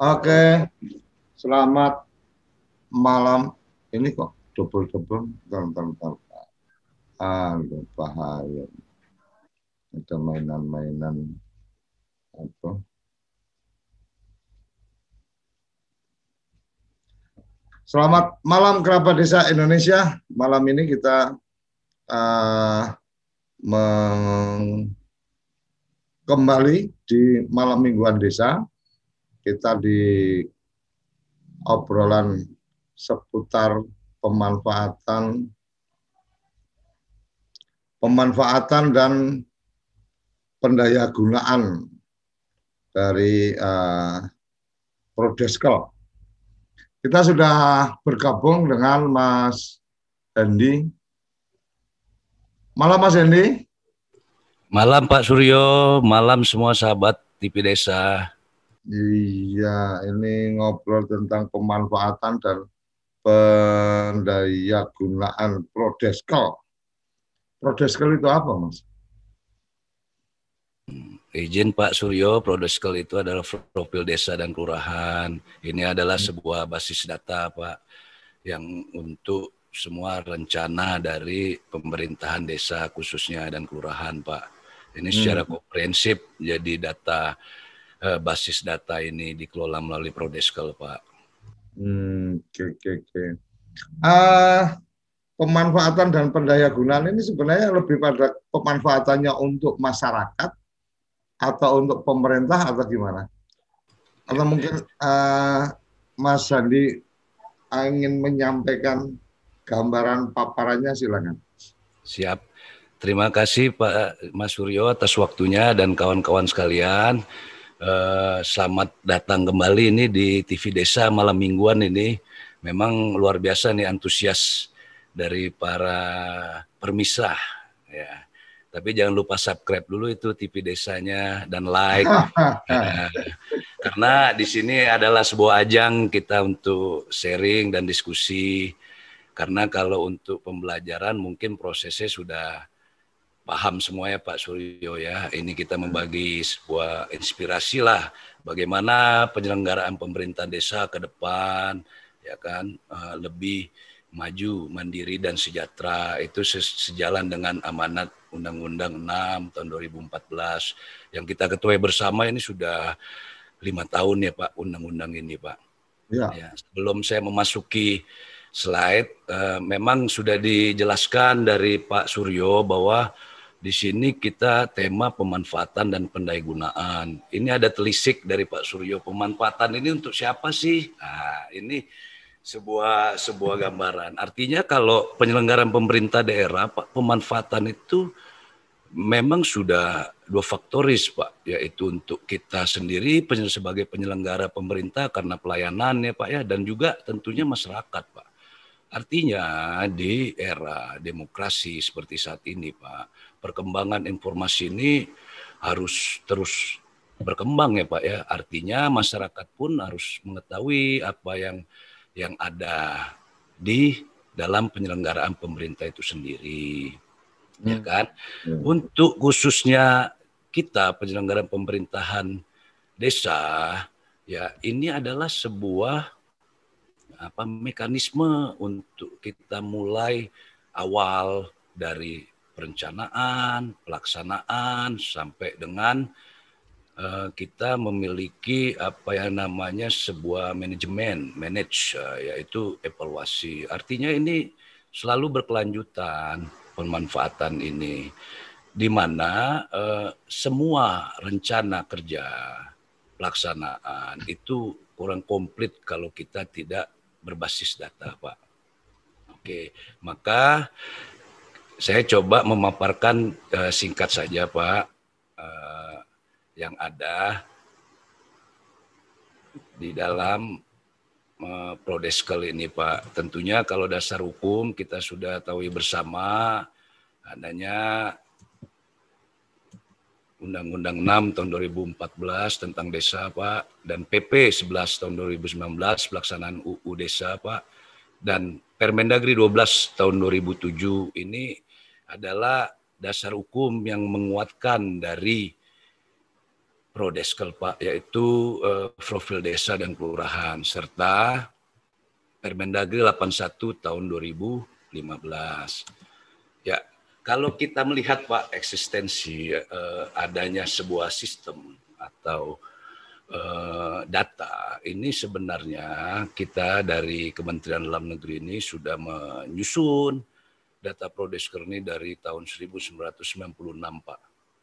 Oke, selamat malam. Ini kok double-double, bentar, bentar. Aduh, bahaya. Ada mainan-mainan apa? Selamat malam kerabat desa Indonesia. Malam ini kita uh, kembali di malam mingguan desa kita di obrolan seputar pemanfaatan pemanfaatan dan pendaya gunaan dari uh, Prodeskel. Kita sudah bergabung dengan Mas Hendi. Malam Mas Hendi. Malam Pak Suryo, malam semua sahabat TV Desa. Iya, ini ngobrol tentang pemanfaatan dan pendaya gunaan prodeskel. Prodeskel itu apa, Mas? Izin Pak Suryo, Prodeskel itu adalah profil desa dan kelurahan. Ini adalah hmm. sebuah basis data, Pak, yang untuk semua rencana dari pemerintahan desa khususnya dan kelurahan, Pak. Ini secara hmm. komprehensif jadi data uh, basis data ini dikelola melalui Prodeskel, Pak. Hmm, oke, oke, oke. Uh, pemanfaatan dan pendaya gunaan ini sebenarnya lebih pada pemanfaatannya untuk masyarakat atau untuk pemerintah atau gimana? Atau mungkin uh, Mas Sandi ingin menyampaikan gambaran paparannya silakan. Siap. Terima kasih Pak Mas Suryo atas waktunya dan kawan-kawan sekalian. Uh, selamat datang kembali ini di TV Desa malam mingguan ini. Memang luar biasa nih antusias dari para permisah ya. Tapi jangan lupa subscribe dulu itu TV Desanya dan like. ya. Karena di sini adalah sebuah ajang kita untuk sharing dan diskusi. Karena kalau untuk pembelajaran mungkin prosesnya sudah paham semua ya Pak Suryo ya. Ini kita membagi sebuah inspirasi lah bagaimana penyelenggaraan pemerintah desa ke depan ya kan uh, lebih maju, mandiri dan sejahtera. Itu sejalan dengan amanat Undang-Undang 6 tahun 2014 yang kita ketuai bersama ini sudah lima tahun ya Pak undang-undang ini Pak. Ya. ya. Sebelum saya memasuki slide, uh, memang sudah dijelaskan dari Pak Suryo bahwa di sini kita tema pemanfaatan dan pendayagunaan. Ini ada telisik dari Pak Suryo. Pemanfaatan ini untuk siapa sih? Nah, ini sebuah sebuah gambaran. Artinya kalau penyelenggaraan pemerintah daerah, Pak, pemanfaatan itu memang sudah dua faktoris, Pak, yaitu untuk kita sendiri sebagai penyelenggara pemerintah karena pelayanan ya, Pak ya, dan juga tentunya masyarakat, Pak. Artinya di era demokrasi seperti saat ini, Pak, perkembangan informasi ini harus terus berkembang ya Pak ya. Artinya masyarakat pun harus mengetahui apa yang yang ada di dalam penyelenggaraan pemerintah itu sendiri. Ya hmm. Ya kan? Hmm. Untuk khususnya kita penyelenggaraan pemerintahan desa ya ini adalah sebuah apa mekanisme untuk kita mulai awal dari perencanaan, pelaksanaan sampai dengan uh, kita memiliki apa yang namanya sebuah manajemen, manage uh, yaitu evaluasi. Artinya ini selalu berkelanjutan pemanfaatan ini di mana uh, semua rencana kerja pelaksanaan itu kurang komplit kalau kita tidak berbasis data, Pak. Oke, maka saya coba memaparkan uh, singkat saja Pak uh, yang ada di dalam uh, Prodeskel ini Pak. Tentunya kalau dasar hukum kita sudah tahu bersama adanya Undang-Undang 6 tahun 2014 tentang desa Pak dan PP 11 tahun 2019 pelaksanaan UU desa Pak dan Permendagri 12 tahun 2007 ini adalah dasar hukum yang menguatkan dari Prodeskel Pak, yaitu uh, profil desa dan kelurahan serta Permendagri 81 tahun 2015. Ya, kalau kita melihat Pak eksistensi uh, adanya sebuah sistem atau uh, data ini sebenarnya kita dari Kementerian Dalam Negeri ini sudah menyusun data Prodesker ini dari tahun 1996 Pak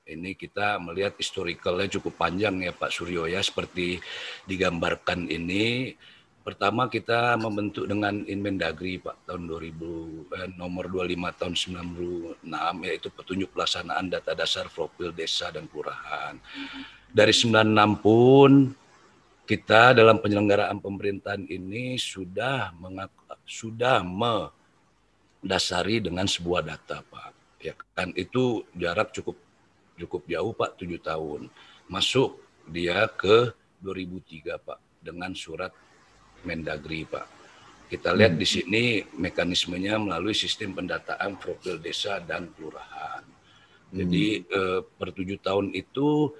ini kita melihat historicalnya cukup panjang ya Pak Suryo ya seperti digambarkan ini pertama kita membentuk dengan Inmendagri Pak tahun 2000 eh, nomor 25 tahun 96 yaitu petunjuk pelaksanaan data dasar profil desa dan kelurahan. Dari 96 pun kita dalam penyelenggaraan pemerintahan ini sudah mengaku, sudah mendasari dengan sebuah data Pak. Ya kan itu jarak cukup cukup jauh Pak, tujuh tahun. Masuk dia ke 2003 Pak dengan surat Mendagri Pak. Kita lihat hmm. di sini mekanismenya melalui sistem pendataan profil desa dan kelurahan. Jadi hmm. eh, per tujuh tahun itu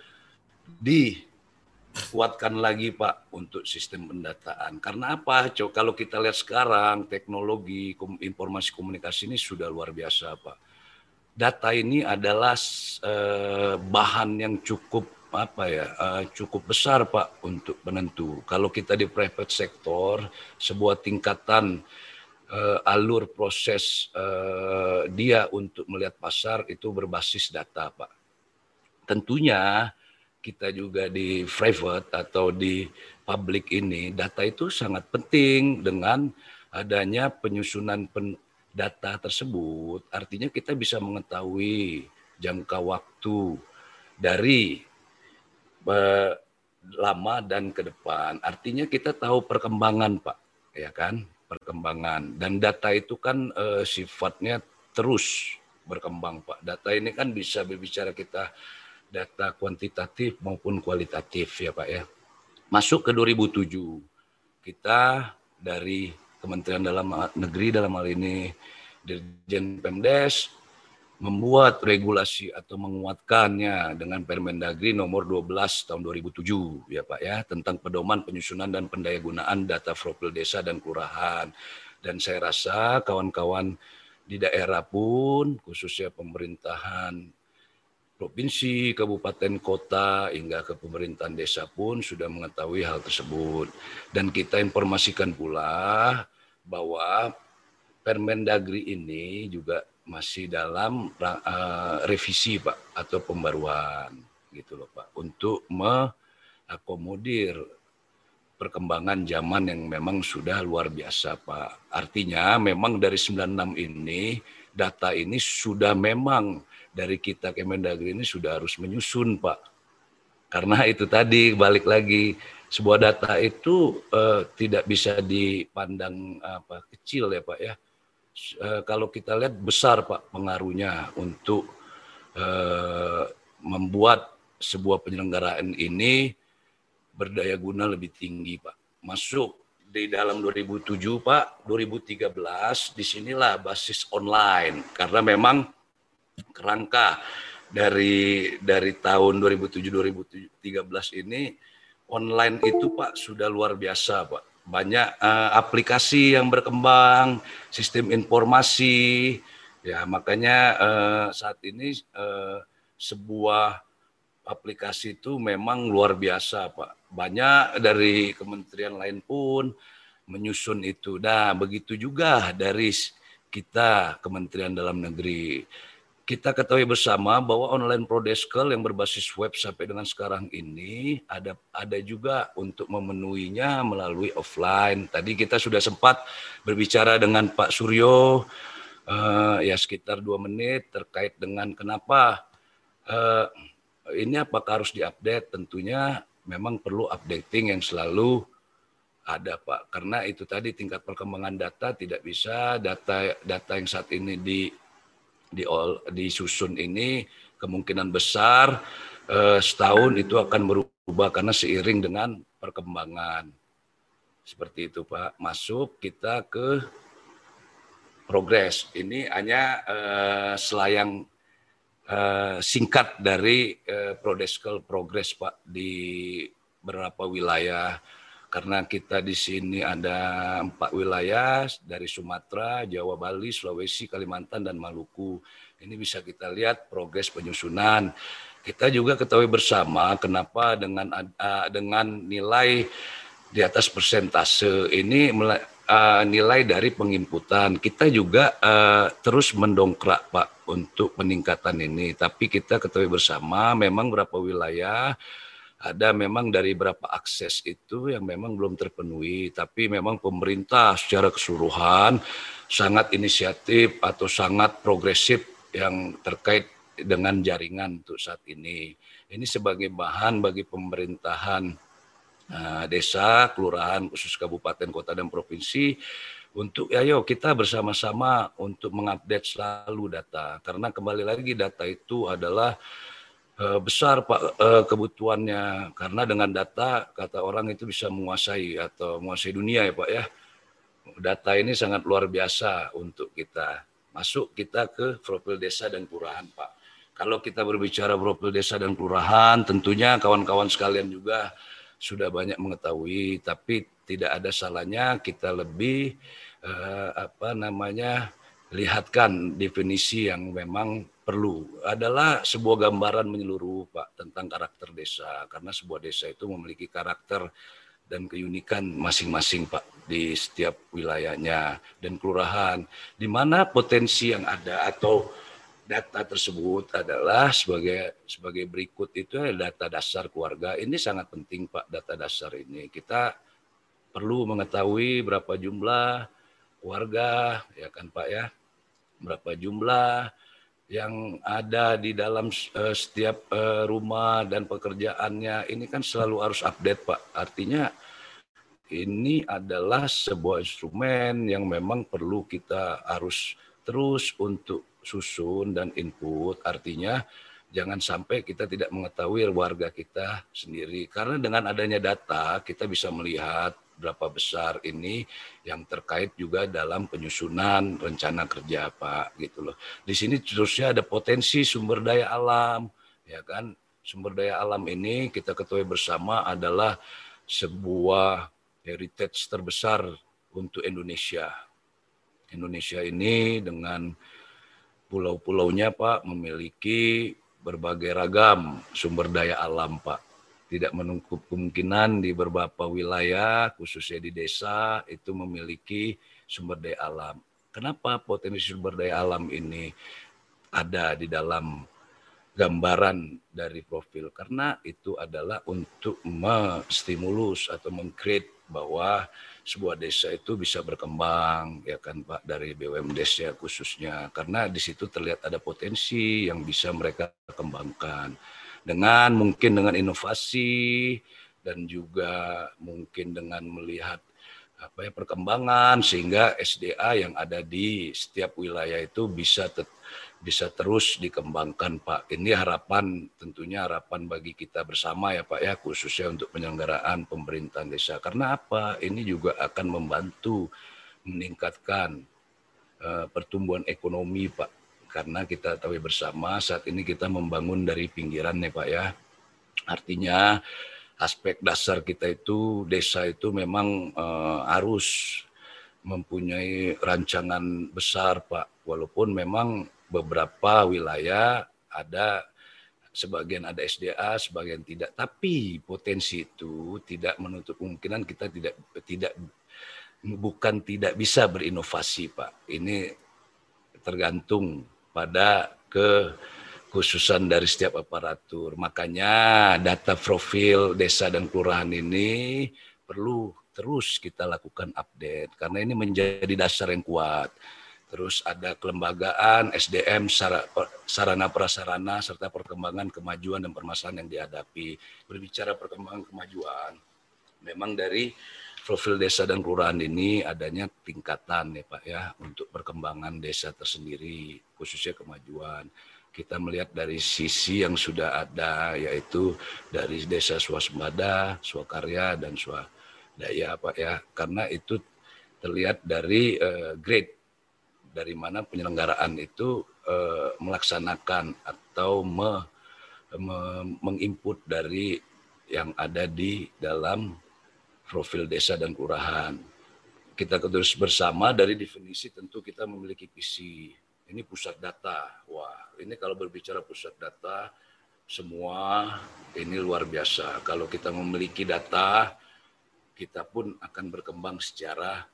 dikuatkan lagi Pak untuk sistem pendataan. Karena apa? Coba kalau kita lihat sekarang teknologi informasi komunikasi ini sudah luar biasa Pak data ini adalah uh, bahan yang cukup apa ya uh, cukup besar pak untuk penentu. Kalau kita di private sector sebuah tingkatan uh, alur proses uh, dia untuk melihat pasar itu berbasis data pak. Tentunya kita juga di private atau di public ini data itu sangat penting dengan adanya penyusunan pen, data tersebut, artinya kita bisa mengetahui jangka waktu dari uh, lama dan ke depan. Artinya kita tahu perkembangan, Pak, ya kan? Perkembangan dan data itu kan uh, sifatnya terus berkembang, Pak. Data ini kan bisa berbicara kita data kuantitatif maupun kualitatif ya, Pak ya. Masuk ke 2007 kita dari Kementerian Dalam Negeri dalam hal ini Dirjen Pemdes membuat regulasi atau menguatkannya dengan Permendagri nomor 12 tahun 2007 ya Pak ya tentang pedoman penyusunan dan pendayagunaan data profil desa dan kelurahan dan saya rasa kawan-kawan di daerah pun khususnya pemerintahan provinsi, kabupaten, kota hingga ke pemerintahan desa pun sudah mengetahui hal tersebut dan kita informasikan pula bahwa Permendagri ini juga masih dalam uh, revisi Pak atau pembaruan gitu loh Pak untuk mengakomodir perkembangan zaman yang memang sudah luar biasa Pak. Artinya memang dari 96 ini data ini sudah memang dari kita Kemendagri ini sudah harus menyusun Pak. Karena itu tadi balik lagi sebuah data itu uh, tidak bisa dipandang apa kecil ya Pak ya Eh, kalau kita lihat besar Pak pengaruhnya untuk uh, membuat sebuah penyelenggaraan ini berdaya guna lebih tinggi Pak. Masuk di dalam 2007 Pak, 2013 di sinilah basis online karena memang kerangka dari dari tahun 2007 2013 ini online itu Pak sudah luar biasa Pak banyak uh, aplikasi yang berkembang, sistem informasi, ya makanya uh, saat ini uh, sebuah aplikasi itu memang luar biasa, Pak. Banyak dari kementerian lain pun menyusun itu. Nah, begitu juga dari kita Kementerian Dalam Negeri kita ketahui bersama bahwa online prodeskel yang berbasis web sampai dengan sekarang ini ada ada juga untuk memenuhinya melalui offline. Tadi kita sudah sempat berbicara dengan Pak Suryo uh, ya sekitar dua menit terkait dengan kenapa uh, ini apakah harus diupdate? Tentunya memang perlu updating yang selalu ada Pak karena itu tadi tingkat perkembangan data tidak bisa data data yang saat ini di di disusun ini kemungkinan besar eh, setahun itu akan berubah karena seiring dengan perkembangan. Seperti itu Pak. Masuk kita ke progres. Ini hanya eh, selayang uh, singkat dari uh, Prodeskal Progress Pak di beberapa wilayah karena kita di sini ada empat wilayah dari Sumatera, Jawa, Bali, Sulawesi, Kalimantan, dan Maluku. Ini bisa kita lihat progres penyusunan. Kita juga ketahui bersama kenapa dengan dengan nilai di atas persentase ini nilai dari penginputan. Kita juga terus mendongkrak Pak untuk peningkatan ini. Tapi kita ketahui bersama memang beberapa wilayah ada memang dari beberapa akses itu yang memang belum terpenuhi, tapi memang pemerintah secara keseluruhan sangat inisiatif atau sangat progresif yang terkait dengan jaringan untuk saat ini. Ini sebagai bahan bagi pemerintahan uh, desa, kelurahan, khusus kabupaten, kota, dan provinsi untuk ayo kita bersama-sama untuk mengupdate selalu data karena kembali lagi data itu adalah besar Pak uh, kebutuhannya karena dengan data kata orang itu bisa menguasai atau menguasai dunia ya Pak ya. Data ini sangat luar biasa untuk kita. Masuk kita ke profil desa dan kelurahan Pak. Kalau kita berbicara profil desa dan kelurahan, tentunya kawan-kawan sekalian juga sudah banyak mengetahui, tapi tidak ada salahnya kita lebih uh, apa namanya lihatkan definisi yang memang perlu adalah sebuah gambaran menyeluruh Pak tentang karakter desa. Karena sebuah desa itu memiliki karakter dan keunikan masing-masing Pak di setiap wilayahnya dan kelurahan. Di mana potensi yang ada atau data tersebut adalah sebagai sebagai berikut itu data dasar keluarga. Ini sangat penting Pak data dasar ini. Kita perlu mengetahui berapa jumlah warga ya kan Pak ya? Berapa jumlah yang ada di dalam uh, setiap uh, rumah dan pekerjaannya ini kan selalu harus update Pak. Artinya ini adalah sebuah instrumen yang memang perlu kita harus terus untuk susun dan input. Artinya jangan sampai kita tidak mengetahui warga kita sendiri. Karena dengan adanya data kita bisa melihat berapa besar ini yang terkait juga dalam penyusunan rencana kerja Pak gitu loh. Di sini terusnya ada potensi sumber daya alam ya kan. Sumber daya alam ini kita ketahui bersama adalah sebuah heritage terbesar untuk Indonesia. Indonesia ini dengan pulau-pulaunya Pak memiliki berbagai ragam sumber daya alam Pak tidak menutup kemungkinan di beberapa wilayah, khususnya di desa, itu memiliki sumber daya alam. Kenapa potensi sumber daya alam ini ada di dalam gambaran dari profil? Karena itu adalah untuk menstimulus atau mengcreate bahwa sebuah desa itu bisa berkembang ya kan Pak dari BUMD ya khususnya karena di situ terlihat ada potensi yang bisa mereka kembangkan dengan mungkin dengan inovasi dan juga mungkin dengan melihat apa ya perkembangan sehingga SDA yang ada di setiap wilayah itu bisa tet, bisa terus dikembangkan Pak. Ini harapan tentunya harapan bagi kita bersama ya Pak ya khususnya untuk penyelenggaraan pemerintahan desa. Karena apa? Ini juga akan membantu meningkatkan uh, pertumbuhan ekonomi Pak karena kita tahu bersama saat ini kita membangun dari pinggiran nih Pak ya. Artinya aspek dasar kita itu desa itu memang uh, harus mempunyai rancangan besar Pak. Walaupun memang beberapa wilayah ada sebagian ada SDA, sebagian tidak. Tapi potensi itu tidak menutup kemungkinan kita tidak tidak bukan tidak bisa berinovasi, Pak. Ini tergantung pada kekhususan dari setiap aparatur. Makanya data profil desa dan kelurahan ini perlu terus kita lakukan update karena ini menjadi dasar yang kuat. Terus ada kelembagaan, SDM, sarana prasarana serta perkembangan kemajuan dan permasalahan yang dihadapi. Berbicara perkembangan kemajuan, memang dari profil desa dan kelurahan ini adanya tingkatan ya Pak ya untuk perkembangan desa tersendiri khususnya kemajuan. Kita melihat dari sisi yang sudah ada yaitu dari desa swasembada, swakarya dan swadaya Pak ya karena itu terlihat dari uh, grade dari mana penyelenggaraan itu uh, melaksanakan atau me, me, menginput dari yang ada di dalam profil desa dan kelurahan. Kita terus bersama dari definisi tentu kita memiliki visi. Ini pusat data. Wah, ini kalau berbicara pusat data, semua ini luar biasa. Kalau kita memiliki data, kita pun akan berkembang secara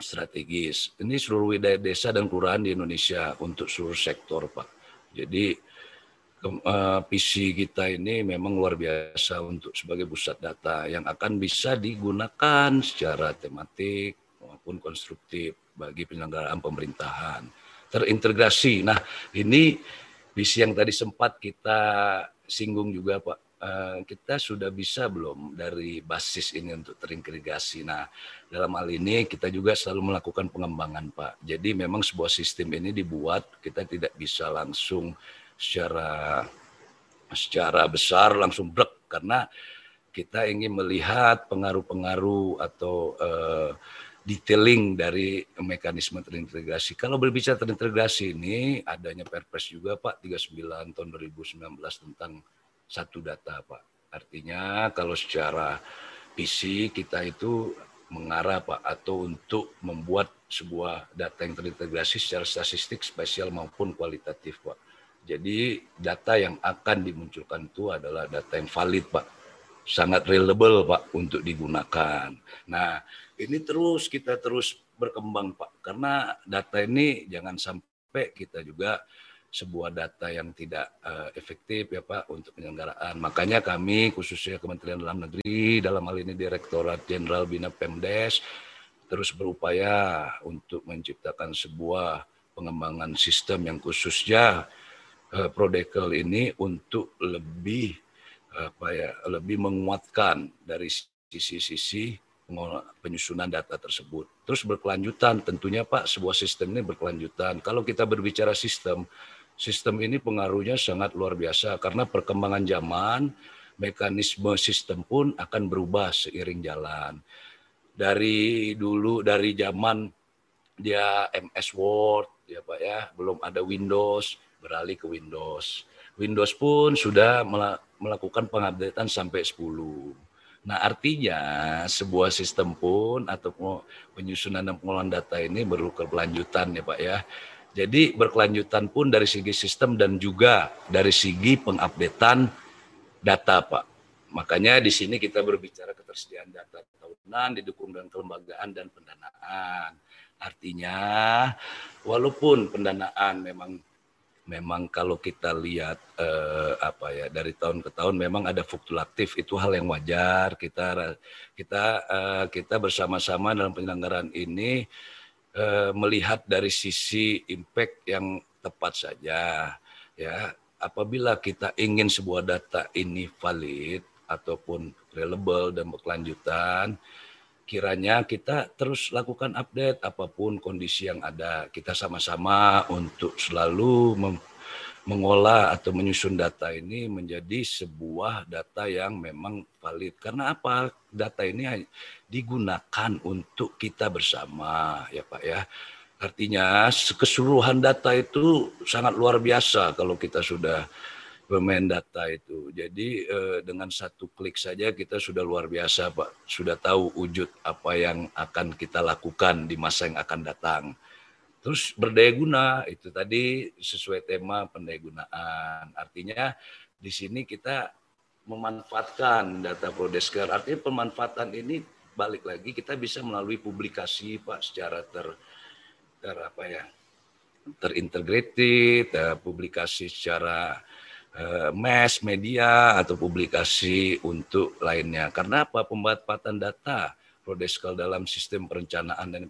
strategis. Ini seluruh wilayah desa dan kelurahan di Indonesia untuk seluruh sektor, Pak. Jadi PC kita ini memang luar biasa untuk sebagai pusat data yang akan bisa digunakan secara tematik maupun konstruktif bagi penyelenggaraan pemerintahan. Terintegrasi. Nah, ini visi yang tadi sempat kita singgung juga Pak. Uh, kita sudah bisa belum dari basis ini untuk terintegrasi. Nah, dalam hal ini kita juga selalu melakukan pengembangan Pak. Jadi memang sebuah sistem ini dibuat kita tidak bisa langsung secara secara besar langsung brek karena kita ingin melihat pengaruh-pengaruh atau uh, detailing dari mekanisme terintegrasi. Kalau berbicara terintegrasi ini adanya Perpres juga Pak 39 tahun 2019 tentang satu data Pak. Artinya kalau secara visi kita itu mengarah Pak atau untuk membuat sebuah data yang terintegrasi secara statistik spesial maupun kualitatif Pak. Jadi data yang akan dimunculkan itu adalah data yang valid Pak. Sangat reliable Pak untuk digunakan. Nah ini terus kita terus berkembang Pak karena data ini jangan sampai kita juga sebuah data yang tidak uh, efektif ya Pak untuk penyelenggaraan. Makanya kami khususnya Kementerian Dalam Negeri dalam hal ini Direktorat Jenderal Bina Pemdes terus berupaya untuk menciptakan sebuah pengembangan sistem yang khususnya uh, Prodekel ini untuk lebih apa ya lebih menguatkan dari sisi-sisi penyusunan data tersebut. Terus berkelanjutan, tentunya Pak, sebuah sistem ini berkelanjutan. Kalau kita berbicara sistem, sistem ini pengaruhnya sangat luar biasa karena perkembangan zaman, mekanisme sistem pun akan berubah seiring jalan. Dari dulu, dari zaman dia MS Word, ya Pak ya, belum ada Windows, beralih ke Windows. Windows pun sudah melakukan pengupdatean sampai 10 Nah, artinya sebuah sistem pun atau penyusunan dan pengelolaan data ini perlu keberlanjutan ya Pak ya. Jadi berkelanjutan pun dari segi sistem dan juga dari segi pengupdatean data Pak. Makanya di sini kita berbicara ketersediaan data tahunan didukung dengan kelembagaan dan pendanaan. Artinya walaupun pendanaan memang memang kalau kita lihat eh, apa ya dari tahun ke tahun memang ada fluktuatif. Itu hal yang wajar. Kita kita eh, kita bersama-sama dalam penyelenggaraan ini eh, melihat dari sisi impact yang tepat saja ya. Apabila kita ingin sebuah data ini valid ataupun reliable dan berkelanjutan kiranya kita terus lakukan update apa pun kondisi yang ada. Kita sama-sama untuk selalu mengolah atau menyusun data ini menjadi sebuah data yang memang valid. Karena apa? Data ini digunakan untuk kita bersama, ya Pak ya. Artinya keseluruhan data itu sangat luar biasa kalau kita sudah bermain data itu. Jadi eh, dengan satu klik saja kita sudah luar biasa, Pak. Sudah tahu wujud apa yang akan kita lakukan di masa yang akan datang. Terus berdaya guna itu tadi sesuai tema pendaya gunaan. Artinya di sini kita memanfaatkan data Prodesker. Artinya pemanfaatan ini balik lagi kita bisa melalui publikasi Pak secara ter ter apa ya terintegrated, publikasi secara mass media atau publikasi untuk lainnya. Karena apa? Pemanfaatan data Prodeskal dalam sistem perencanaan dan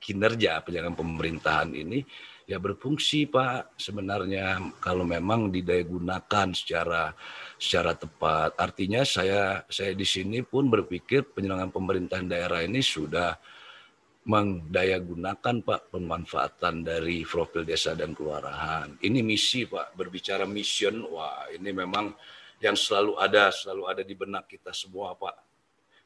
kinerja penjagaan pemerintahan ini ya berfungsi Pak sebenarnya kalau memang didaya gunakan secara secara tepat. Artinya saya saya di sini pun berpikir penyelenggaraan pemerintahan daerah ini sudah mendayagunakan Pak pemanfaatan dari profil desa dan kelurahan. Ini misi Pak, berbicara mission, wah ini memang yang selalu ada, selalu ada di benak kita semua Pak.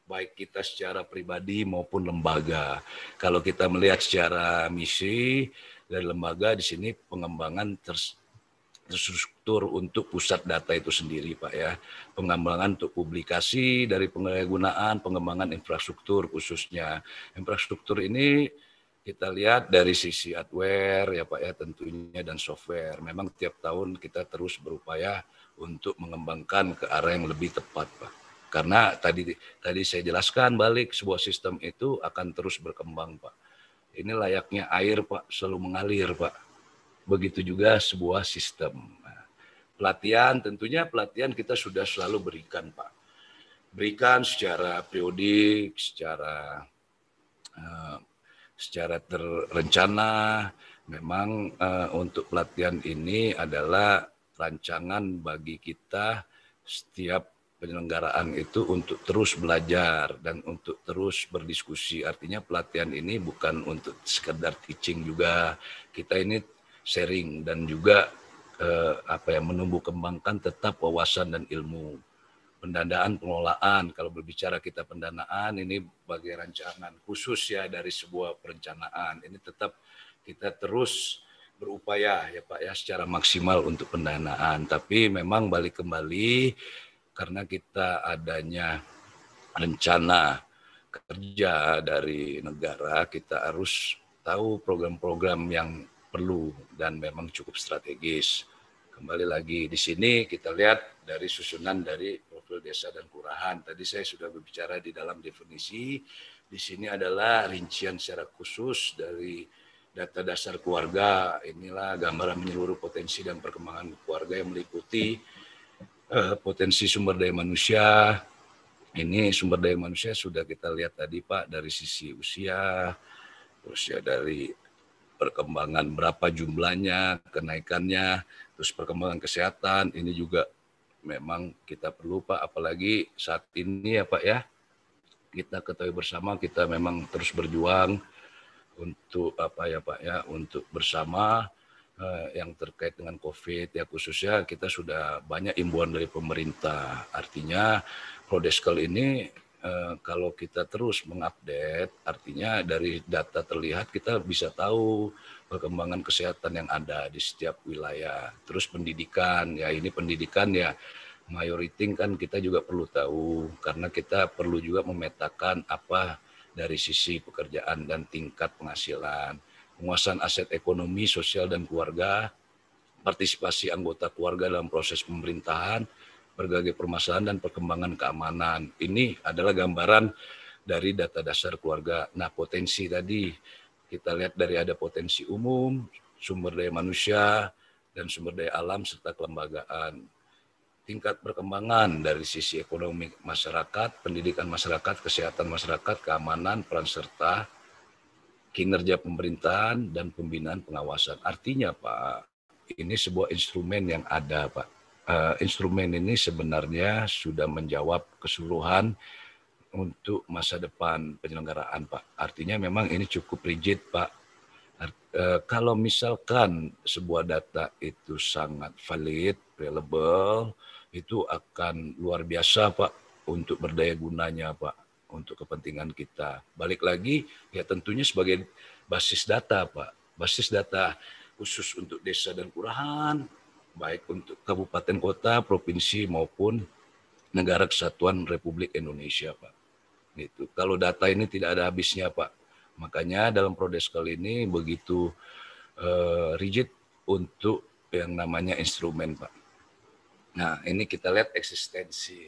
Baik kita secara pribadi maupun lembaga. Kalau kita melihat secara misi dari lembaga di sini pengembangan terus infrastruktur untuk pusat data itu sendiri Pak ya. Pengembangan untuk publikasi dari penggunaan pengembangan infrastruktur khususnya. Infrastruktur ini kita lihat dari sisi hardware ya Pak ya tentunya dan software. Memang tiap tahun kita terus berupaya untuk mengembangkan ke arah yang lebih tepat Pak. Karena tadi tadi saya jelaskan balik sebuah sistem itu akan terus berkembang Pak. Ini layaknya air Pak selalu mengalir Pak begitu juga sebuah sistem. Nah, pelatihan tentunya pelatihan kita sudah selalu berikan Pak. Berikan secara periodik, secara uh, secara terencana. Memang uh, untuk pelatihan ini adalah rancangan bagi kita setiap penyelenggaraan itu untuk terus belajar dan untuk terus berdiskusi. Artinya pelatihan ini bukan untuk sekedar teaching juga. Kita ini sharing dan juga eh, apa ya menumbuh kembangkan tetap wawasan dan ilmu. Pendanaan pengelolaan. Kalau berbicara kita pendanaan ini bagi rancangan khusus ya dari sebuah perencanaan. Ini tetap kita terus berupaya ya Pak ya secara maksimal untuk pendanaan. Tapi memang balik kembali karena kita adanya rencana kerja dari negara kita harus tahu program-program yang perlu dan memang cukup strategis. Kembali lagi di sini kita lihat dari susunan dari profil desa dan kelurahan. Tadi saya sudah berbicara di dalam definisi. Di sini adalah rincian secara khusus dari data dasar keluarga. Inilah gambaran menyeluruh potensi dan perkembangan keluarga yang meliputi uh, potensi sumber daya manusia. Ini sumber daya manusia sudah kita lihat tadi Pak dari sisi usia, usia dari perkembangan berapa jumlahnya, kenaikannya, terus perkembangan kesehatan ini juga memang kita perlu Pak, apalagi saat ini ya Pak ya, kita ketahui bersama kita memang terus berjuang untuk apa ya Pak ya, untuk bersama eh, yang terkait dengan COVID ya khususnya kita sudah banyak imbuan dari pemerintah. Artinya Prodeskel ini kalau kita terus mengupdate, artinya dari data terlihat kita bisa tahu perkembangan kesehatan yang ada di setiap wilayah. Terus pendidikan, ya ini pendidikan ya mayoriting kan kita juga perlu tahu karena kita perlu juga memetakan apa dari sisi pekerjaan dan tingkat penghasilan, penguasaan aset ekonomi, sosial dan keluarga, partisipasi anggota keluarga dalam proses pemerintahan, berbagai permasalahan dan perkembangan keamanan. Ini adalah gambaran dari data dasar keluarga. Nah, potensi tadi kita lihat dari ada potensi umum, sumber daya manusia, dan sumber daya alam serta kelembagaan. Tingkat perkembangan dari sisi ekonomi masyarakat, pendidikan masyarakat, kesehatan masyarakat, keamanan, peran serta, kinerja pemerintahan, dan pembinaan pengawasan. Artinya Pak, ini sebuah instrumen yang ada Pak uh, instrumen ini sebenarnya sudah menjawab keseluruhan untuk masa depan penyelenggaraan, Pak. Artinya memang ini cukup rigid, Pak. Uh, kalau misalkan sebuah data itu sangat valid, reliable, itu akan luar biasa, Pak, untuk berdaya gunanya, Pak, untuk kepentingan kita. Balik lagi, ya tentunya sebagai basis data, Pak. Basis data khusus untuk desa dan kelurahan, baik untuk kabupaten kota, provinsi maupun negara kesatuan Republik Indonesia, Pak. Itu. Kalau data ini tidak ada habisnya, Pak. Makanya dalam prodes kali ini begitu uh, rigid untuk yang namanya instrumen, Pak. Nah, ini kita lihat eksistensi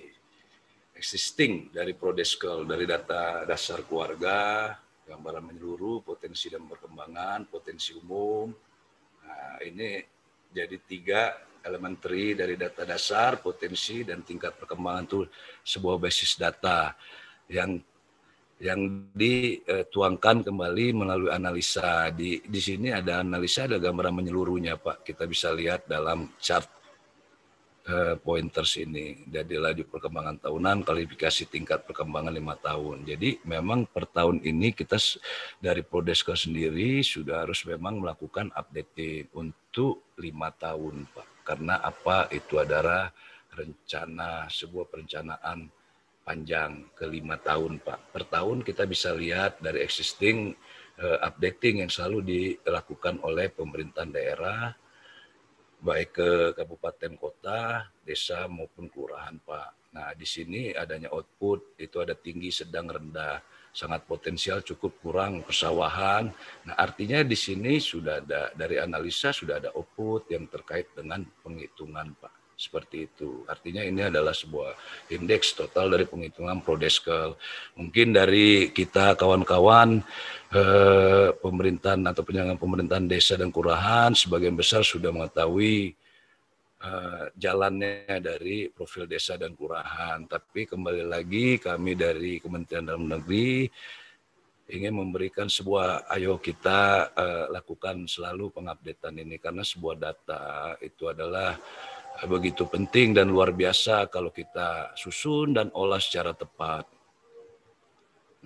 existing dari Prodeskel, dari data dasar keluarga, gambaran menyeluruh, potensi dan perkembangan, potensi umum. Nah, ini jadi tiga elementary dari data dasar, potensi dan tingkat perkembangan itu sebuah basis data yang yang dituangkan kembali melalui analisa. Di di sini ada analisa, ada gambaran menyeluruhnya, Pak. Kita bisa lihat dalam chart uh, pointers ini. Jadi laju perkembangan tahunan, kualifikasi tingkat perkembangan lima tahun. Jadi memang per tahun ini kita dari Prodeska sendiri sudah harus memang melakukan updating untuk lima tahun, Pak. Karena apa? Itu adalah rencana sebuah perencanaan panjang ke lima tahun, Pak. Per tahun kita bisa lihat dari existing uh, updating yang selalu dilakukan oleh pemerintahan daerah baik ke kabupaten kota, desa maupun kelurahan, Pak. Nah, di sini adanya output itu ada tinggi, sedang, rendah, sangat potensial, cukup kurang persawahan. Nah, artinya di sini sudah ada dari analisa sudah ada output yang terkait dengan penghitungan, Pak seperti itu. Artinya ini adalah sebuah indeks total dari penghitungan prodeskel. Mungkin dari kita kawan-kawan eh, pemerintahan atau penyelenggaraan pemerintahan desa dan kelurahan sebagian besar sudah mengetahui eh, jalannya dari profil desa dan kelurahan. Tapi kembali lagi kami dari Kementerian Dalam Negeri ingin memberikan sebuah ayo kita uh, lakukan selalu pengupdatean ini karena sebuah data itu adalah begitu penting dan luar biasa kalau kita susun dan olah secara tepat.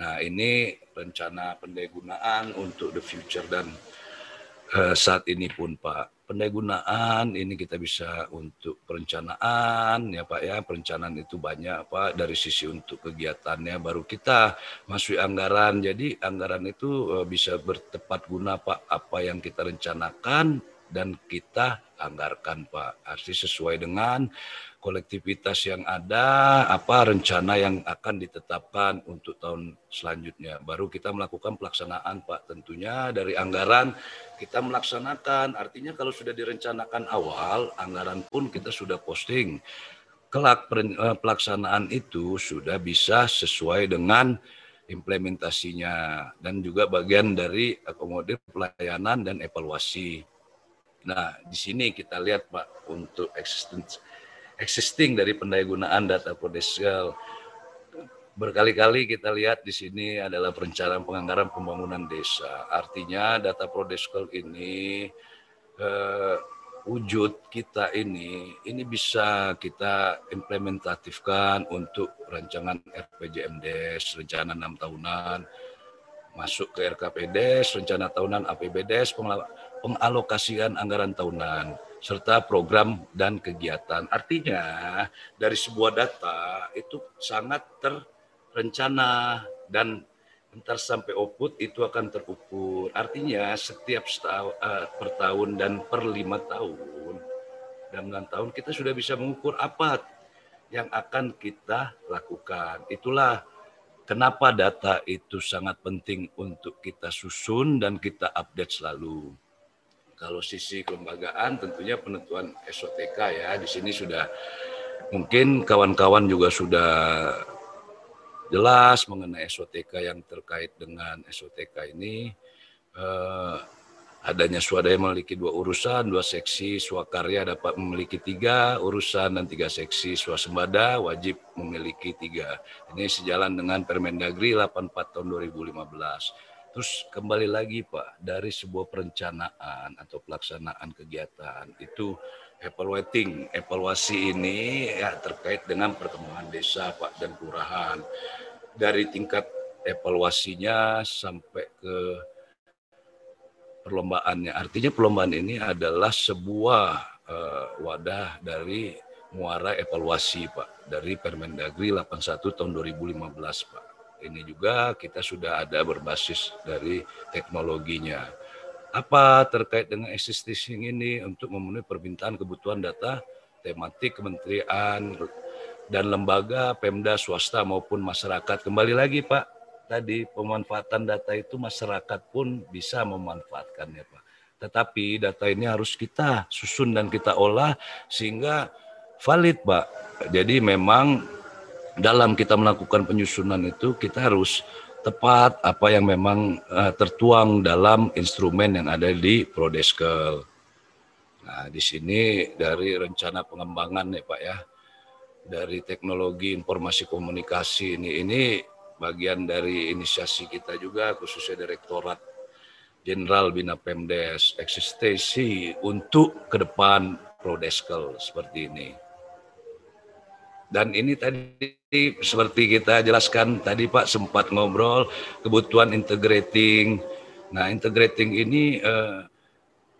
Nah, ini rencana pendayagunaan untuk the future dan uh, saat ini pun Pak. Pendayagunaan ini kita bisa untuk perencanaan ya Pak ya. Perencanaan itu banyak Pak dari sisi untuk kegiatannya baru kita masuk anggaran. Jadi anggaran itu uh, bisa bertepat guna Pak apa yang kita rencanakan dan kita anggarkan Pak. Arti sesuai dengan kolektivitas yang ada, apa rencana yang akan ditetapkan untuk tahun selanjutnya. Baru kita melakukan pelaksanaan Pak. Tentunya dari anggaran kita melaksanakan. Artinya kalau sudah direncanakan awal, anggaran pun kita sudah posting. Kelak eh, pelaksanaan itu sudah bisa sesuai dengan implementasinya dan juga bagian dari akomodir pelayanan dan evaluasi. Nah, di sini kita lihat Pak untuk existing dari pendayagunaan data prodesial berkali-kali kita lihat di sini adalah perencanaan penganggaran pembangunan desa. Artinya data prodeskal ini eh, wujud kita ini ini bisa kita implementatifkan untuk rancangan RPJMDes, rencana enam tahunan, masuk ke RKPDes, rencana tahunan APBDes, pengalokasian anggaran tahunan serta program dan kegiatan. Artinya dari sebuah data itu sangat terencana dan entar sampai output itu akan terukur. Artinya setiap setahun, uh, per tahun dan per lima tahun dan enam tahun kita sudah bisa mengukur apa yang akan kita lakukan. Itulah kenapa data itu sangat penting untuk kita susun dan kita update selalu. Kalau sisi kelembagaan tentunya penentuan SOTK ya. Di sini sudah mungkin kawan-kawan juga sudah jelas mengenai SOTK yang terkait dengan SOTK ini. Eh, adanya swadaya memiliki dua urusan, dua seksi swakarya dapat memiliki tiga urusan dan tiga seksi swasembada wajib memiliki tiga. Ini sejalan dengan Permendagri 84 tahun 2015. Terus kembali lagi Pak, dari sebuah perencanaan atau pelaksanaan kegiatan itu evaluating, evaluasi ini ya terkait dengan perkembangan desa Pak dan kelurahan. Dari tingkat evaluasinya sampai ke perlombaannya. Artinya perlombaan ini adalah sebuah uh, wadah dari muara evaluasi Pak dari Permendagri 81 tahun 2015 Pak ini juga kita sudah ada berbasis dari teknologinya. Apa terkait dengan existing ini untuk memenuhi permintaan kebutuhan data tematik kementerian dan lembaga Pemda swasta maupun masyarakat. Kembali lagi Pak, tadi pemanfaatan data itu masyarakat pun bisa memanfaatkannya Pak. Tetapi data ini harus kita susun dan kita olah sehingga valid Pak. Jadi memang dalam kita melakukan penyusunan itu kita harus tepat apa yang memang uh, tertuang dalam instrumen yang ada di Prodeskel. Nah, di sini dari rencana pengembangan ya Pak ya, dari teknologi informasi komunikasi ini ini bagian dari inisiasi kita juga khususnya Direktorat Jenderal Bina Pemdes eksistensi untuk ke depan Prodeskel seperti ini. Dan ini tadi seperti kita jelaskan tadi Pak sempat ngobrol kebutuhan integrating. Nah, integrating ini eh,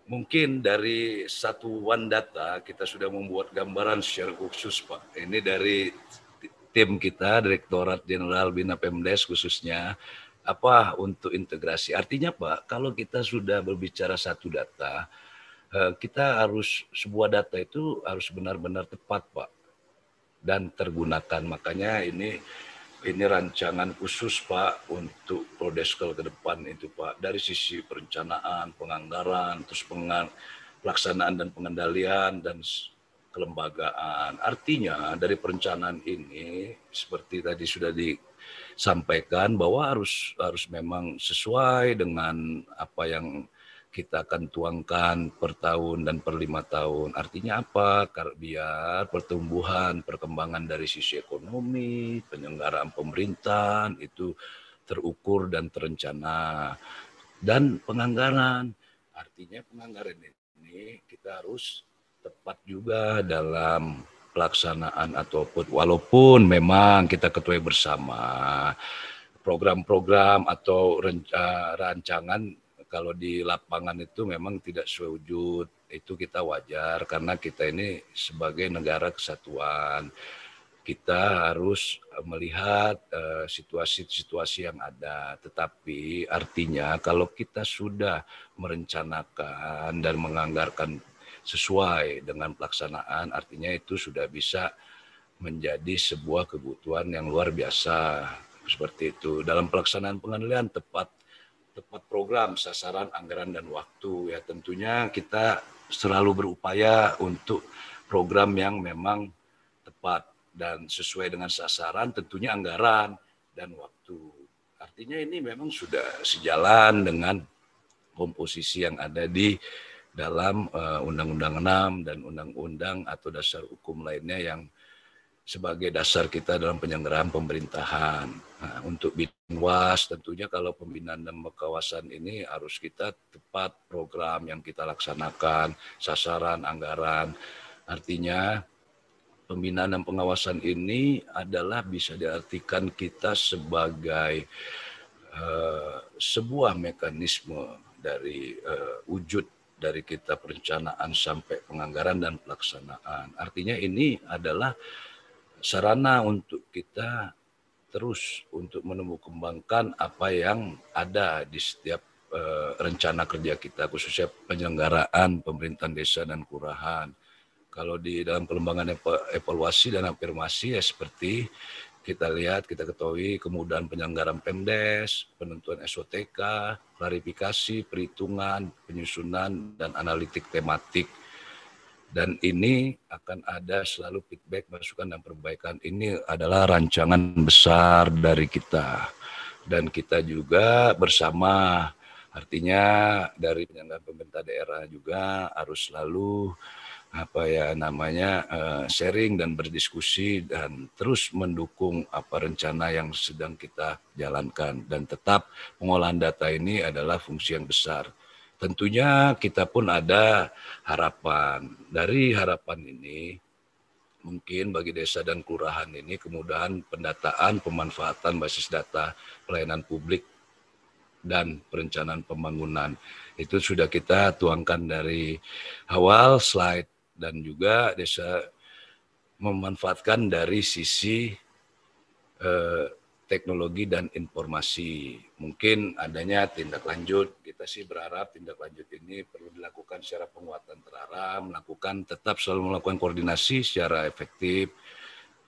mungkin dari satu one data kita sudah membuat gambaran secara khusus Pak. Ini dari tim kita Direktorat Jenderal Bina Pemdes khususnya apa untuk integrasi. Artinya Pak, kalau kita sudah berbicara satu data, uh, kita harus sebuah data itu harus benar-benar tepat Pak dan tergunakan. Makanya ini ini rancangan khusus Pak untuk Prodeskel ke depan itu Pak dari sisi perencanaan, penganggaran, terus pengang, pelaksanaan dan pengendalian dan kelembagaan. Artinya dari perencanaan ini seperti tadi sudah disampaikan bahwa harus harus memang sesuai dengan apa yang kita akan tuangkan per tahun dan per lima tahun. Artinya apa? Biar pertumbuhan, perkembangan dari sisi ekonomi, penyelenggaraan pemerintahan itu terukur dan terencana. Dan penganggaran, artinya penganggaran ini kita harus tepat juga dalam pelaksanaan ataupun walaupun memang kita ketuai bersama program-program atau rancangan kalau di lapangan itu memang tidak sesuai wujud itu kita wajar karena kita ini sebagai negara kesatuan. Kita harus melihat uh, situasi-situasi yang ada. Tetapi artinya kalau kita sudah merencanakan dan menganggarkan sesuai dengan pelaksanaan artinya itu sudah bisa menjadi sebuah kebutuhan yang luar biasa. Seperti itu. Dalam pelaksanaan pengadilan tepat tepat program, sasaran, anggaran, dan waktu. Ya tentunya kita selalu berupaya untuk program yang memang tepat dan sesuai dengan sasaran, tentunya anggaran dan waktu. Artinya ini memang sudah sejalan dengan komposisi yang ada di dalam uh, Undang-Undang 6 dan Undang-Undang atau dasar hukum lainnya yang sebagai dasar kita dalam penyelenggaraan pemerintahan. Nah, untuk binwas tentunya kalau pembinaan dan kawasan ini harus kita tepat program yang kita laksanakan, sasaran, anggaran. Artinya pembinaan dan pengawasan ini adalah bisa diartikan kita sebagai uh, sebuah mekanisme dari uh, wujud dari kita perencanaan sampai penganggaran dan pelaksanaan. Artinya ini adalah sarana untuk kita terus untuk menumbuh kembangkan apa yang ada di setiap uh, rencana kerja kita khususnya penyelenggaraan pemerintahan desa dan kelurahan. Kalau di dalam pengembangan evaluasi dan afirmasi ya seperti kita lihat, kita ketahui kemudahan penyelenggaraan Pemdes, penentuan SOTK, klarifikasi, perhitungan, penyusunan, dan analitik tematik dan ini akan ada selalu feedback, masukan dan perbaikan. Ini adalah rancangan besar dari kita. Dan kita juga bersama artinya dari penyelenggara pemerintah daerah juga harus selalu apa ya namanya uh, sharing dan berdiskusi dan terus mendukung apa rencana yang sedang kita jalankan. Dan tetap pengolahan data ini adalah fungsi yang besar tentunya kita pun ada harapan. Dari harapan ini, mungkin bagi desa dan kelurahan ini kemudahan pendataan, pemanfaatan basis data pelayanan publik dan perencanaan pembangunan. Itu sudah kita tuangkan dari awal slide dan juga desa memanfaatkan dari sisi eh, teknologi dan informasi. Mungkin adanya tindak lanjut, kita sih berharap tindak lanjut ini perlu dilakukan secara penguatan terarah, melakukan tetap selalu melakukan koordinasi secara efektif,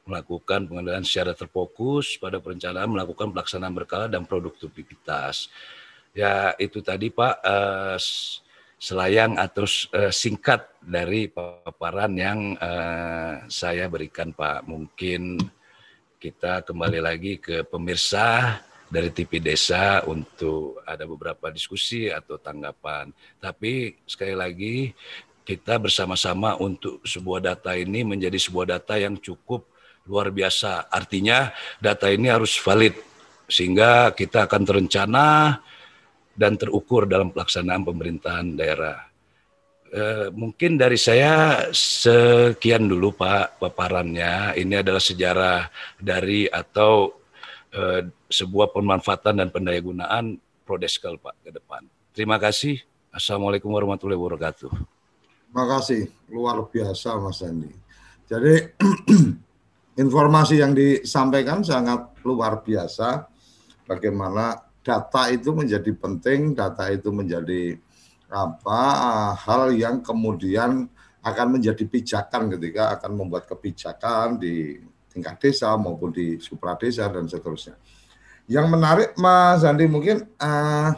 melakukan pengendalian secara terfokus pada perencanaan, melakukan pelaksanaan berkala dan produktivitas. Ya itu tadi Pak eh, selayang atau eh, singkat dari paparan yang eh, saya berikan Pak. Mungkin kita kembali lagi ke pemirsa dari TV Desa untuk ada beberapa diskusi atau tanggapan. Tapi sekali lagi kita bersama-sama untuk sebuah data ini menjadi sebuah data yang cukup luar biasa. Artinya data ini harus valid sehingga kita akan terencana dan terukur dalam pelaksanaan pemerintahan daerah. Eh, mungkin dari saya sekian dulu Pak paparannya. Ini adalah sejarah dari atau uh, sebuah pemanfaatan dan pendayagunaan Prodeskel Pak ke depan. Terima kasih. Assalamualaikum warahmatullahi wabarakatuh. Terima kasih. Luar biasa Mas Andi. Jadi informasi yang disampaikan sangat luar biasa. Bagaimana data itu menjadi penting, data itu menjadi apa hal yang kemudian akan menjadi pijakan ketika akan membuat kebijakan di tingkat desa maupun di supra desa dan seterusnya. Yang menarik Mas Andi mungkin uh,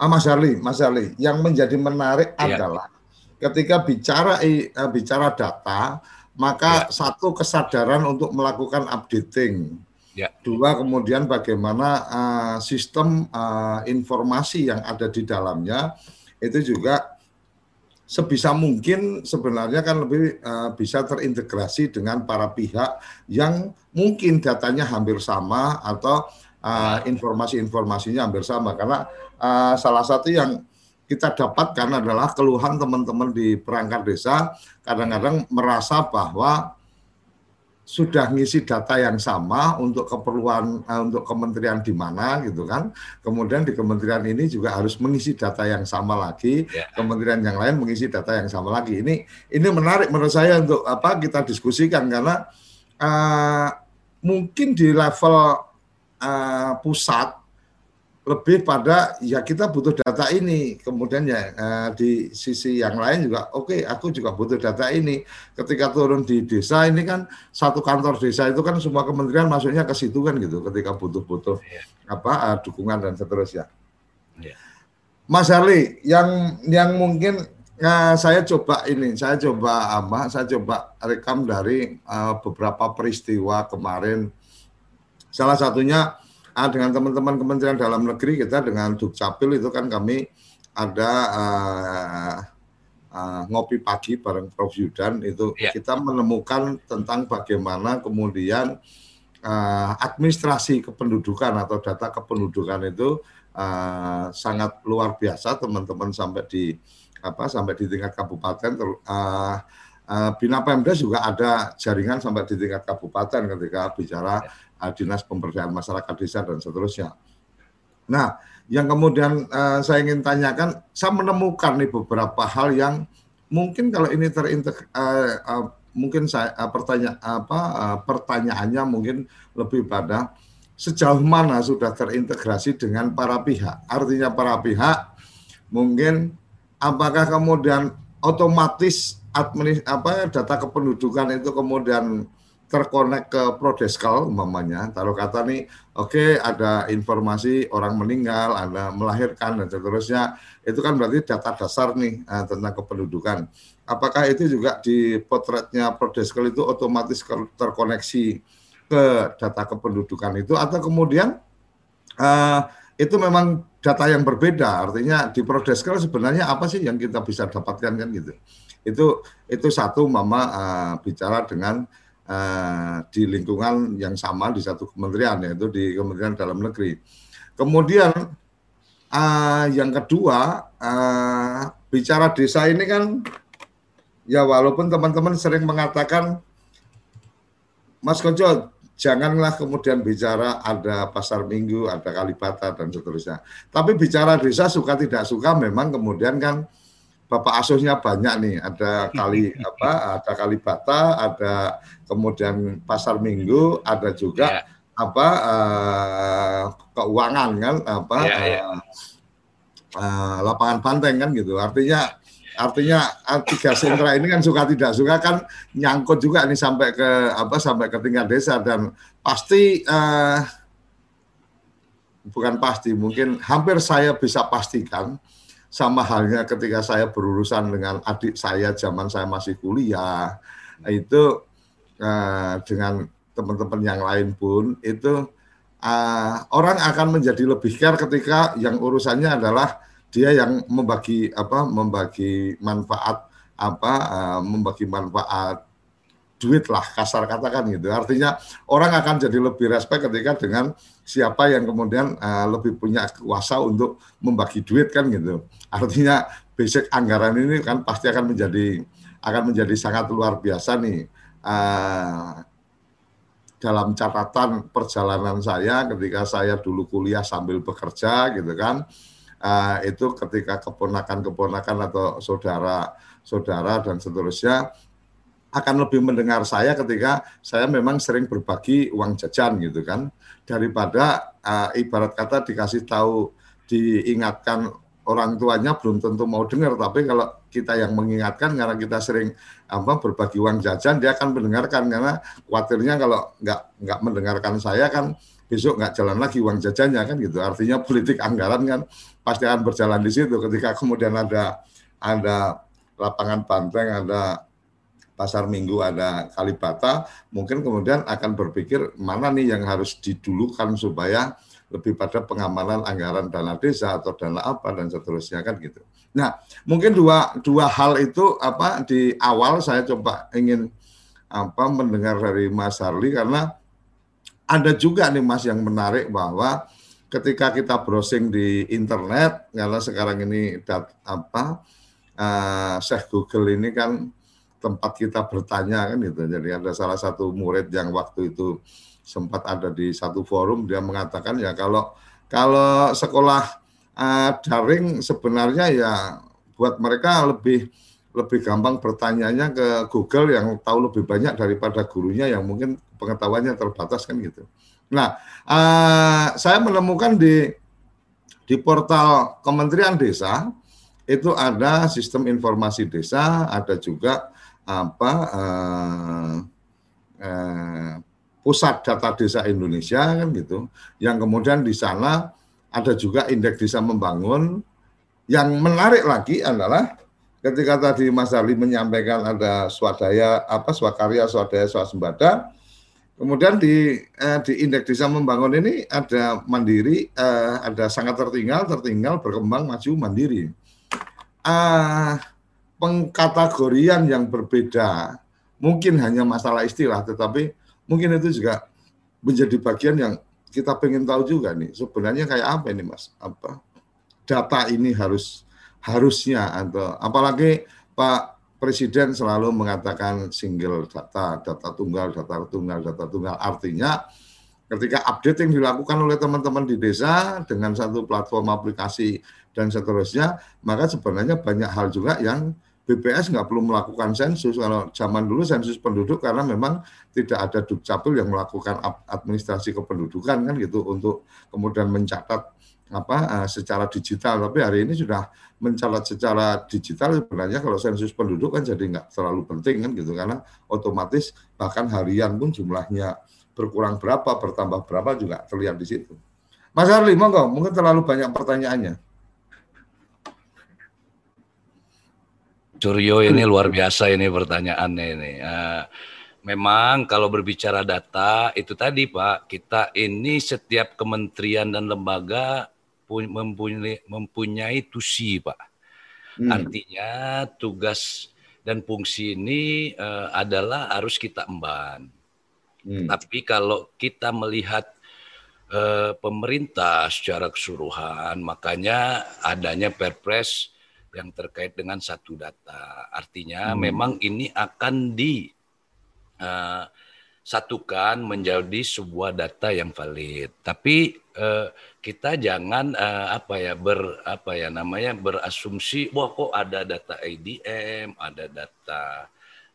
Mas Arli, Mas Arli, yang menjadi menarik ya. adalah ketika bicara uh, bicara data, maka ya. satu kesadaran untuk melakukan updating. Ya. Dua kemudian bagaimana uh, sistem uh, informasi yang ada di dalamnya itu juga sebisa mungkin sebenarnya kan lebih uh, bisa terintegrasi dengan para pihak yang mungkin datanya hampir sama atau uh, informasi-informasinya hampir sama karena uh, salah satu yang kita dapatkan adalah keluhan teman-teman di perangkat desa kadang-kadang merasa bahwa sudah ngisi data yang sama untuk keperluan uh, untuk kementerian di mana gitu kan. Kemudian di kementerian ini juga harus mengisi data yang sama lagi, yeah. kementerian yang lain mengisi data yang sama lagi. Ini ini menarik menurut saya untuk apa kita diskusikan karena uh, mungkin di level uh, pusat lebih pada ya kita butuh data ini kemudian ya eh, di sisi yang lain juga oke okay, aku juga butuh data ini ketika turun di desa ini kan satu kantor desa itu kan semua kementerian masuknya ke situ kan gitu ketika butuh-butuh yeah. apa uh, dukungan dan seterusnya yeah. Mas Harli yang yang mungkin uh, saya coba ini saya coba apa saya coba rekam dari uh, beberapa peristiwa kemarin salah satunya dengan teman-teman Kementerian Dalam Negeri kita dengan Dukcapil itu kan kami ada uh, uh, ngopi pagi bareng Prof Yudan itu ya. kita menemukan tentang bagaimana kemudian uh, administrasi kependudukan atau data kependudukan itu uh, sangat luar biasa teman-teman sampai di apa sampai di tingkat kabupaten ter, uh, uh, Bina Pemda juga ada jaringan sampai di tingkat kabupaten ketika bicara ya uh, dinas pemberdayaan masyarakat desa dan seterusnya. Nah, yang kemudian uh, saya ingin tanyakan, saya menemukan nih beberapa hal yang mungkin kalau ini terintegrasi, uh, eh, uh, mungkin saya uh, pertanya apa uh, pertanyaannya mungkin lebih pada sejauh mana sudah terintegrasi dengan para pihak. Artinya para pihak mungkin apakah kemudian otomatis administ apa data kependudukan itu kemudian terkonek ke Prodeskal umpamanya, taruh kata nih, oke okay, ada informasi orang meninggal, ada melahirkan dan seterusnya, itu kan berarti data dasar nih uh, tentang kependudukan. Apakah itu juga di potretnya Prodeskal itu otomatis terkoneksi ke data kependudukan itu atau kemudian uh, itu memang data yang berbeda, artinya di Prodeskal sebenarnya apa sih yang kita bisa dapatkan kan gitu. Itu itu satu mama uh, bicara dengan uh, di lingkungan yang sama di satu kementerian yaitu di Kementerian Dalam Negeri. Kemudian uh, yang kedua uh, bicara desa ini kan ya walaupun teman-teman sering mengatakan Mas Kojo janganlah kemudian bicara ada pasar minggu, ada kalibata dan seterusnya. Tapi bicara desa suka tidak suka memang kemudian kan Bapak asuhnya banyak nih, ada kali apa, ada kali bata, ada kemudian pasar minggu, ada juga yeah. apa uh, keuangan kan, apa yeah, ya, ya. yeah. Uh, lapangan banteng kan gitu. Artinya artinya eh, tiga sentra ini kan suka tidak suka kan nyangkut juga nih sampai ke apa sampai ke tingkat desa dan pasti uh, bukan pasti mungkin hampir saya bisa pastikan sama halnya ketika saya berurusan dengan adik saya zaman saya masih kuliah itu uh, dengan teman-teman yang lain pun itu uh, orang akan menjadi lebih care ketika yang urusannya adalah dia yang membagi apa membagi manfaat apa uh, membagi manfaat duit lah kasar katakan gitu. Artinya orang akan jadi lebih respect ketika dengan siapa yang kemudian uh, lebih punya kuasa untuk membagi duit kan gitu. Artinya basic anggaran ini kan pasti akan menjadi akan menjadi sangat luar biasa nih uh, dalam catatan perjalanan saya ketika saya dulu kuliah sambil bekerja gitu kan. Uh, itu ketika keponakan-keponakan atau saudara-saudara dan seterusnya akan lebih mendengar saya ketika saya memang sering berbagi uang jajan gitu kan daripada uh, ibarat kata dikasih tahu diingatkan orang tuanya belum tentu mau dengar tapi kalau kita yang mengingatkan karena kita sering apa berbagi uang jajan dia akan mendengarkan karena khawatirnya kalau nggak nggak mendengarkan saya kan besok nggak jalan lagi uang jajannya kan gitu. Artinya politik anggaran kan pasti akan berjalan di situ ketika kemudian ada ada lapangan banteng ada pasar minggu ada kalibata mungkin kemudian akan berpikir mana nih yang harus didulukan supaya lebih pada pengamanan anggaran dana desa atau dana apa dan seterusnya kan gitu. Nah, mungkin dua dua hal itu apa di awal saya coba ingin apa mendengar dari Mas Harli karena ada juga nih Mas yang menarik bahwa ketika kita browsing di internet karena sekarang ini dat, apa uh, Syekh Google ini kan tempat kita bertanya kan gitu. Jadi ada salah satu murid yang waktu itu sempat ada di satu forum dia mengatakan ya kalau kalau sekolah uh, daring sebenarnya ya buat mereka lebih lebih gampang bertanyanya ke Google yang tahu lebih banyak daripada gurunya yang mungkin pengetahuannya terbatas kan gitu. Nah, uh, saya menemukan di di portal Kementerian Desa itu ada sistem informasi desa, ada juga apa uh, uh, pusat data desa Indonesia kan gitu. Yang kemudian di sana ada juga indeks desa membangun. Yang menarik lagi adalah ketika tadi Mas Ali menyampaikan ada swadaya apa swakarya swadaya swasembada kemudian di eh, di indeks desa membangun ini ada mandiri eh, ada sangat tertinggal tertinggal berkembang maju mandiri eh, pengkategorian yang berbeda mungkin hanya masalah istilah tetapi mungkin itu juga menjadi bagian yang kita pengen tahu juga nih sebenarnya kayak apa ini mas? Apa data ini harus harusnya atau apalagi Pak Presiden selalu mengatakan single data data tunggal data tunggal data tunggal. Artinya ketika updating dilakukan oleh teman-teman di desa dengan satu platform aplikasi dan seterusnya maka sebenarnya banyak hal juga yang BPS nggak perlu melakukan sensus kalau zaman dulu sensus penduduk karena memang tidak ada dukcapil yang melakukan administrasi kependudukan kan gitu untuk kemudian mencatat apa uh, secara digital tapi hari ini sudah mencatat secara digital sebenarnya kalau sensus penduduk kan jadi nggak terlalu penting kan gitu karena otomatis bahkan harian pun jumlahnya berkurang berapa bertambah berapa juga terlihat di situ. Mas Arli, monggo mungkin terlalu banyak pertanyaannya. Suryo ini luar biasa ini pertanyaannya ini. Uh, memang kalau berbicara data itu tadi Pak, kita ini setiap kementerian dan lembaga mempunyai, mempunyai tusi Pak. Hmm. Artinya tugas dan fungsi ini uh, adalah harus kita emban. Hmm. Tapi kalau kita melihat uh, pemerintah secara keseluruhan, makanya adanya Perpres yang terkait dengan satu data. Artinya hmm. memang ini akan disatukan uh, menjadi sebuah data yang valid. Tapi uh, kita jangan uh, apa ya ber apa ya namanya berasumsi wah kok ada data IDM, ada data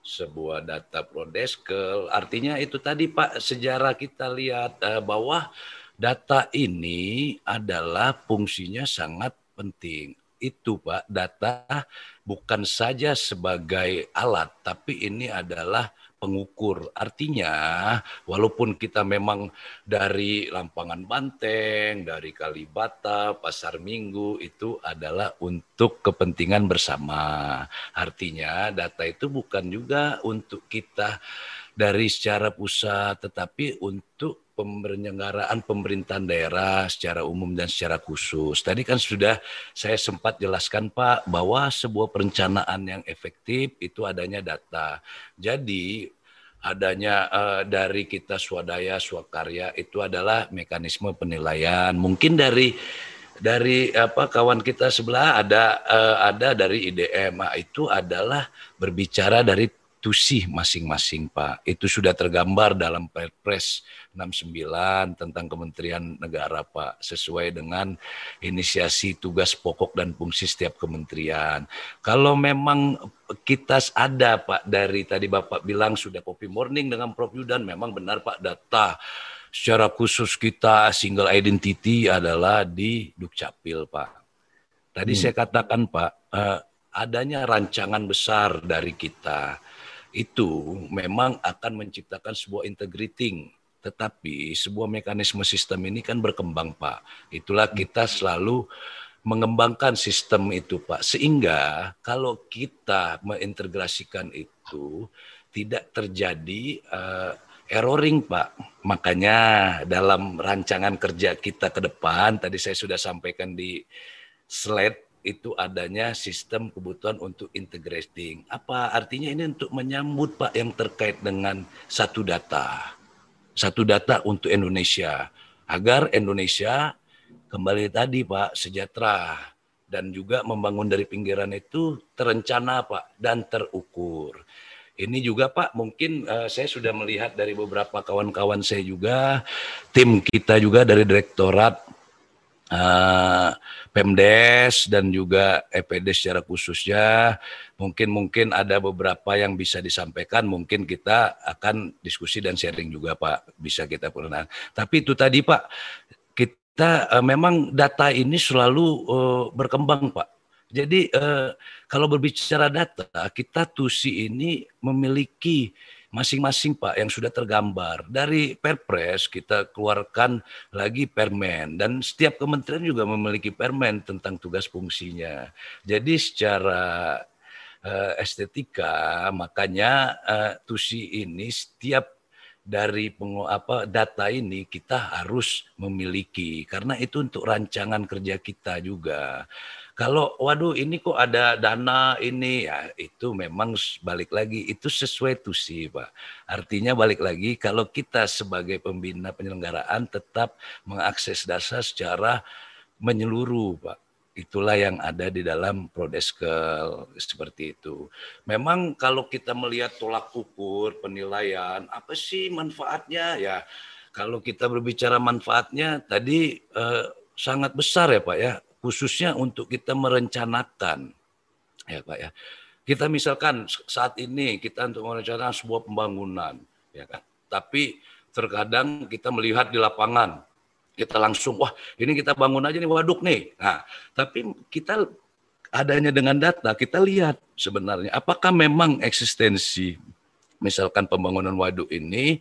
sebuah data prodeskel. Artinya itu tadi Pak sejarah kita lihat uh, bahwa data ini adalah fungsinya sangat penting itu Pak, data bukan saja sebagai alat, tapi ini adalah pengukur. Artinya, walaupun kita memang dari Lampangan Banteng, dari Kalibata, Pasar Minggu, itu adalah untuk kepentingan bersama. Artinya, data itu bukan juga untuk kita dari secara pusat, tetapi untuk penyelenggaraan pemerintahan daerah secara umum dan secara khusus. Tadi kan sudah saya sempat jelaskan Pak bahwa sebuah perencanaan yang efektif itu adanya data. Jadi adanya uh, dari kita swadaya swakarya itu adalah mekanisme penilaian. Mungkin dari dari apa kawan kita sebelah ada uh, ada dari IDM nah, itu adalah berbicara dari tusi masing-masing Pak. Itu sudah tergambar dalam Perpres 69 tentang Kementerian Negara Pak sesuai dengan inisiasi tugas pokok dan fungsi setiap kementerian. Kalau memang kita ada Pak dari tadi Bapak bilang sudah copy morning dengan Prof Yudan memang benar Pak data secara khusus kita single identity adalah di Dukcapil Pak. Tadi hmm. saya katakan Pak, uh, adanya rancangan besar dari kita itu memang akan menciptakan sebuah integrating tetapi sebuah mekanisme sistem ini kan berkembang Pak. Itulah kita selalu mengembangkan sistem itu Pak. Sehingga kalau kita mengintegrasikan itu tidak terjadi uh, erroring Pak. Makanya dalam rancangan kerja kita ke depan tadi saya sudah sampaikan di slide itu adanya sistem kebutuhan untuk integrating. Apa artinya ini untuk menyambut Pak yang terkait dengan satu data. Satu data untuk Indonesia. Agar Indonesia kembali tadi Pak sejahtera dan juga membangun dari pinggiran itu terencana Pak dan terukur. Ini juga Pak mungkin uh, saya sudah melihat dari beberapa kawan-kawan saya juga tim kita juga dari direktorat uh, Pemdes dan juga EPD secara khususnya mungkin mungkin ada beberapa yang bisa disampaikan. Mungkin kita akan diskusi dan sharing juga Pak. Bisa kita pernah tapi itu tadi Pak kita uh, memang data ini selalu uh, berkembang Pak. Jadi uh, kalau berbicara data kita TUSI ini memiliki masing-masing Pak yang sudah tergambar. Dari Perpres kita keluarkan lagi permen dan setiap kementerian juga memiliki permen tentang tugas fungsinya. Jadi secara uh, estetika makanya uh, TUSI ini setiap dari pengu, apa data ini kita harus memiliki karena itu untuk rancangan kerja kita juga. Kalau waduh ini kok ada dana ini ya itu memang balik lagi itu sesuai tusi Pak. Artinya balik lagi kalau kita sebagai pembina penyelenggaraan tetap mengakses dasar secara menyeluruh Pak. Itulah yang ada di dalam Prodeskel seperti itu. Memang kalau kita melihat tolak ukur penilaian, apa sih manfaatnya? Ya, kalau kita berbicara manfaatnya tadi eh, sangat besar ya Pak ya khususnya untuk kita merencanakan ya Pak ya. Kita misalkan saat ini kita untuk merencanakan sebuah pembangunan ya kan. Tapi terkadang kita melihat di lapangan kita langsung wah ini kita bangun aja nih waduk nih. Nah, tapi kita adanya dengan data kita lihat sebenarnya apakah memang eksistensi misalkan pembangunan waduk ini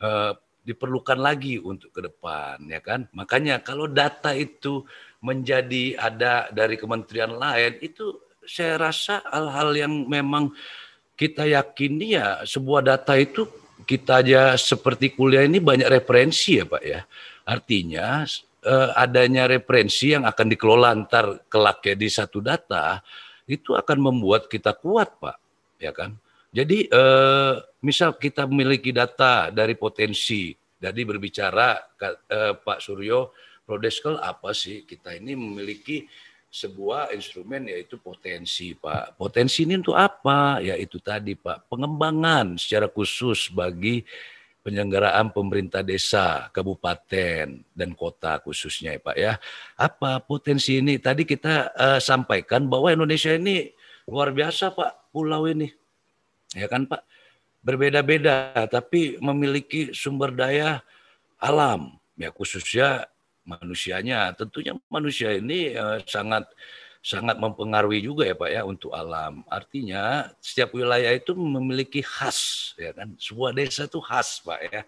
eh, diperlukan lagi untuk ke depan ya kan. Makanya kalau data itu menjadi ada dari kementerian lain itu saya rasa hal-hal yang memang kita yakini ya sebuah data itu kita aja seperti kuliah ini banyak referensi ya Pak ya. Artinya eh, adanya referensi yang akan dikelola antar kelak ya di satu data itu akan membuat kita kuat Pak ya kan. Jadi eh, misal kita memiliki data dari potensi, jadi berbicara eh, Pak Suryo Prodeskel apa sih? Kita ini memiliki sebuah instrumen yaitu potensi, Pak. Potensi ini untuk apa? Ya itu tadi, Pak. Pengembangan secara khusus bagi penyelenggaraan pemerintah desa, kabupaten, dan kota khususnya ya Pak ya. Apa potensi ini? Tadi kita uh, sampaikan bahwa Indonesia ini luar biasa Pak, pulau ini. Ya kan Pak? Berbeda-beda, tapi memiliki sumber daya alam, ya khususnya manusianya. Tentunya manusia ini uh, sangat sangat mempengaruhi juga ya Pak ya untuk alam. Artinya setiap wilayah itu memiliki khas ya kan. Sebuah desa itu khas Pak ya.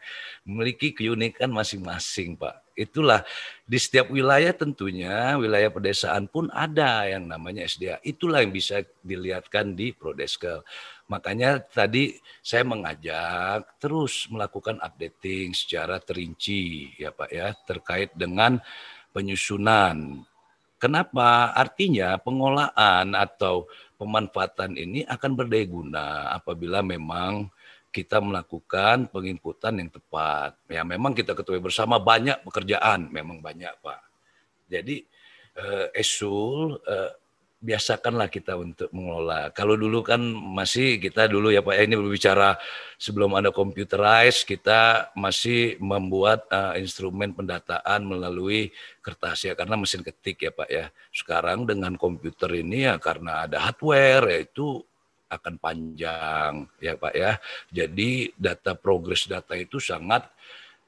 Memiliki keunikan masing-masing Pak. Itulah di setiap wilayah tentunya wilayah pedesaan pun ada yang namanya SDA. Itulah yang bisa dilihatkan di Prodeskel. Makanya tadi saya mengajak terus melakukan updating secara terinci ya Pak ya terkait dengan penyusunan. Kenapa? Artinya pengolahan atau pemanfaatan ini akan berdaya guna apabila memang kita melakukan penginputan yang tepat. Ya memang kita ketahui bersama banyak pekerjaan, memang banyak Pak. Jadi eh, Esul eh, biasakanlah kita untuk mengelola. Kalau dulu kan masih kita dulu ya Pak ya ini berbicara sebelum ada computerized kita masih membuat uh, instrumen pendataan melalui kertas ya karena mesin ketik ya Pak ya. Sekarang dengan komputer ini ya karena ada hardware yaitu akan panjang ya Pak ya. Jadi data progres data itu sangat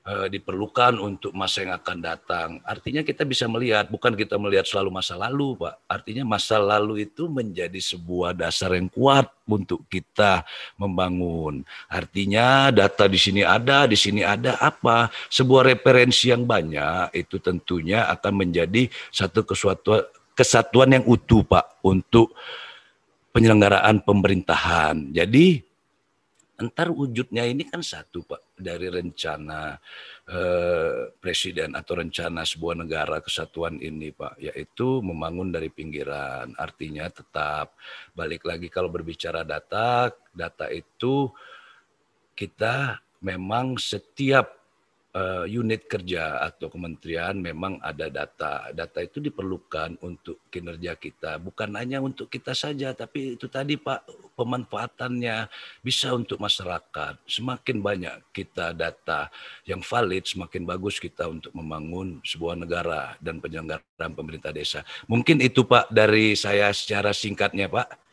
diperlukan untuk masa yang akan datang. Artinya kita bisa melihat, bukan kita melihat selalu masa lalu, Pak. Artinya masa lalu itu menjadi sebuah dasar yang kuat untuk kita membangun. Artinya data di sini ada, di sini ada apa? Sebuah referensi yang banyak itu tentunya akan menjadi satu kesatuan kesatuan yang utuh, Pak, untuk penyelenggaraan pemerintahan. Jadi Entar wujudnya ini kan satu Pak dari rencana eh, presiden atau rencana sebuah negara kesatuan ini Pak yaitu membangun dari pinggiran. Artinya tetap balik lagi kalau berbicara data data itu kita memang setiap uh, unit kerja atau kementerian memang ada data. Data itu diperlukan untuk kinerja kita, bukan hanya untuk kita saja, tapi itu tadi Pak pemanfaatannya bisa untuk masyarakat. Semakin banyak kita data yang valid, semakin bagus kita untuk membangun sebuah negara dan penyelenggaraan pemerintah desa. Mungkin itu Pak dari saya secara singkatnya Pak.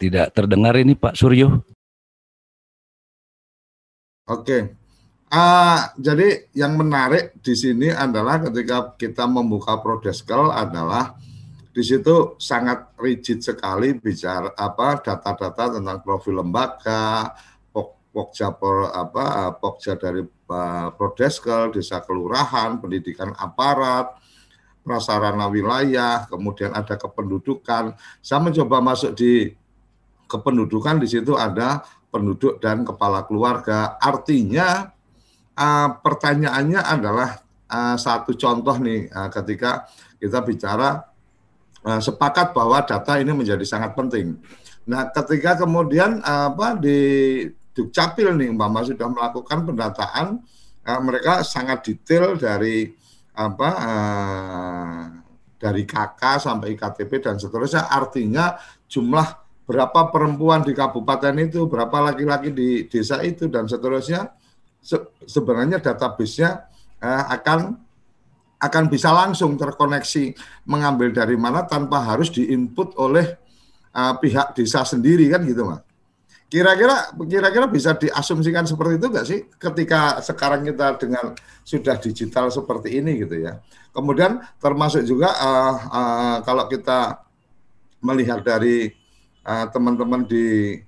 Tidak terdengar ini Pak Suryo. Oke. Uh, jadi yang menarik di sini adalah ketika kita membuka Prodeskel adalah di situ sangat rigid sekali bicara apa data-data tentang profil lembaga, pokja apa pokja dari uh, Prodeskel, desa kelurahan, pendidikan aparat, prasarana wilayah, kemudian ada kependudukan. Saya mencoba masuk di kependudukan di situ ada penduduk dan kepala keluarga. Artinya uh, pertanyaannya adalah uh, satu contoh nih uh, ketika kita bicara uh, sepakat bahwa data ini menjadi sangat penting. Nah, ketika kemudian uh, apa di Dukcapil nih Mbak sudah melakukan pendataan, uh, mereka sangat detail dari apa uh, dari KK sampai KTP dan seterusnya. Artinya jumlah berapa perempuan di kabupaten itu, berapa laki-laki di desa itu dan seterusnya se sebenarnya database-nya eh, akan akan bisa langsung terkoneksi mengambil dari mana tanpa harus diinput oleh uh, pihak desa sendiri kan gitu mas. Kira-kira kira-kira bisa diasumsikan seperti itu nggak sih ketika sekarang kita dengan sudah digital seperti ini gitu ya. Kemudian termasuk juga uh, uh, kalau kita melihat dari Eh, teman-teman di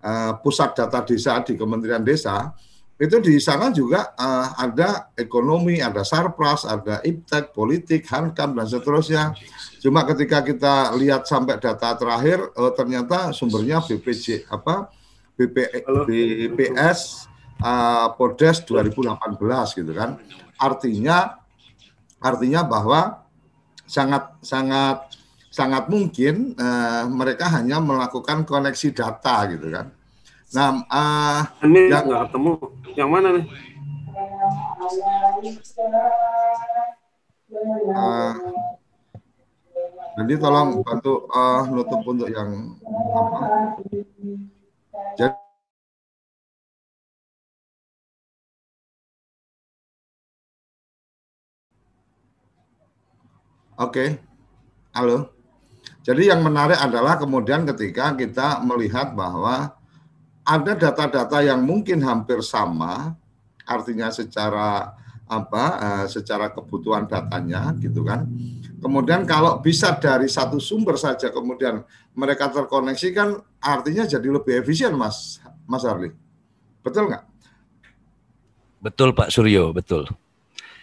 uh, pusat data desa di Kementerian Desa itu di sana juga uh, ada ekonomi, ada sarpras, ada iptek, politik, hankam dan seterusnya. Cuma ketika kita lihat sampai data terakhir, uh, ternyata sumbernya BPJ apa BP, BPS uh, Podes 2018 gitu kan. Artinya artinya bahwa sangat sangat sangat mungkin uh, mereka hanya melakukan koneksi data gitu kan. Nah, uh, ini yang nggak ketemu. Yang mana nih? Uh, jadi tolong bantu uh, nutup untuk yang apa? Jadi Oke, okay. halo. Jadi yang menarik adalah kemudian ketika kita melihat bahwa ada data-data yang mungkin hampir sama, artinya secara apa, uh, secara kebutuhan datanya, gitu kan. Kemudian kalau bisa dari satu sumber saja, kemudian mereka terkoneksi kan, artinya jadi lebih efisien, Mas, Mas Arli. Betul nggak? Betul, Pak Suryo, betul.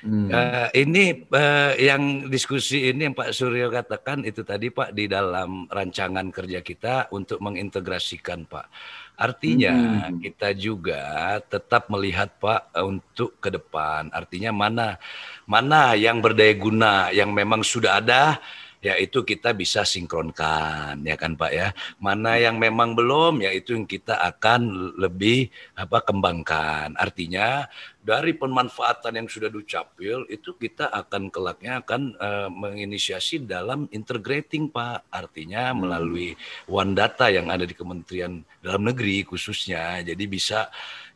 Hmm. Uh, ini uh, yang diskusi ini yang Pak Suryo katakan itu tadi Pak di dalam rancangan kerja kita untuk mengintegrasikan Pak. Artinya hmm. kita juga tetap melihat Pak untuk ke depan. Artinya mana mana yang berdaya guna yang memang sudah ada ya itu kita bisa sinkronkan ya kan Pak ya. Mana yang memang belum ya itu yang kita akan lebih apa kembangkan. Artinya dari pemanfaatan yang sudah dicapil itu kita akan kelaknya akan uh, menginisiasi dalam integrating Pak. Artinya hmm. melalui one data yang ada di Kementerian Dalam Negeri khususnya. Jadi bisa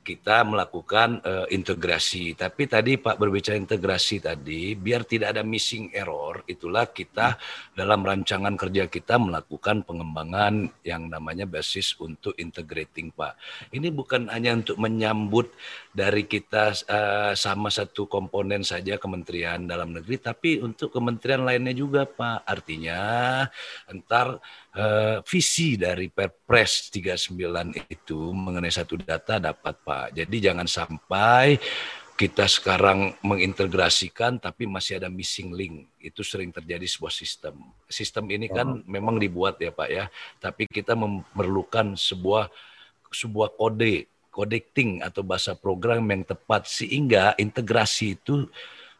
kita melakukan uh, integrasi. Tapi tadi Pak berbicara integrasi tadi, biar tidak ada missing error, itulah kita dalam rancangan kerja kita melakukan pengembangan yang namanya basis untuk integrating Pak. Ini bukan hanya untuk menyambut dari kita uh, sama satu komponen saja Kementerian Dalam Negeri, tapi untuk kementerian lainnya juga Pak. Artinya entar uh, visi dari Perpres 39 itu mengenai satu data dapat Pak. Jadi jangan sampai kita sekarang mengintegrasikan tapi masih ada missing link. Itu sering terjadi sebuah sistem. Sistem ini kan oh. memang dibuat ya Pak ya, tapi kita memerlukan sebuah sebuah kode, codecting atau bahasa program yang tepat sehingga integrasi itu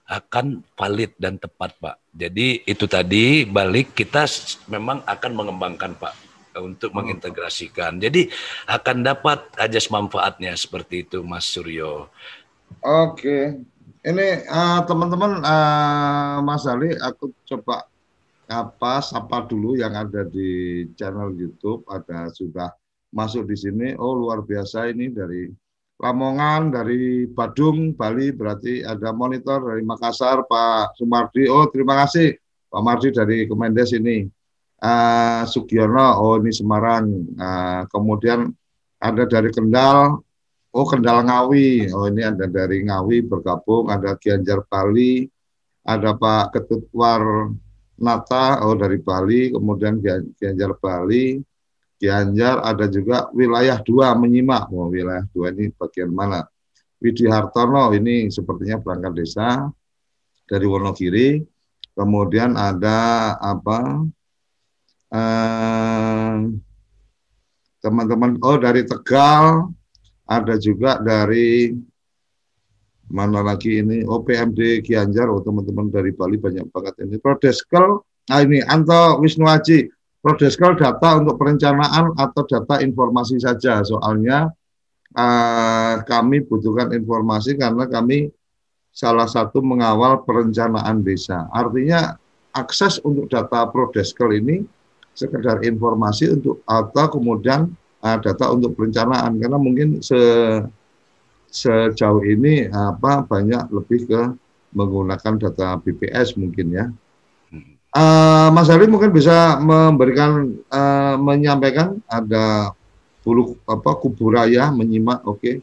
akan valid dan tepat Pak. Jadi itu tadi balik kita memang akan mengembangkan Pak untuk mengintegrasikan. Jadi akan dapat ajas manfaatnya seperti itu Mas Suryo. Oke. Ini uh, teman-teman uh, Mas Ali aku coba apa sapa dulu yang ada di channel YouTube ada sudah masuk di sini. Oh luar biasa ini dari Lamongan dari Badung, Bali, berarti ada monitor dari Makassar, Pak Sumardi. Oh, terima kasih Pak Mardi dari Kemendes ini. Uh, Sugiono, oh ini Semarang. Uh, kemudian ada dari Kendal, oh Kendal Ngawi. Oh ini ada dari Ngawi bergabung, ada Gianjar Bali, ada Pak Ketut Nata, oh dari Bali, kemudian Gianjar Bali, Gianjar ada juga wilayah dua menyimak. Oh, wilayah dua ini bagian mana? Widi Hartono ini sepertinya perangkat desa dari Wonogiri. Kemudian ada apa? Eh, teman-teman, oh dari Tegal, ada juga dari mana lagi ini OPMD Gianjar, oh teman-teman dari Bali banyak banget ini. Prodeskel, nah ini Anto Wisnu Aji, Prodeskal data untuk perencanaan atau data informasi saja. Soalnya uh, kami butuhkan informasi karena kami salah satu mengawal perencanaan desa. Artinya akses untuk data Prodeskal ini sekedar informasi untuk atau kemudian uh, data untuk perencanaan karena mungkin se sejauh ini apa banyak lebih ke menggunakan data BPS mungkin ya. Uh, Mas Ali mungkin bisa memberikan uh, menyampaikan ada bulu apa kuburaya menyimak oke. Okay.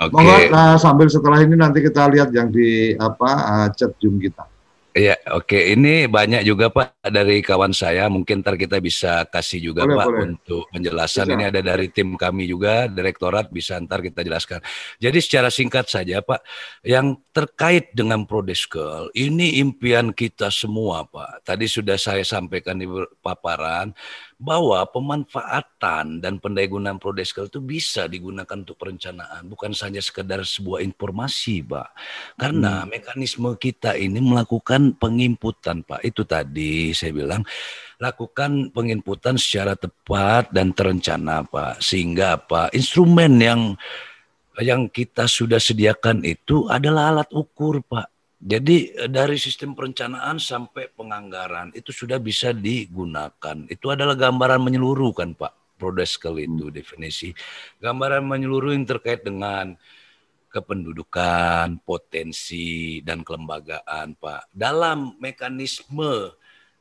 Oke. Okay. uh, sambil setelah ini nanti kita lihat yang di apa uh, chat Zoom kita. Iya, oke. Ini banyak juga Pak dari kawan saya. Mungkin ntar kita bisa kasih juga boleh, Pak boleh. untuk penjelasan. Bisa. Ini ada dari tim kami juga, direktorat bisa ntar kita jelaskan. Jadi secara singkat saja Pak, yang terkait dengan Prodeskel, ini impian kita semua Pak. Tadi sudah saya sampaikan di paparan bahwa pemanfaatan dan pendayagunaan prodeskel itu bisa digunakan untuk perencanaan, bukan saja sekedar sebuah informasi, Pak. Karena hmm. mekanisme kita ini melakukan penginputan, Pak. Itu tadi saya bilang lakukan penginputan secara tepat dan terencana, Pak. Sehingga apa? Instrumen yang yang kita sudah sediakan itu adalah alat ukur, Pak jadi eh, dari sistem perencanaan sampai penganggaran itu sudah bisa digunakan. Itu adalah gambaran menyeluruh kan Pak Prodeskel itu hmm. definisi. Gambaran menyeluruh yang terkait dengan kependudukan, potensi dan kelembagaan Pak. Dalam mekanisme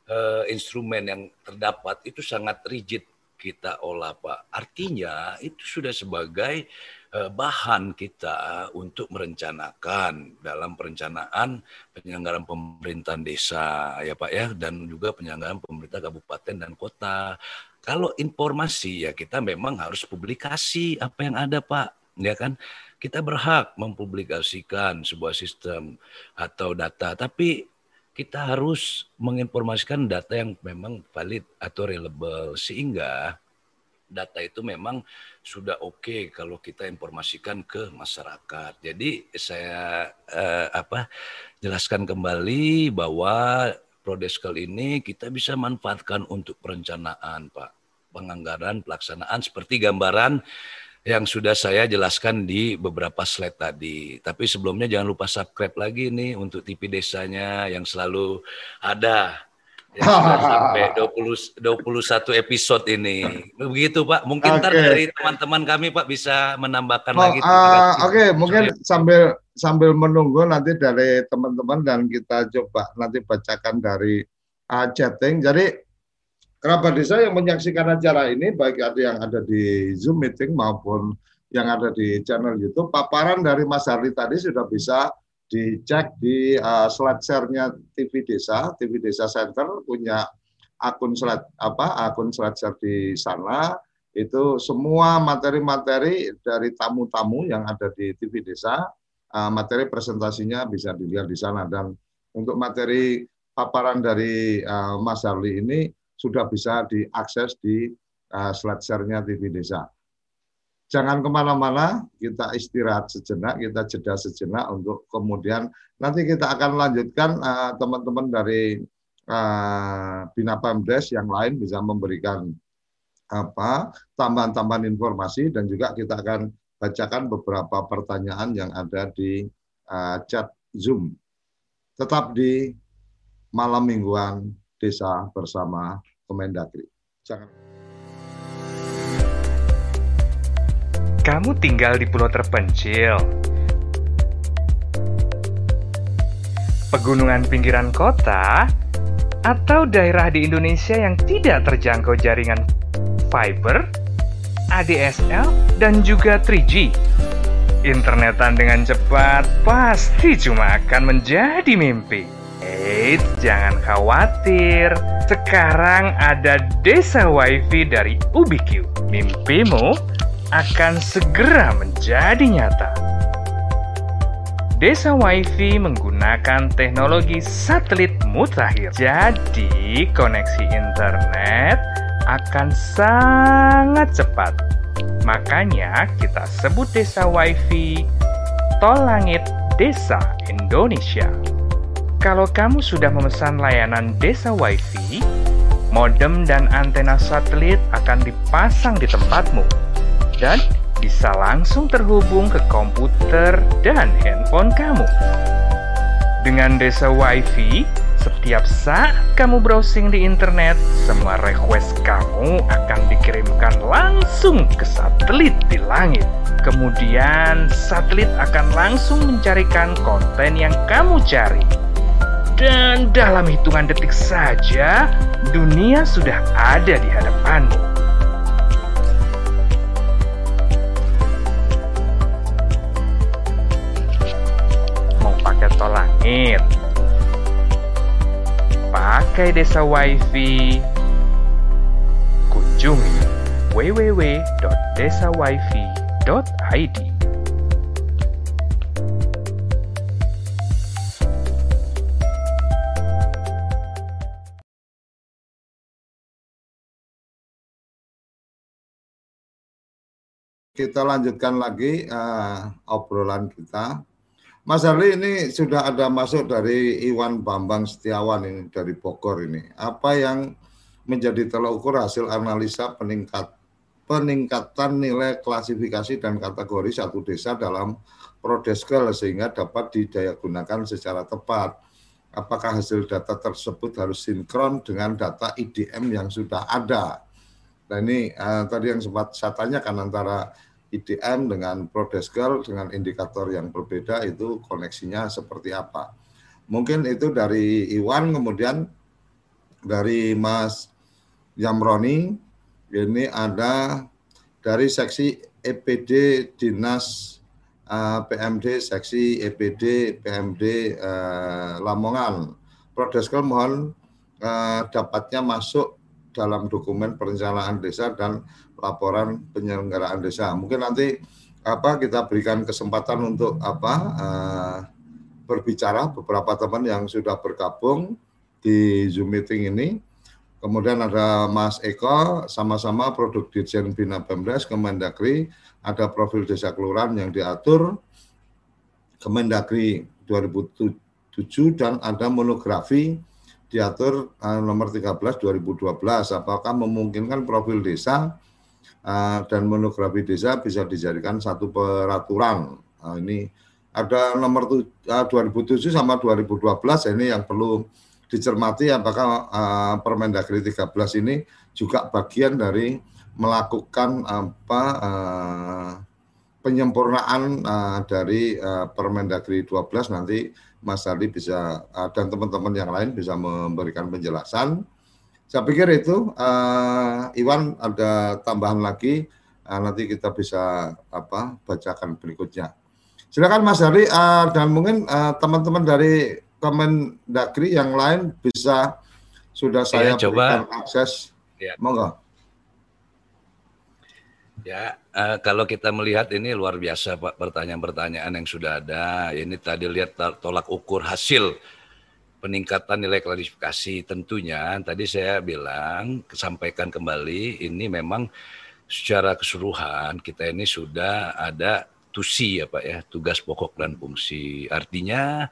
uh, instrumen yang terdapat itu sangat rigid kita olah Pak. Artinya itu sudah sebagai bahan kita untuk merencanakan dalam perencanaan penyelenggaraan pemerintahan desa ya Pak ya dan juga penyelenggaraan pemerintah kabupaten dan kota. Kalau informasi ya kita memang harus publikasi apa yang ada Pak ya kan kita berhak mempublikasikan sebuah sistem atau data tapi kita harus menginformasikan data yang memang valid atau reliable sehingga data itu memang sudah oke okay kalau kita informasikan ke masyarakat. Jadi saya eh, apa jelaskan kembali bahwa Prodeskel ini kita bisa manfaatkan untuk perencanaan, Pak. Penganggaran, pelaksanaan seperti gambaran yang sudah saya jelaskan di beberapa slide tadi. Tapi sebelumnya jangan lupa subscribe lagi nih untuk TV desanya yang selalu ada sampai 20 21 episode ini. Begitu Pak. Mungkin okay. ntar dari teman-teman kami Pak bisa menambahkan oh, lagi. Uh, Oke, okay. mungkin sambil sambil menunggu nanti dari teman-teman dan kita coba nanti bacakan dari uh, chatting. Jadi kerabat desa yang menyaksikan acara ini baik ada yang ada di Zoom meeting maupun yang ada di channel YouTube paparan dari Mas Harli tadi sudah bisa dicek di uh, slide share-nya TV Desa, TV Desa Center punya akun slide apa akun slide share di sana. Itu semua materi-materi dari tamu-tamu yang ada di TV Desa uh, materi presentasinya bisa dilihat di sana. Dan untuk materi paparan dari uh, Mas Harli ini sudah bisa diakses di uh, slide share-nya TV Desa. Jangan ke mana-mana, kita istirahat sejenak, kita jeda sejenak untuk kemudian nanti kita akan lanjutkan uh, teman-teman dari uh, Bina Pemdes yang lain bisa memberikan apa tambahan-tambahan informasi dan juga kita akan bacakan beberapa pertanyaan yang ada di uh, chat Zoom. Tetap di malam mingguan desa bersama Kemendagri. Jangan Kamu tinggal di pulau terpencil. Pegunungan pinggiran kota atau daerah di Indonesia yang tidak terjangkau jaringan fiber, ADSL, dan juga 3G. Internetan dengan cepat pasti cuma akan menjadi mimpi. Eits, jangan khawatir. Sekarang ada Desa WiFi dari Ubiq. Mimpimu akan segera menjadi nyata. Desa WiFi menggunakan teknologi satelit mutakhir. Jadi, koneksi internet akan sangat cepat. Makanya kita sebut desa WiFi Tol Langit Desa Indonesia. Kalau kamu sudah memesan layanan desa WiFi, modem dan antena satelit akan dipasang di tempatmu dan bisa langsung terhubung ke komputer dan handphone kamu. Dengan desa WiFi, setiap saat kamu browsing di internet, semua request kamu akan dikirimkan langsung ke satelit di langit. Kemudian, satelit akan langsung mencarikan konten yang kamu cari dan dalam hitungan detik saja, dunia sudah ada di hadapanmu. Langit? Pakai desa wifi. Kunjungi www.desawifi.id. kita lanjutkan lagi uh, obrolan kita. Mas Harli ini sudah ada masuk dari Iwan Bambang Setiawan ini dari Bogor ini. Apa yang menjadi tolak ukur hasil analisa peningkat peningkatan nilai klasifikasi dan kategori satu desa dalam Prodeskel sehingga dapat didayagunakan secara tepat. Apakah hasil data tersebut harus sinkron dengan data IDM yang sudah ada? Nah ini uh, tadi yang sempat saya tanyakan antara IDM dengan Prodeskel dengan indikator yang berbeda itu koneksinya seperti apa. Mungkin itu dari Iwan, kemudian dari Mas Yamroni, ini ada dari seksi EPD Dinas eh, PMD, seksi EPD PMD uh, Lamongan. Prodeskel mohon uh, dapatnya masuk dalam dokumen perencanaan desa dan laporan penyelenggaraan desa. Mungkin nanti apa kita berikan kesempatan untuk apa uh, berbicara beberapa teman yang sudah bergabung di Zoom meeting ini. Kemudian ada Mas Eko, sama-sama produk Dirjen Bina Pemdes, Kemendagri, ada profil desa kelurahan yang diatur, Kemendagri 2007 dan ada monografi diatur uh, nomor 13 2012 apakah memungkinkan profil desa uh, dan monografi desa bisa dijadikan satu peraturan. Uh, ini ada nomor tu, uh, 2007 sama 2012 ini yang perlu dicermati apakah uh, Permendagri 13 ini juga bagian dari melakukan apa uh, penyempurnaan uh, dari uh, Permendagri 12 nanti Mas Ardi bisa uh, dan teman-teman yang lain bisa memberikan penjelasan. Saya pikir itu uh, Iwan ada tambahan lagi uh, nanti kita bisa apa bacakan berikutnya. Silakan Mas Ardi uh, dan mungkin teman-teman uh, dari Kemendagri yang lain bisa sudah saya ya, coba. berikan akses. Ya. Monggo. Ya, uh, kalau kita melihat ini luar biasa Pak pertanyaan-pertanyaan yang sudah ada. Ini tadi lihat tolak ukur hasil peningkatan nilai klarifikasi tentunya tadi saya bilang sampaikan kembali ini memang secara keseluruhan kita ini sudah ada tusi ya Pak ya tugas pokok dan fungsi artinya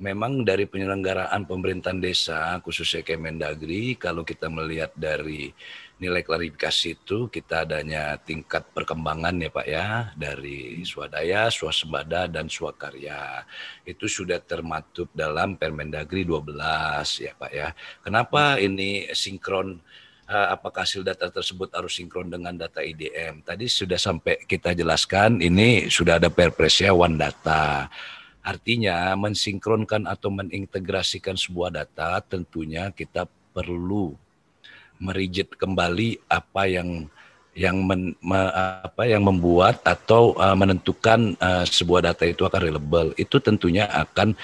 memang dari penyelenggaraan pemerintahan desa khususnya Kemendagri kalau kita melihat dari nilai klarifikasi itu kita adanya tingkat perkembangan ya Pak ya dari swadaya, swasembada dan swakarya. Itu sudah termaktub dalam Permendagri 12 ya Pak ya. Kenapa ini sinkron eh, apakah hasil data tersebut harus sinkron dengan data IDM? Tadi sudah sampai kita jelaskan ini sudah ada perpresnya One Data. Artinya mensinkronkan atau mengintegrasikan sebuah data tentunya kita perlu merijit kembali apa yang yang men, me, apa yang membuat atau uh, menentukan uh, sebuah data itu akan reliable itu tentunya akan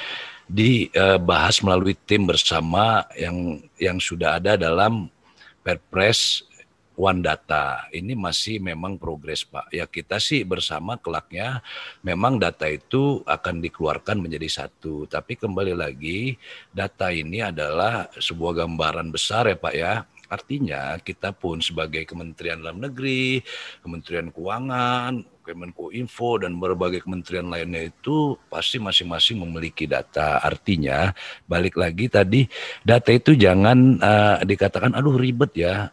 dibahas uh, melalui tim bersama yang yang sudah ada dalam Perpres One Data. Ini masih memang progres Pak. Ya kita sih bersama kelaknya memang data itu akan dikeluarkan menjadi satu. Tapi kembali lagi data ini adalah sebuah gambaran besar ya Pak ya Artinya kita pun sebagai Kementerian Dalam Negeri, Kementerian Keuangan, Kemenko Info dan berbagai kementerian lainnya itu pasti masing-masing memiliki data. Artinya balik lagi tadi data itu jangan uh, dikatakan aduh ribet ya.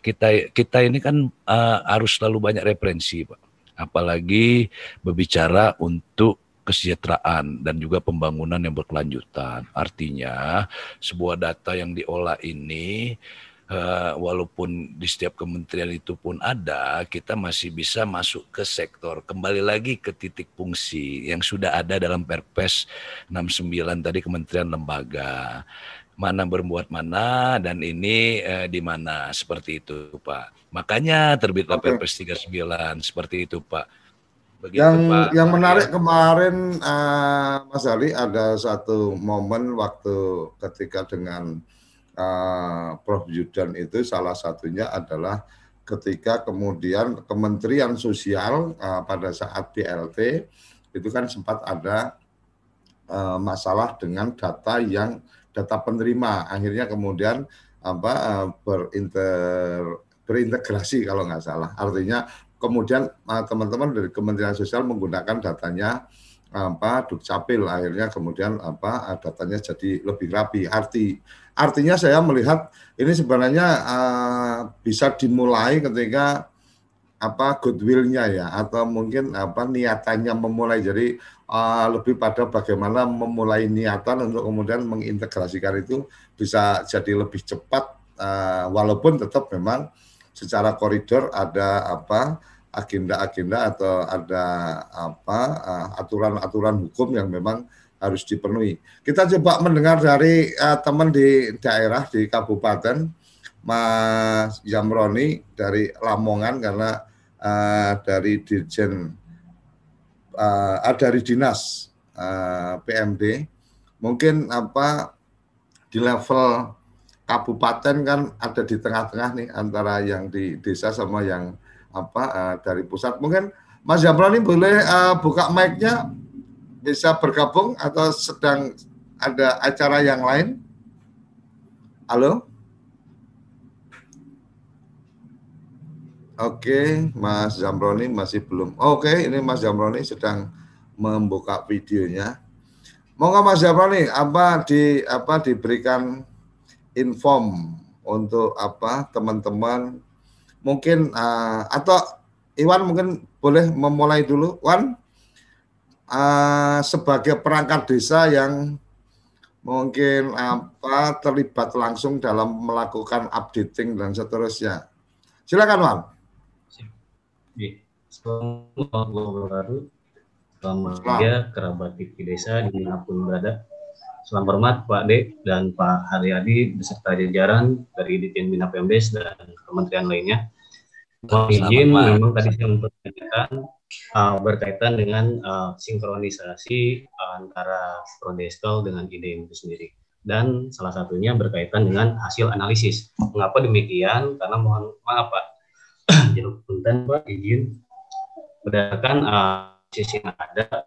Kita kita ini kan uh, harus selalu banyak referensi, Pak. Apalagi berbicara untuk kesejahteraan dan juga pembangunan yang berkelanjutan. Artinya sebuah data yang diolah ini uh, walaupun di setiap kementerian itu pun ada, kita masih bisa masuk ke sektor. Kembali lagi ke titik fungsi yang sudah ada dalam Perpres 69 tadi kementerian lembaga. Mana berbuat mana dan ini uh, di mana seperti itu, Pak. Makanya terbitlah okay. Perpres 39 seperti itu, Pak Begitu, yang Pak. yang menarik kemarin uh, Mas Ali ada satu momen waktu ketika dengan uh, Prof Yudan itu salah satunya adalah ketika kemudian Kementerian Sosial uh, pada saat BLT itu kan sempat ada uh, masalah dengan data yang data penerima akhirnya kemudian apa uh, berinter berintegrasi kalau nggak salah artinya kemudian eh, teman-teman dari Kementerian Sosial menggunakan datanya apa Dukcapil. Akhirnya kemudian apa eh, datanya jadi lebih rapi. Arti artinya saya melihat ini sebenarnya uh, bisa dimulai ketika apa goodwillnya ya atau mungkin apa niatannya memulai. Jadi uh, lebih pada bagaimana memulai niatan untuk kemudian mengintegrasikan itu bisa jadi lebih cepat uh, walaupun tetap memang secara koridor ada apa agenda-agenda atau ada apa uh, aturan-aturan hukum yang memang harus dipenuhi. Kita coba mendengar dari uh, teman di daerah di kabupaten Mas Yamroni dari Lamongan karena uh, dari Dirjen uh, dari dinas uh, PMD mungkin apa di level kabupaten kan ada di tengah-tengah nih antara yang di desa sama yang apa uh, dari pusat. Mungkin Mas Jamroni boleh uh, buka mic-nya bisa bergabung atau sedang ada acara yang lain? Halo? Oke, Mas Jamroni masih belum. Oke, ini Mas Jamroni sedang membuka videonya. Monggo Mas Jabroni, apa di apa diberikan inform untuk apa teman-teman mungkin uh, atau Iwan mungkin boleh memulai dulu, Wan uh, sebagai perangkat desa yang mungkin apa terlibat langsung dalam melakukan updating dan seterusnya. Silakan Wan. Selamat dia kerabat TV Desa di mana pun berada. Selamat hormat Pak Dek dan Pak Haryadi beserta jajaran dari Ditjen Bina Pemdes dan kementerian lainnya. Mohon izin memang tadi saya mempertanyakan uh, berkaitan dengan uh, sinkronisasi uh, antara Prodeskel dengan ide itu sendiri dan salah satunya berkaitan dengan hasil analisis. Mengapa demikian? Karena mohon maaf Pak, jadi punten Pak izin berdasarkan uh, sisi yang ada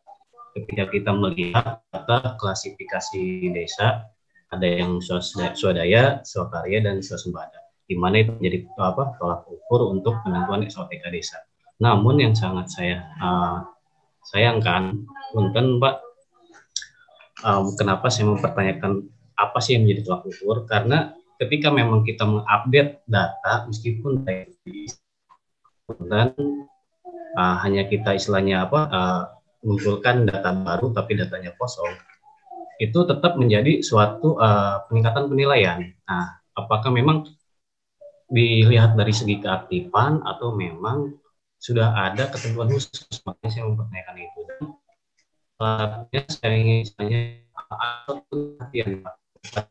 ketika kita melihat data klasifikasi desa ada yang swadaya, swakarya dan swasembada di mana itu menjadi apa tolak ukur untuk penentuan SOTK desa. Namun yang sangat saya uh, sayangkan, punten Pak, um, kenapa saya mempertanyakan apa sih yang menjadi tolak ukur? Karena ketika memang kita mengupdate data, meskipun dan uh, hanya kita istilahnya apa uh, mengumpulkan data baru tapi datanya kosong itu tetap menjadi suatu uh, peningkatan penilaian. Nah, apakah memang dilihat dari segi keaktifan atau memang sudah ada ketentuan khusus? Makanya saya mempertanyakan itu. Dan saya ingin tanya apa perhatian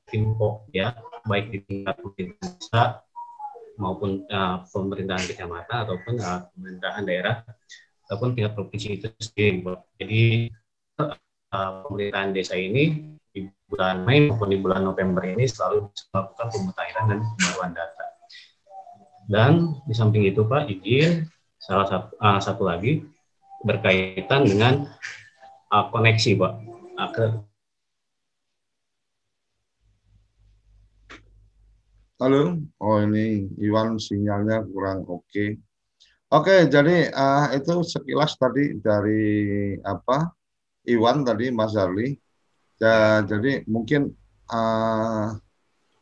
Timpo ya, baik di tingkat pemerintah maupun uh, pemerintahan kecamatan ataupun uh, pemerintahan daerah ataupun tingkat provinsi itu sendiri. Jadi uh, pemerintahan desa ini di bulan Mei maupun di bulan November ini selalu melakukan pemutahiran dan pembaruan data. Dan di samping itu Pak izin salah satu, uh, satu lagi berkaitan dengan uh, koneksi Pak uh, ke Halo, oh ini Iwan sinyalnya kurang oke. Okay. Oke, jadi uh, itu sekilas tadi dari apa Iwan tadi Mas Arli. Ya, jadi mungkin kawan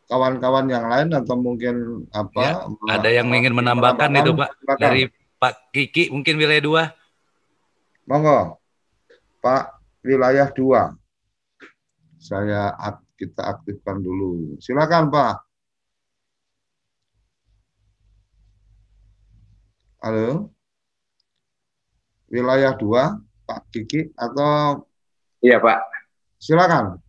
kawan-kawan yang lain atau mungkin apa? Ya, ada yang ingin menambahkan itu Pak silakan. dari Pak Kiki mungkin wilayah dua. Monggo, Pak wilayah dua. Saya kita aktifkan dulu. Silakan Pak. Halo. Wilayah 2, Pak Kiki atau Iya, Pak. Silakan.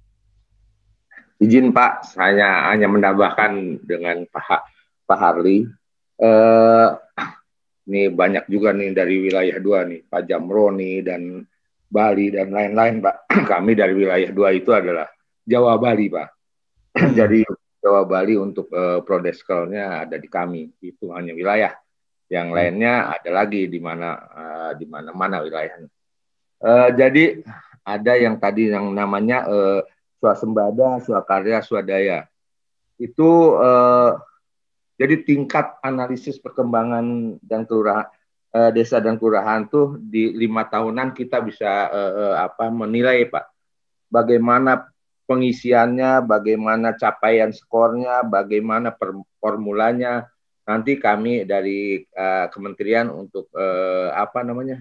Izin Pak, saya hanya menambahkan dengan Pak Pak Harli. Eh, ini banyak juga nih dari wilayah 2 nih, Pak Jamroni dan Bali dan lain-lain, Pak. Kami dari wilayah 2 itu adalah Jawa Bali, Pak. Jadi Jawa Bali untuk uh, prodeskelnya ada di kami. Itu hanya wilayah. Yang hmm. lainnya ada lagi di mana uh, di mana mana wilayahnya. Uh, jadi ada yang tadi yang namanya uh, swasembada, swakarya, swadaya. Itu uh, jadi tingkat analisis perkembangan dan kelurahan uh, desa dan kelurahan tuh di lima tahunan kita bisa uh, uh, apa menilai pak bagaimana pengisiannya, bagaimana capaian skornya, bagaimana formulanya, nanti kami dari uh, kementerian untuk uh, apa namanya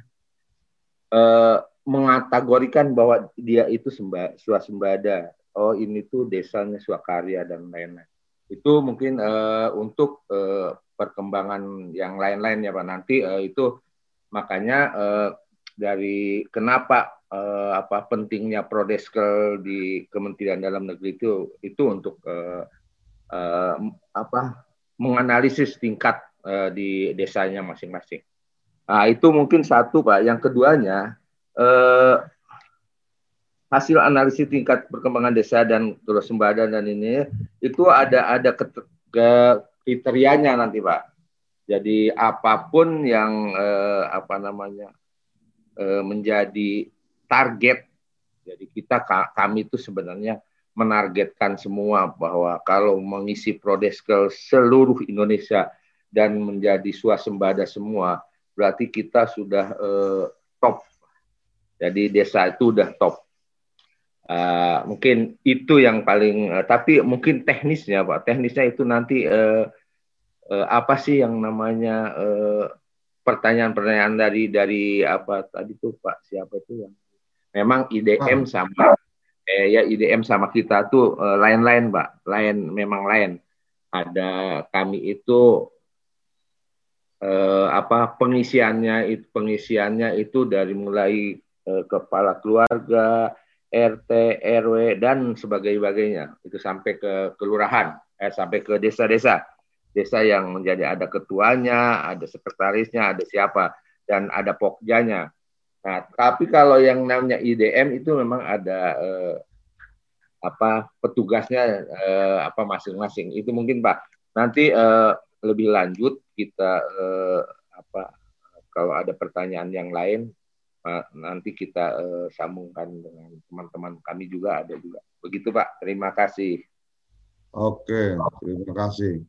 uh, mengategorikan bahwa dia itu semba, swasembada. Oh ini tuh desanya swakarya dan lain-lain. Itu mungkin uh, untuk uh, perkembangan yang lain-lain ya pak. Nanti uh, itu makanya uh, dari kenapa uh, apa pentingnya prodeskel di Kementerian Dalam Negeri itu itu untuk uh, uh, apa menganalisis tingkat uh, di desanya masing-masing. Nah, itu mungkin satu, Pak. Yang keduanya, uh, hasil analisis tingkat perkembangan desa dan terus sembada dan ini itu ada ada kriterianya nanti, Pak. Jadi apa pun yang uh, apa namanya uh, menjadi target, jadi kita kami itu sebenarnya menargetkan semua bahwa kalau mengisi prodeskel seluruh Indonesia dan menjadi swasembada semua, berarti kita sudah uh, top. Jadi desa itu sudah top. Uh, mungkin itu yang paling, uh, tapi mungkin teknisnya Pak, teknisnya itu nanti uh, uh, apa sih yang namanya pertanyaan-pertanyaan dari dari apa tadi tuh Pak siapa itu yang memang IDM sama eh, ya IDM sama kita tuh lain-lain uh, Pak, lain memang lain. Ada kami itu uh, apa pengisiannya itu pengisiannya itu dari mulai uh, kepala keluarga RT, RW dan sebagainya itu sampai ke kelurahan, eh, sampai ke desa-desa, desa yang menjadi ada ketuanya, ada sekretarisnya, ada siapa dan ada pokjanya. Nah, tapi kalau yang namanya IDM itu memang ada eh, apa petugasnya eh, apa masing-masing. Itu mungkin Pak. Nanti eh, lebih lanjut kita eh, apa kalau ada pertanyaan yang lain nanti kita uh, sambungkan dengan teman-teman kami juga ada juga. Begitu Pak, terima kasih. Oke, terima kasih.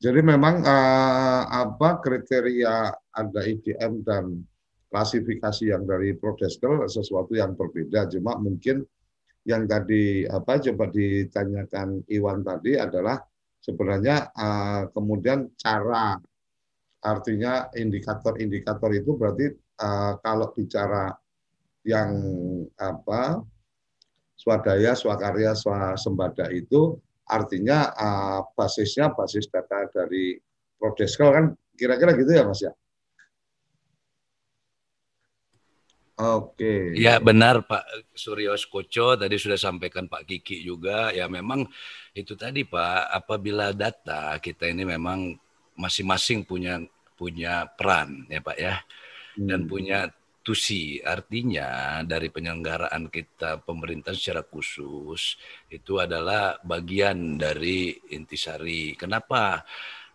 Jadi memang uh, apa kriteria ada IDM dan klasifikasi yang dari Prodeskel sesuatu yang berbeda. Cuma mungkin yang tadi apa coba ditanyakan Iwan tadi adalah sebenarnya uh, kemudian cara artinya indikator-indikator itu berarti uh, kalau bicara yang apa swadaya, swakarya, swasembada itu artinya uh, basisnya basis data dari Prodeskel kan kira-kira gitu ya Mas ya? Oke. Ya benar Pak Suryo Skoco tadi sudah sampaikan Pak Kiki juga ya memang itu tadi Pak apabila data kita ini memang masing-masing punya punya peran ya Pak ya dan hmm. punya tusi artinya dari penyelenggaraan kita pemerintah secara khusus itu adalah bagian dari intisari. Kenapa?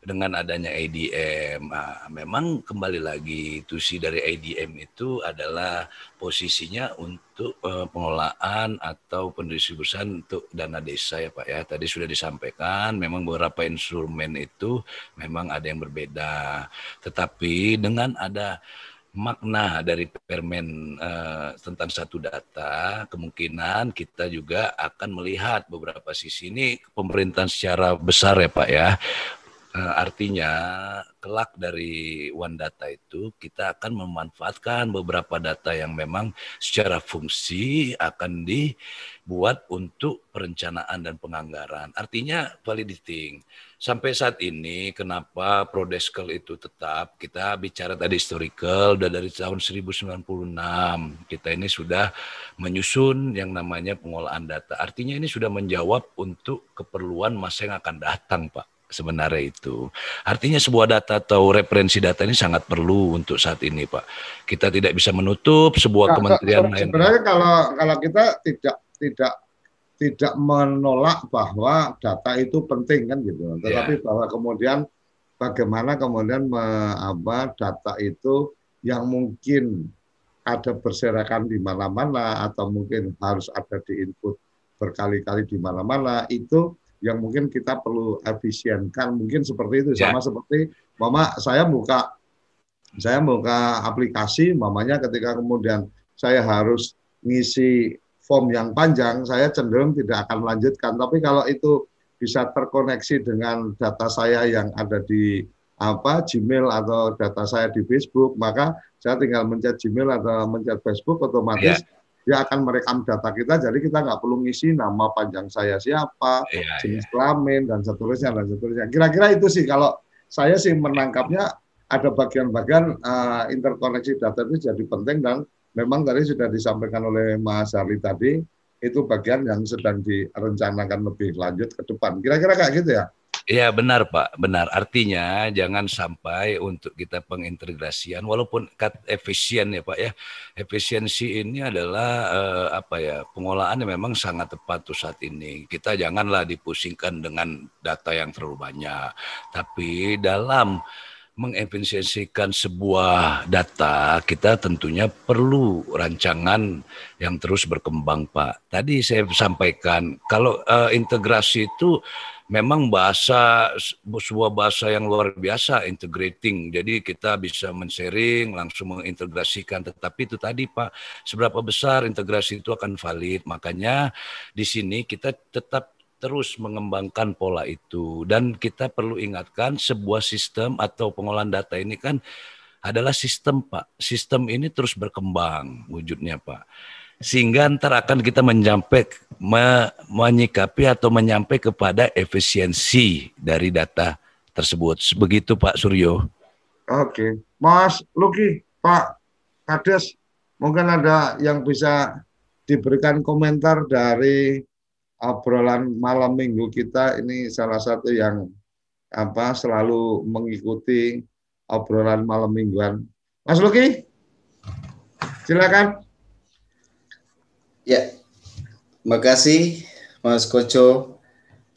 Dengan adanya ADM, nah, memang kembali lagi tusi dari ADM itu adalah posisinya untuk uh, pengelolaan atau pendistribusian untuk dana desa ya Pak ya. Tadi sudah disampaikan, memang beberapa instrumen itu memang ada yang berbeda. Tetapi dengan ada makna dari permen uh, tentang satu data, kemungkinan kita juga akan melihat beberapa sisi ini pemerintahan secara besar ya Pak ya artinya kelak dari one data itu kita akan memanfaatkan beberapa data yang memang secara fungsi akan dibuat untuk perencanaan dan penganggaran. Artinya validating. Sampai saat ini kenapa Prodeskel itu tetap kita bicara tadi historical udah dari tahun 1096 kita ini sudah menyusun yang namanya pengolahan data. Artinya ini sudah menjawab untuk keperluan masa yang akan datang, Pak sebenarnya itu. Artinya sebuah data atau referensi data ini sangat perlu untuk saat ini, Pak. Kita tidak bisa menutup sebuah nah, kementerian lain. Sebenarnya kalau kalau kita tidak tidak tidak menolak bahwa data itu penting kan gitu. Ya. Tetapi yeah. bahwa kemudian bagaimana kemudian me, apa data itu yang mungkin ada berserakan di mana-mana atau mungkin harus ada di input berkali-kali di mana-mana itu yang mungkin kita perlu efisienkan. Mungkin seperti itu ya. sama seperti mama saya buka saya buka aplikasi mamanya ketika kemudian saya harus ngisi form yang panjang saya cenderung tidak akan melanjutkan. Tapi kalau itu bisa terkoneksi dengan data saya yang ada di apa Gmail atau data saya di Facebook maka saya tinggal mencet Gmail atau mencet Facebook otomatis ya dia akan merekam data kita jadi kita nggak perlu ngisi nama panjang saya siapa ya, jenis ya. kelamin dan seterusnya dan seterusnya. Kira-kira itu sih. Kalau saya sih menangkapnya ada bagian-bagian uh, interkoneksi data itu jadi penting dan memang tadi sudah disampaikan oleh Mas Harli tadi itu bagian yang sedang direncanakan lebih lanjut ke depan. Kira-kira kayak gitu ya Iya benar Pak, benar. Artinya jangan sampai untuk kita pengintegrasian, walaupun kat efisien ya Pak ya, efisiensi ini adalah eh, apa ya pengolahannya memang sangat tepat tuh saat ini. Kita janganlah dipusingkan dengan data yang terlalu banyak, tapi dalam mengefisiensikan sebuah data, kita tentunya perlu rancangan yang terus berkembang, Pak. Tadi saya sampaikan, kalau uh, integrasi itu memang bahasa sebuah bahasa yang luar biasa integrating. Jadi kita bisa men-sharing, langsung mengintegrasikan. Tetapi itu tadi Pak, seberapa besar integrasi itu akan valid. Makanya di sini kita tetap terus mengembangkan pola itu dan kita perlu ingatkan sebuah sistem atau pengolahan data ini kan adalah sistem Pak. Sistem ini terus berkembang wujudnya Pak sehingga ntar akan kita menyampai me, menyikapi atau menyampai kepada efisiensi dari data tersebut. Begitu Pak Suryo. Oke, Mas Luki, Pak Kades, mungkin ada yang bisa diberikan komentar dari obrolan malam minggu kita ini salah satu yang apa selalu mengikuti obrolan malam mingguan. Mas Luki, silakan. Ya, terima kasih Mas Koco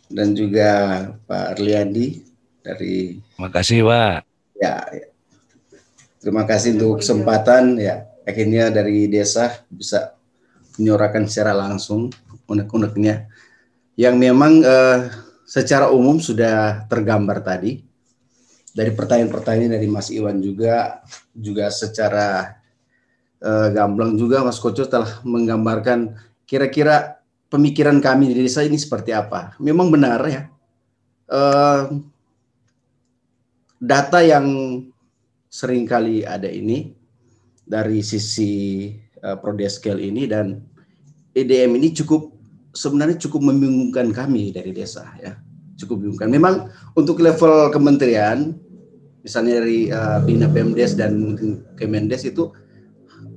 dan juga Pak Arliandi dari. Terima kasih Pak. Ya, ya. terima kasih untuk kesempatan ya. Akhirnya dari desa bisa menyuarakan secara langsung unek-uneknya yang memang eh, secara umum sudah tergambar tadi dari pertanyaan-pertanyaan dari Mas Iwan juga juga secara uh, gamblang juga Mas Koco telah menggambarkan kira-kira pemikiran kami di desa ini seperti apa. Memang benar ya. Uh, data yang sering kali ada ini dari sisi uh, Prodeskel ini dan EDM ini cukup sebenarnya cukup membingungkan kami dari desa ya cukup membingungkan. Memang untuk level kementerian misalnya dari uh, Bina Pemdes dan Kemendes itu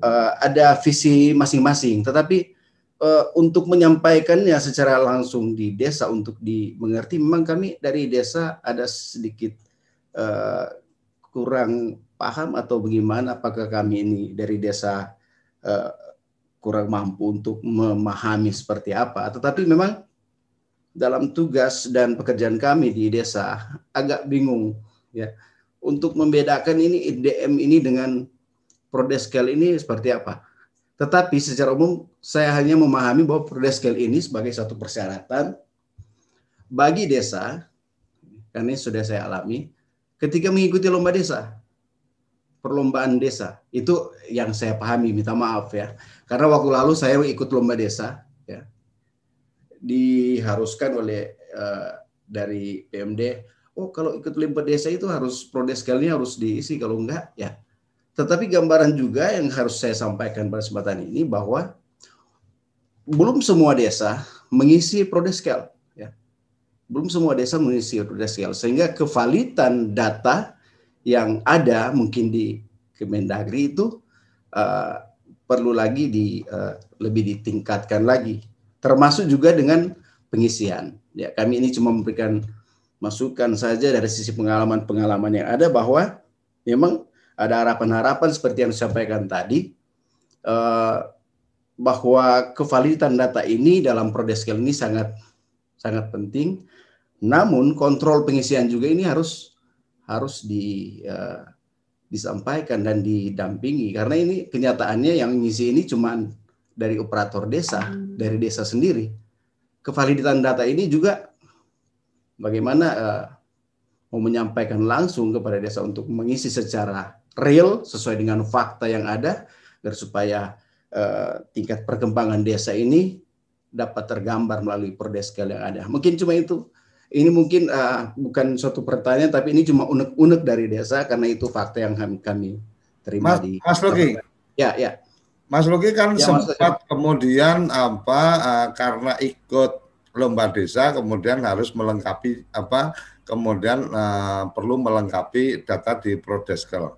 uh, ada visi masing-masing, tetapi uh, untuk menyampaikannya secara langsung di desa untuk dimengerti, memang kami dari desa ada sedikit uh, kurang paham atau bagaimana apakah kami ini dari desa uh, kurang mampu untuk memahami seperti apa. Tetapi memang dalam tugas dan pekerjaan kami di desa agak bingung ya untuk membedakan ini IDM ini dengan prodeskel ini seperti apa. Tetapi secara umum saya hanya memahami bahwa prodeskel ini sebagai satu persyaratan bagi desa, karena ini sudah saya alami, ketika mengikuti lomba desa, perlombaan desa, itu yang saya pahami, minta maaf ya. Karena waktu lalu saya ikut lomba desa, ya, diharuskan oleh uh, dari PMD, oh kalau ikut lomba desa itu harus prodeskelnya harus diisi, kalau enggak ya tetapi gambaran juga yang harus saya sampaikan pada kesempatan ini bahwa belum semua desa mengisi prodeskel. Ya. Belum semua desa mengisi prodeskel. Sehingga kevalitan data yang ada mungkin di Kemendagri itu uh, perlu lagi di uh, lebih ditingkatkan lagi. Termasuk juga dengan pengisian. Ya, kami ini cuma memberikan masukan saja dari sisi pengalaman-pengalaman yang ada bahwa memang ada harapan-harapan seperti yang disampaikan tadi eh, bahwa kevaliditan data ini dalam prodeskel ini sangat sangat penting. Namun kontrol pengisian juga ini harus harus di uh, disampaikan dan didampingi karena ini kenyataannya yang ngisi ini cuma dari operator desa, hmm. dari desa sendiri. Kevaliditan data ini juga bagaimana uh, mau menyampaikan langsung kepada desa untuk mengisi secara real sesuai dengan fakta yang ada agar supaya uh, tingkat perkembangan desa ini dapat tergambar melalui perdeskel yang ada. Mungkin cuma itu. Ini mungkin uh, bukan suatu pertanyaan, tapi ini cuma unek-unek dari desa karena itu fakta yang kami, kami terima Mas, di. Mas Logi. Ya, ya. Mas Logi kan ya, sempat mas, kemudian apa uh, karena ikut lomba desa kemudian harus melengkapi apa kemudian uh, perlu melengkapi data di Prodeskel.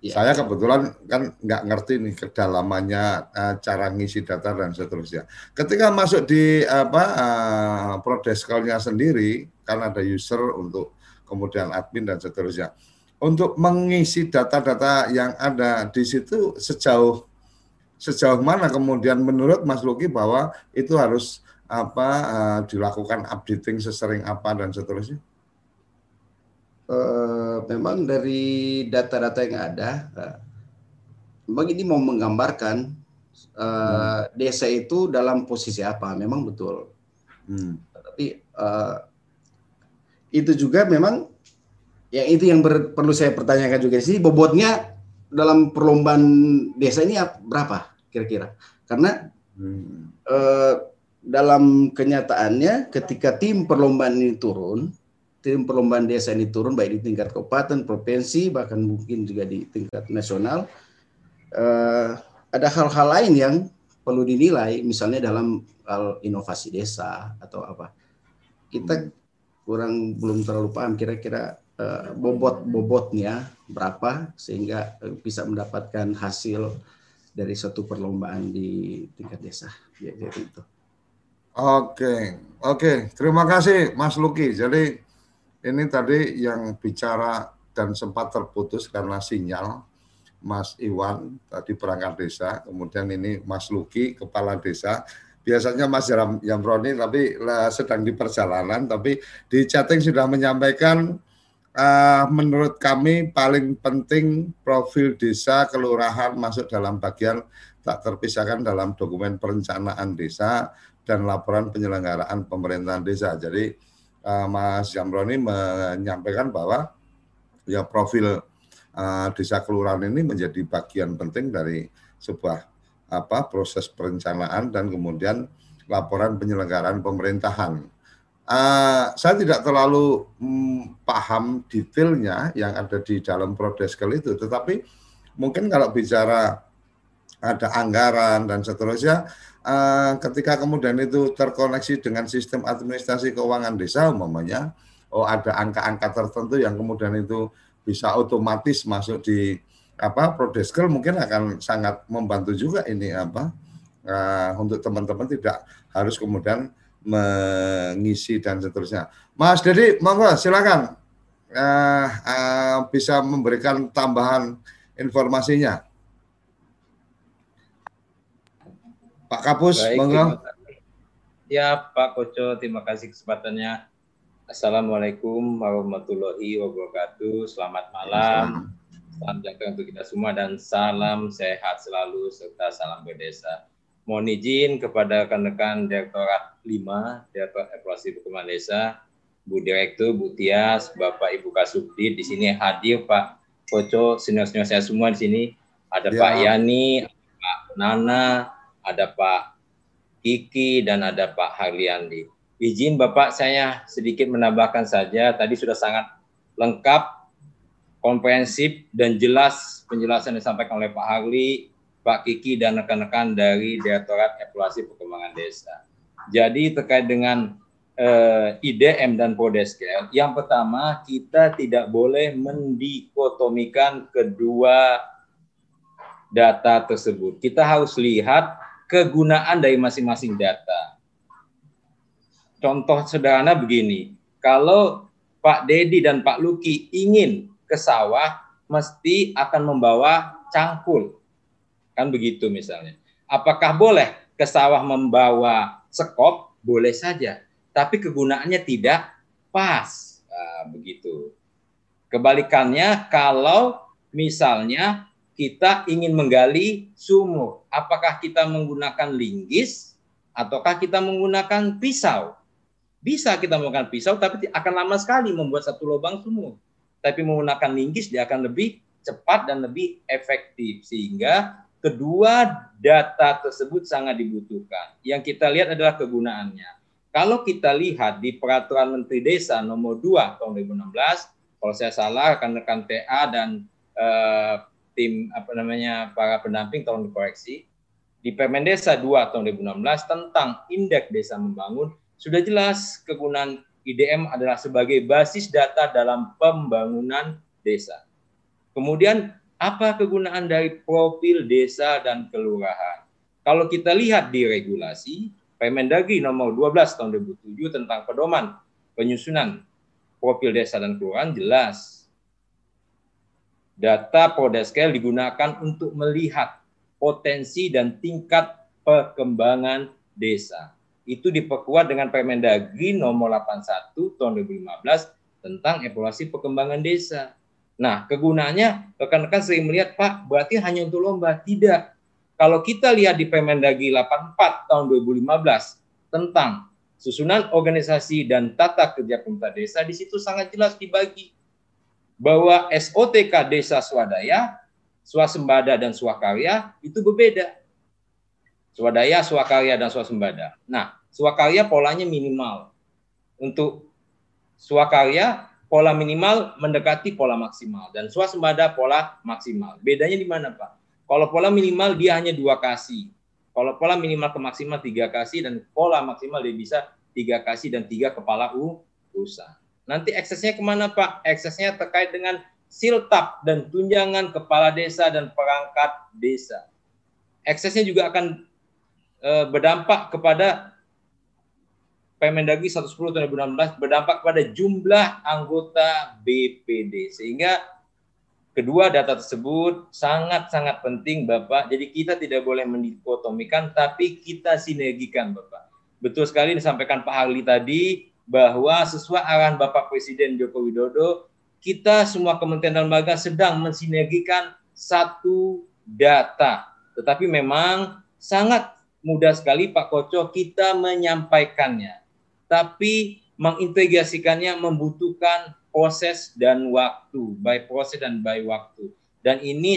Ya. Saya kebetulan kan nggak ngerti nih kedalamannya uh, cara ngisi data dan seterusnya. Ketika masuk di apa uh, prodeskelnya sendiri, kan ada user untuk kemudian admin dan seterusnya. Untuk mengisi data-data yang ada di situ sejauh sejauh mana kemudian menurut Mas Luki bahwa itu harus apa uh, dilakukan updating sesering apa dan seterusnya? Uh, memang dari data-data yang ada, uh, memang ini mau menggambarkan uh, hmm. desa itu dalam posisi apa. Memang betul. Hmm. Tapi uh, itu juga memang yang itu yang ber, perlu saya pertanyakan juga di sini bobotnya dalam perlombaan desa ini berapa kira-kira? Karena hmm. eh, dalam kenyataannya ketika tim perlombaan ini turun, tim perlombaan desa ini turun baik di tingkat kabupaten, provinsi, bahkan mungkin juga di tingkat nasional, eh, ada hal-hal lain yang perlu dinilai, misalnya dalam hal inovasi desa atau apa. Kita kurang belum terlalu paham kira-kira eh, bobot bobotnya berapa sehingga eh, bisa mendapatkan hasil dari suatu perlombaan di tingkat desa. Ya, jadi itu. Oke, oke. Terima kasih Mas Luki. Jadi ini tadi yang bicara dan sempat terputus karena sinyal Mas Iwan tadi perangkat desa, kemudian ini Mas Luki kepala desa. Biasanya Mas Yamroni tapi sedang di perjalanan, tapi di chatting sudah menyampaikan uh, menurut kami paling penting profil desa kelurahan masuk dalam bagian tak terpisahkan dalam dokumen perencanaan desa dan laporan penyelenggaraan pemerintahan desa. Jadi uh, Mas Jamroni menyampaikan bahwa ya profil uh, desa kelurahan ini menjadi bagian penting dari sebuah apa proses perencanaan dan kemudian laporan penyelenggaraan pemerintahan. Uh, saya tidak terlalu um, paham detailnya yang ada di dalam prodeskel itu, tetapi mungkin kalau bicara ada anggaran dan seterusnya, uh, ketika kemudian itu terkoneksi dengan sistem administrasi keuangan desa umpamanya oh ada angka-angka tertentu yang kemudian itu bisa otomatis masuk di apa prodeskel mungkin akan sangat membantu juga ini apa uh, untuk teman-teman tidak harus kemudian mengisi dan seterusnya. Mas Dedi, monggo silakan uh, uh, bisa memberikan tambahan informasinya. Pak Kapus, Baik, monggo. Ya, Pak Koco, terima kasih kesempatannya. Assalamualaikum warahmatullahi wabarakatuh. Selamat malam. Salam jaga untuk kita semua dan salam sehat selalu serta salam berdesa. Mohon izin kepada rekan-rekan Direktorat 5, Direktorat Evaluasi Perkembangan Desa, Bu Direktur, Bu Tias, Bapak Ibu Kasubdit, di sini hadir Pak Koco, senior-senior saya semua di sini. Ada ya. Pak Yani, Pak Nana, ada Pak Kiki, dan ada Pak Harliandi. Izin Bapak saya sedikit menambahkan saja, tadi sudah sangat lengkap, komprehensif, dan jelas penjelasan yang disampaikan oleh Pak Harli, Pak Kiki, dan rekan-rekan dari Direktorat Evaluasi Perkembangan Desa. Jadi terkait dengan eh, IDM dan Podeskel, yang pertama kita tidak boleh mendikotomikan kedua data tersebut. Kita harus lihat kegunaan dari masing-masing data. Contoh sederhana begini, kalau Pak Dedi dan Pak Luki ingin ke sawah, mesti akan membawa cangkul. Kan begitu misalnya. Apakah boleh ke sawah membawa sekop? Boleh saja. Tapi kegunaannya tidak pas. Nah, begitu. Kebalikannya, kalau misalnya kita ingin menggali sumur. Apakah kita menggunakan linggis ataukah kita menggunakan pisau? Bisa kita menggunakan pisau, tapi akan lama sekali membuat satu lubang sumur. Tapi menggunakan linggis dia akan lebih cepat dan lebih efektif. Sehingga kedua data tersebut sangat dibutuhkan. Yang kita lihat adalah kegunaannya. Kalau kita lihat di Peraturan Menteri Desa nomor 2 tahun 2016, kalau saya salah rekan-rekan TA dan eh, tim apa namanya para pendamping tolong dikoreksi di Permen Desa 2 tahun 2016 tentang Indeks Desa Membangun sudah jelas kegunaan IDM adalah sebagai basis data dalam pembangunan desa. Kemudian apa kegunaan dari profil desa dan kelurahan? Kalau kita lihat di regulasi Permendagri nomor 12 tahun 2007 tentang pedoman penyusunan profil desa dan kelurahan jelas Data Podeskel digunakan untuk melihat potensi dan tingkat perkembangan desa. Itu diperkuat dengan Permendagri nomor 81 tahun 2015 tentang evaluasi perkembangan desa. Nah, kegunaannya rekan-rekan sering melihat, Pak, berarti hanya untuk lomba. Tidak. Kalau kita lihat di Permendagri 84 tahun 2015 tentang susunan organisasi dan tata kerja pemerintah desa di situ sangat jelas dibagi bahwa SOTK desa swadaya, swasembada dan swakarya itu berbeda. Swadaya, swakarya dan swasembada. Nah, swakarya polanya minimal. Untuk swakarya pola minimal mendekati pola maksimal dan swasembada pola maksimal. Bedanya di mana, Pak? Kalau pola minimal dia hanya dua kasih. Kalau pola minimal ke maksimal tiga kasih dan pola maksimal dia bisa tiga kasih dan tiga kepala u usaha. Nanti eksesnya ke mana Pak? Eksesnya terkait dengan siltap dan tunjangan kepala desa dan perangkat desa. Eksesnya juga akan e, berdampak kepada Permendagri 110 tahun 2016 berdampak pada jumlah anggota BPD sehingga Kedua, data tersebut sangat-sangat penting, Bapak. Jadi kita tidak boleh mendikotomikan, tapi kita sinergikan, Bapak. Betul sekali disampaikan Pak Harli tadi, bahwa sesuai arahan Bapak Presiden Joko Widodo, kita semua kementerian dan lembaga sedang mensinergikan satu data. Tetapi memang sangat mudah sekali Pak Koco kita menyampaikannya. Tapi mengintegrasikannya membutuhkan proses dan waktu, by proses dan by waktu. Dan ini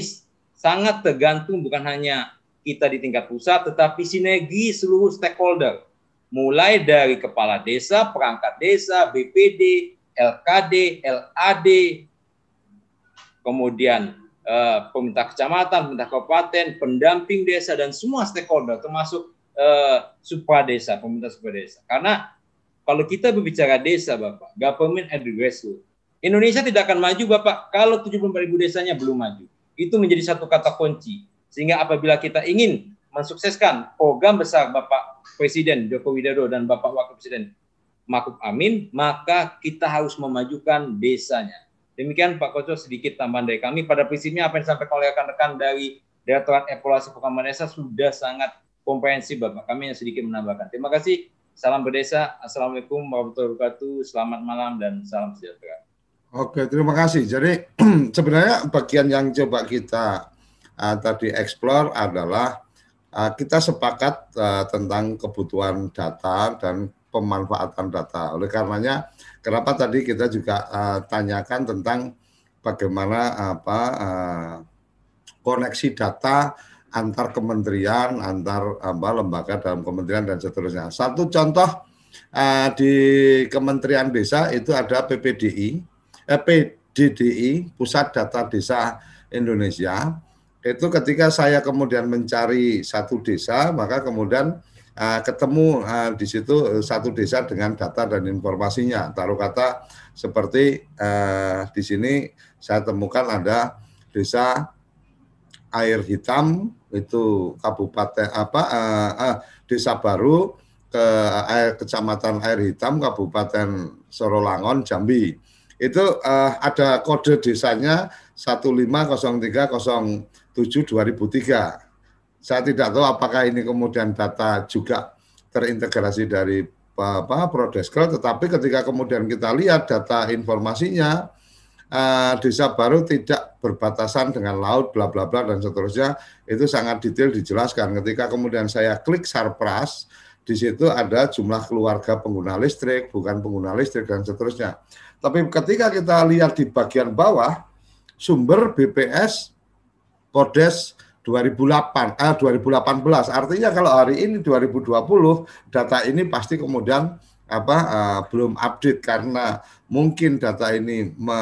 sangat tergantung bukan hanya kita di tingkat pusat, tetapi sinergi seluruh stakeholder. Mulai dari kepala desa, perangkat desa, BPD, LKD, LAD, kemudian eh, pemerintah kecamatan, pemerintah kabupaten, pendamping desa, dan semua stakeholder, termasuk eh, supra desa, pemerintah supra desa. Karena kalau kita berbicara desa, Bapak, government at the Indonesia tidak akan maju, Bapak, kalau 74 ribu desanya belum maju. Itu menjadi satu kata kunci. Sehingga apabila kita ingin mensukseskan program besar Bapak Presiden Joko Widodo dan Bapak Wakil Presiden Makub Amin, maka kita harus memajukan desanya. Demikian Pak Koco sedikit tambahan dari kami. Pada prinsipnya apa yang disampaikan oleh rekan-rekan dari Direktorat Evaluasi Program Desa sudah sangat komprehensif Bapak. Kami yang sedikit menambahkan. Terima kasih. Salam berdesa. Assalamualaikum warahmatullahi wabarakatuh. Selamat malam dan salam sejahtera. Oke, terima kasih. Jadi sebenarnya bagian yang coba kita uh, tadi explore adalah kita sepakat uh, tentang kebutuhan data dan pemanfaatan data. Oleh karenanya, kenapa tadi kita juga uh, tanyakan tentang bagaimana apa uh, koneksi data antar kementerian, antar apa, lembaga dalam kementerian dan seterusnya. Satu contoh uh, di Kementerian Desa itu ada PPDI, eh, PDDI, Pusat Data Desa Indonesia. Itu ketika saya kemudian mencari satu desa, maka kemudian uh, ketemu uh, di situ uh, satu desa dengan data dan informasinya. Taruh kata seperti uh, di sini saya temukan ada desa air hitam itu kabupaten apa uh, uh, desa baru ke air kecamatan air hitam kabupaten Sorolangon Jambi itu uh, ada kode desanya 150307 2003 saya tidak tahu apakah ini kemudian data juga terintegrasi dari apa Prodeskel tetapi ketika kemudian kita lihat data informasinya uh, desa baru tidak berbatasan dengan laut, bla bla bla dan seterusnya itu sangat detail dijelaskan. Ketika kemudian saya klik Sarpras, di situ ada jumlah keluarga pengguna listrik, bukan pengguna listrik dan seterusnya. Tapi ketika kita lihat di bagian bawah, sumber BPS Kodes 2008 eh, 2018 artinya kalau hari ini 2020 data ini pasti kemudian apa uh, belum update karena mungkin data ini me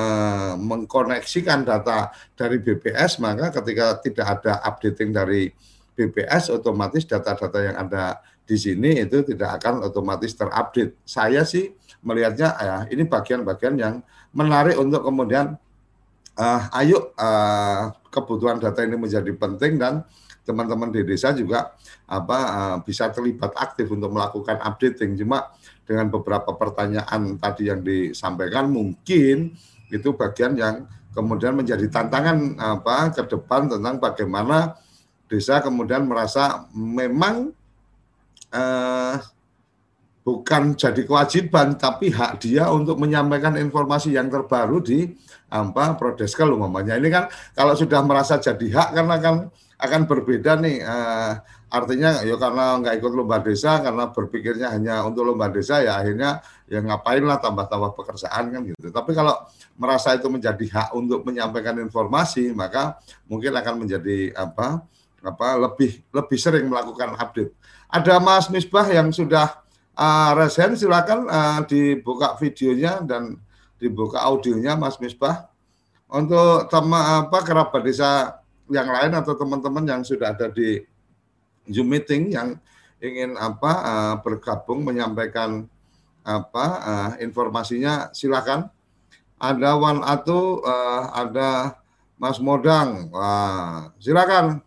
mengkoneksikan data dari BPS maka ketika tidak ada updating dari BPS otomatis data-data yang ada di sini itu tidak akan otomatis terupdate. Saya sih melihatnya ya ini bagian-bagian yang menarik untuk kemudian uh, ayo uh, kebutuhan data ini menjadi penting dan teman-teman di desa juga apa uh, bisa terlibat aktif untuk melakukan updating. Cuma dengan beberapa pertanyaan tadi yang disampaikan mungkin itu bagian yang kemudian menjadi tantangan apa ke depan tentang bagaimana desa kemudian merasa memang eh, bukan jadi kewajiban tapi hak dia untuk menyampaikan informasi yang terbaru di apa prodeskel umpamanya. Ini kan kalau sudah merasa jadi hak kan akan berbeda nih uh, artinya ya karena nggak ikut lomba desa karena berpikirnya hanya untuk lomba desa ya akhirnya ya ngapain lah tambah-tambah pekerjaan kan gitu. Tapi kalau merasa itu menjadi hak untuk menyampaikan informasi maka mungkin akan menjadi apa apa lebih lebih sering melakukan update. Ada Mas Misbah yang sudah Uh, Resen silakan uh, dibuka videonya dan dibuka audionya Mas Misbah untuk teman apa kerabat desa yang lain atau teman-teman yang sudah ada di Zoom meeting yang ingin apa uh, bergabung menyampaikan apa uh, informasinya silakan ada Wan Atu uh, ada Mas Modang Wah, silakan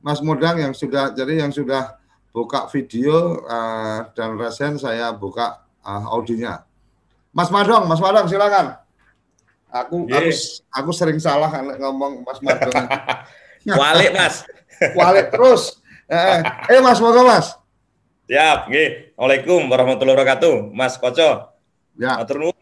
Mas Modang yang sudah jadi yang sudah buka video uh, dan resen saya buka uh, audionya. Mas Madong, Mas Madong silakan. Aku yeah. aku aku sering salah ngomong Mas Madong. Walik Mas. Walik terus. Eh, eh Mas Moga Mas. Siap, nggih. Waalaikumsalam warahmatullahi wabarakatuh. Mas Koco. Ya. Matur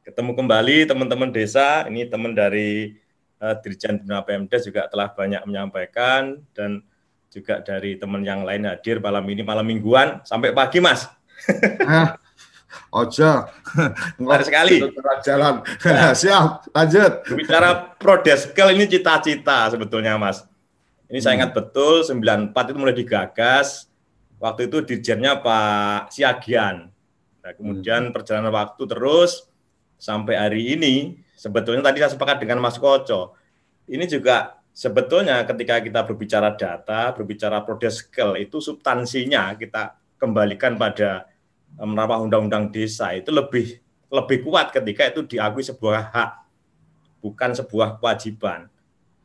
Ketemu kembali teman-teman desa. Ini teman dari uh, Dirjen Bina Pemda juga telah banyak menyampaikan dan juga dari teman yang lain hadir malam ini malam mingguan sampai pagi mas. Ojo, Benar sekali. Jalan. Siap, lanjut. Bicara prodeskel ini cita-cita sebetulnya mas. Ini saya hmm. ingat betul 94 itu mulai digagas. Waktu itu dirjennya Pak Siagian. Nah, kemudian hmm. perjalanan waktu terus sampai hari ini. Sebetulnya tadi saya sepakat dengan Mas Koco. Ini juga sebetulnya ketika kita berbicara data, berbicara prodeskel itu substansinya kita kembalikan pada merawat undang-undang desa itu lebih lebih kuat ketika itu diakui sebuah hak bukan sebuah kewajiban.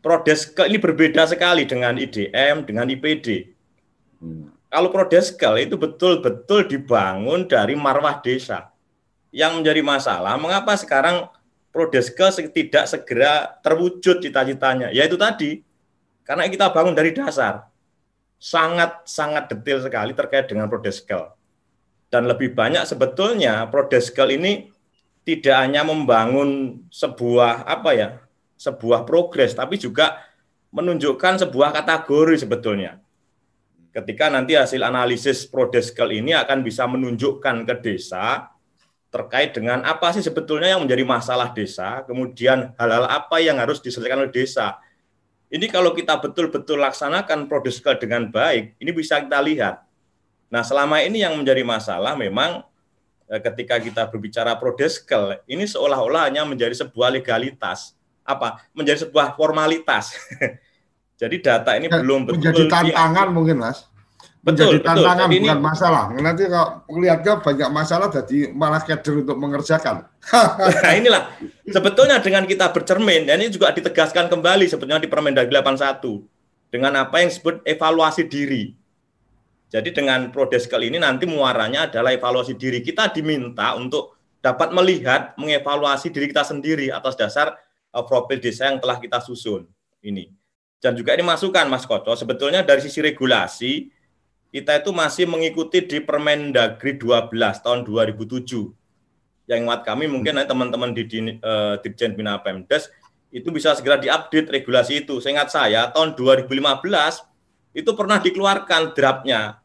Prodeskel ini berbeda sekali dengan IDM, dengan IPD. Hmm. Kalau prodeskel itu betul-betul dibangun dari marwah desa. Yang menjadi masalah, mengapa sekarang Prodeske tidak segera terwujud cita-citanya. Yaitu tadi, karena kita bangun dari dasar. Sangat-sangat detail sekali terkait dengan Prodeskel. Dan lebih banyak sebetulnya Prodeskel ini tidak hanya membangun sebuah apa ya, sebuah progres, tapi juga menunjukkan sebuah kategori sebetulnya. Ketika nanti hasil analisis Prodeskel ini akan bisa menunjukkan ke desa terkait dengan apa sih sebetulnya yang menjadi masalah desa, kemudian hal-hal apa yang harus diselesaikan oleh desa. Ini kalau kita betul-betul laksanakan prodeskel dengan baik, ini bisa kita lihat. Nah, selama ini yang menjadi masalah memang eh, ketika kita berbicara prodeskel, ini seolah-olah hanya menjadi sebuah legalitas, apa? Menjadi sebuah formalitas. Jadi data ini belum betul menjadi tantangan mungkin, Mas menjadi betul, tantangan betul. bukan ini, masalah. Nanti kalau melihatnya banyak masalah jadi malah kader untuk mengerjakan. nah inilah sebetulnya dengan kita bercermin dan ini juga ditegaskan kembali sebetulnya di Permendagri 81 dengan apa yang disebut evaluasi diri. Jadi dengan prodeskel ini nanti muaranya adalah evaluasi diri. Kita diminta untuk dapat melihat, mengevaluasi diri kita sendiri atas dasar uh, profil desa yang telah kita susun ini. Dan juga ini masukan Mas Koco, sebetulnya dari sisi regulasi kita itu masih mengikuti di Permendagri 12 tahun 2007. Yang ingat kami mungkin nanti teman-teman di, di uh, Dirjen Bina Pemdes itu bisa segera diupdate regulasi itu. Saya ingat saya tahun 2015 itu pernah dikeluarkan draftnya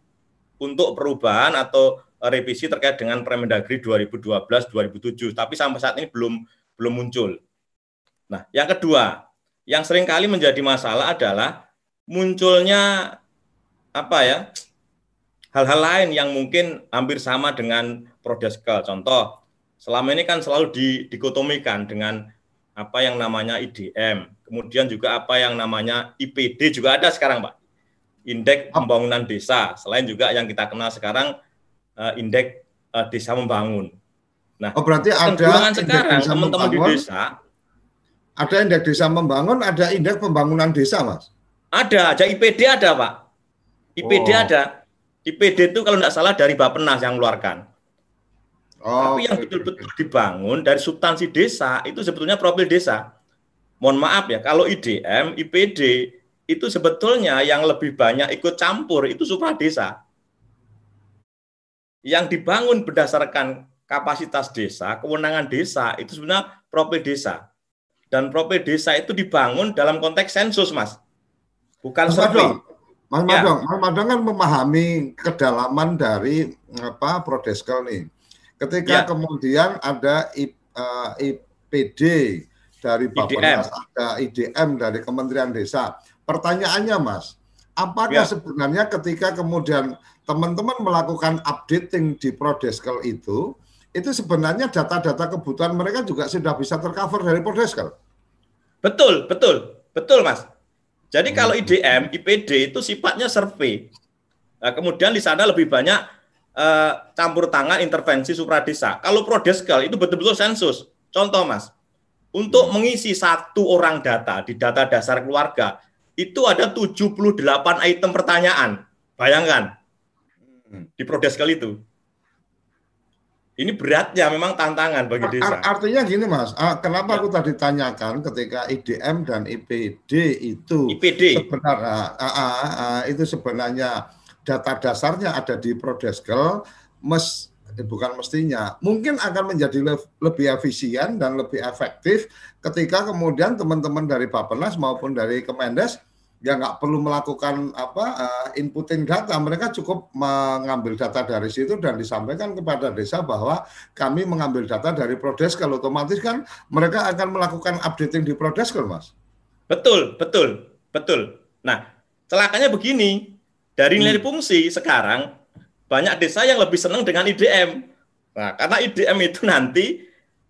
untuk perubahan atau revisi terkait dengan Permendagri 2012-2007. Tapi sampai saat ini belum belum muncul. Nah, yang kedua, yang sering kali menjadi masalah adalah munculnya apa ya hal-hal lain yang mungkin hampir sama dengan prodeskel. Contoh, selama ini kan selalu dikotomikan dengan apa yang namanya IDM, kemudian juga apa yang namanya IPD juga ada sekarang, Pak. Indeks Pembangunan Desa. Selain juga yang kita kenal sekarang uh, Indeks uh, Desa Membangun. Nah, oh berarti ada sekarang teman-teman di desa ada indeks desa membangun, ada indeks pembangunan desa, Mas. Ada, ada IPD ada, Pak. IPD oh. ada. IPD itu kalau tidak salah dari Bapenas yang mengeluarkan. Oh, Tapi yang betul-betul dibangun dari substansi desa itu sebetulnya profil desa. Mohon maaf ya, kalau IDM, IPD itu sebetulnya yang lebih banyak ikut campur itu supra desa. yang dibangun berdasarkan kapasitas desa, kewenangan desa itu sebenarnya profil desa. Dan profil desa itu dibangun dalam konteks sensus, Mas. Bukan survei. Mas Ya. Madong, Mas Madong kan memahami kedalaman dari apa Prodeskel nih. Ketika Ya. kemudian ada I- eh, IPD dari Bappenas, ada IDM dari Kementerian Desa. Pertanyaannya, Mas, apakah Ya. sebenarnya ketika kemudian teman-teman melakukan updating di Prodeskel itu, itu sebenarnya data-data kebutuhan mereka juga sudah bisa tercover dari Prodeskel? Betul, betul, betul, Mas. Jadi Hmm. kalau IDM, IPD itu sifatnya survei. Nah, kemudian di sana lebih banyak eh, campur tangan intervensi supradesa. Kalau prodeskel itu betul-betul sensus. Contoh, Mas, untuk mengisi satu orang data di data dasar keluarga itu ada 78 item pertanyaan. Bayangkan di prodeskel itu. Ini beratnya memang tantangan bagi desa. ar- artinya gini mas, ah, kenapa Ya. aku tadi tanyakan ketika IDM dan IPD itu IPD. sebenarnya ah, ah, itu sebenarnya data dasarnya ada di Prodeskel, mes eh, bukan mestinya, mungkin akan menjadi le- lebih efisien dan lebih efektif ketika kemudian teman-teman dari Bappenas maupun dari Kemendes ya nggak perlu melakukan apa eh, inputting data, mereka cukup mengambil data dari situ dan disampaikan kepada desa bahwa kami mengambil data dari Prodeskel, otomatis kan mereka akan melakukan updating di Prodeskel, Mas. Betul, betul, betul. Nah, celakanya begini, dari nilai fungsi sekarang banyak desa yang lebih senang dengan IDM. Nah, karena IDM itu nanti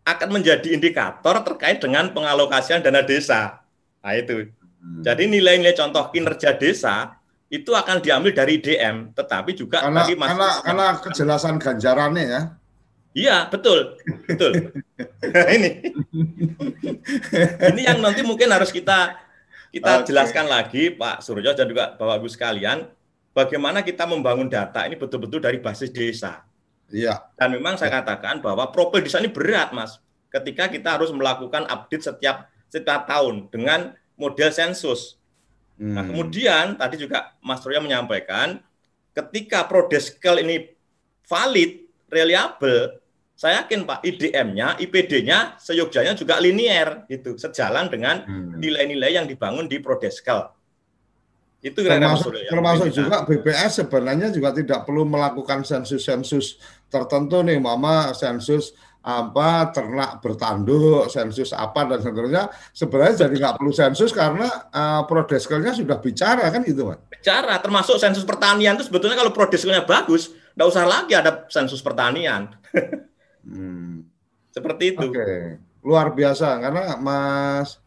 akan menjadi indikator terkait dengan pengalokasian dana desa. Nah, itu. Jadi nilai-nilai contoh kinerja desa itu akan diambil dari IDM, tetapi juga Karena tadi Mas karena karena kejelasan ganjarannya ya. Iya, betul. Betul. ini. ini yang nanti mungkin harus kita kita Oke. jelaskan lagi Pak Suryo dan juga Bapak Ibu sekalian bagaimana kita membangun data ini betul-betul dari basis desa. Iya. Dan memang saya katakan bahwa profil desa ini berat, Mas. Ketika kita harus melakukan update setiap setiap tahun dengan model sensus. Nah, Hmm. kemudian tadi juga Mas Surya menyampaikan ketika prodeskel ini valid, reliable, saya yakin Pak IDM-nya, IPD-nya seyogjanya juga linier gitu, sejalan dengan Hmm. nilai-nilai yang dibangun di prodeskel. Itu kira-kira termasuk termasuk juga BPS sebenarnya juga tidak perlu melakukan sensus-sensus tertentu nih mama sensus apa ternak bertanduk sensus apa dan seterusnya sebenarnya jadi nggak perlu sensus karena uh, prodeskelnya sudah bicara kan gitu mas bicara termasuk sensus pertanian itu sebetulnya kalau prodeskelnya bagus, nggak usah lagi ada sensus pertanian. Seperti itu. Oke, luar biasa karena Mas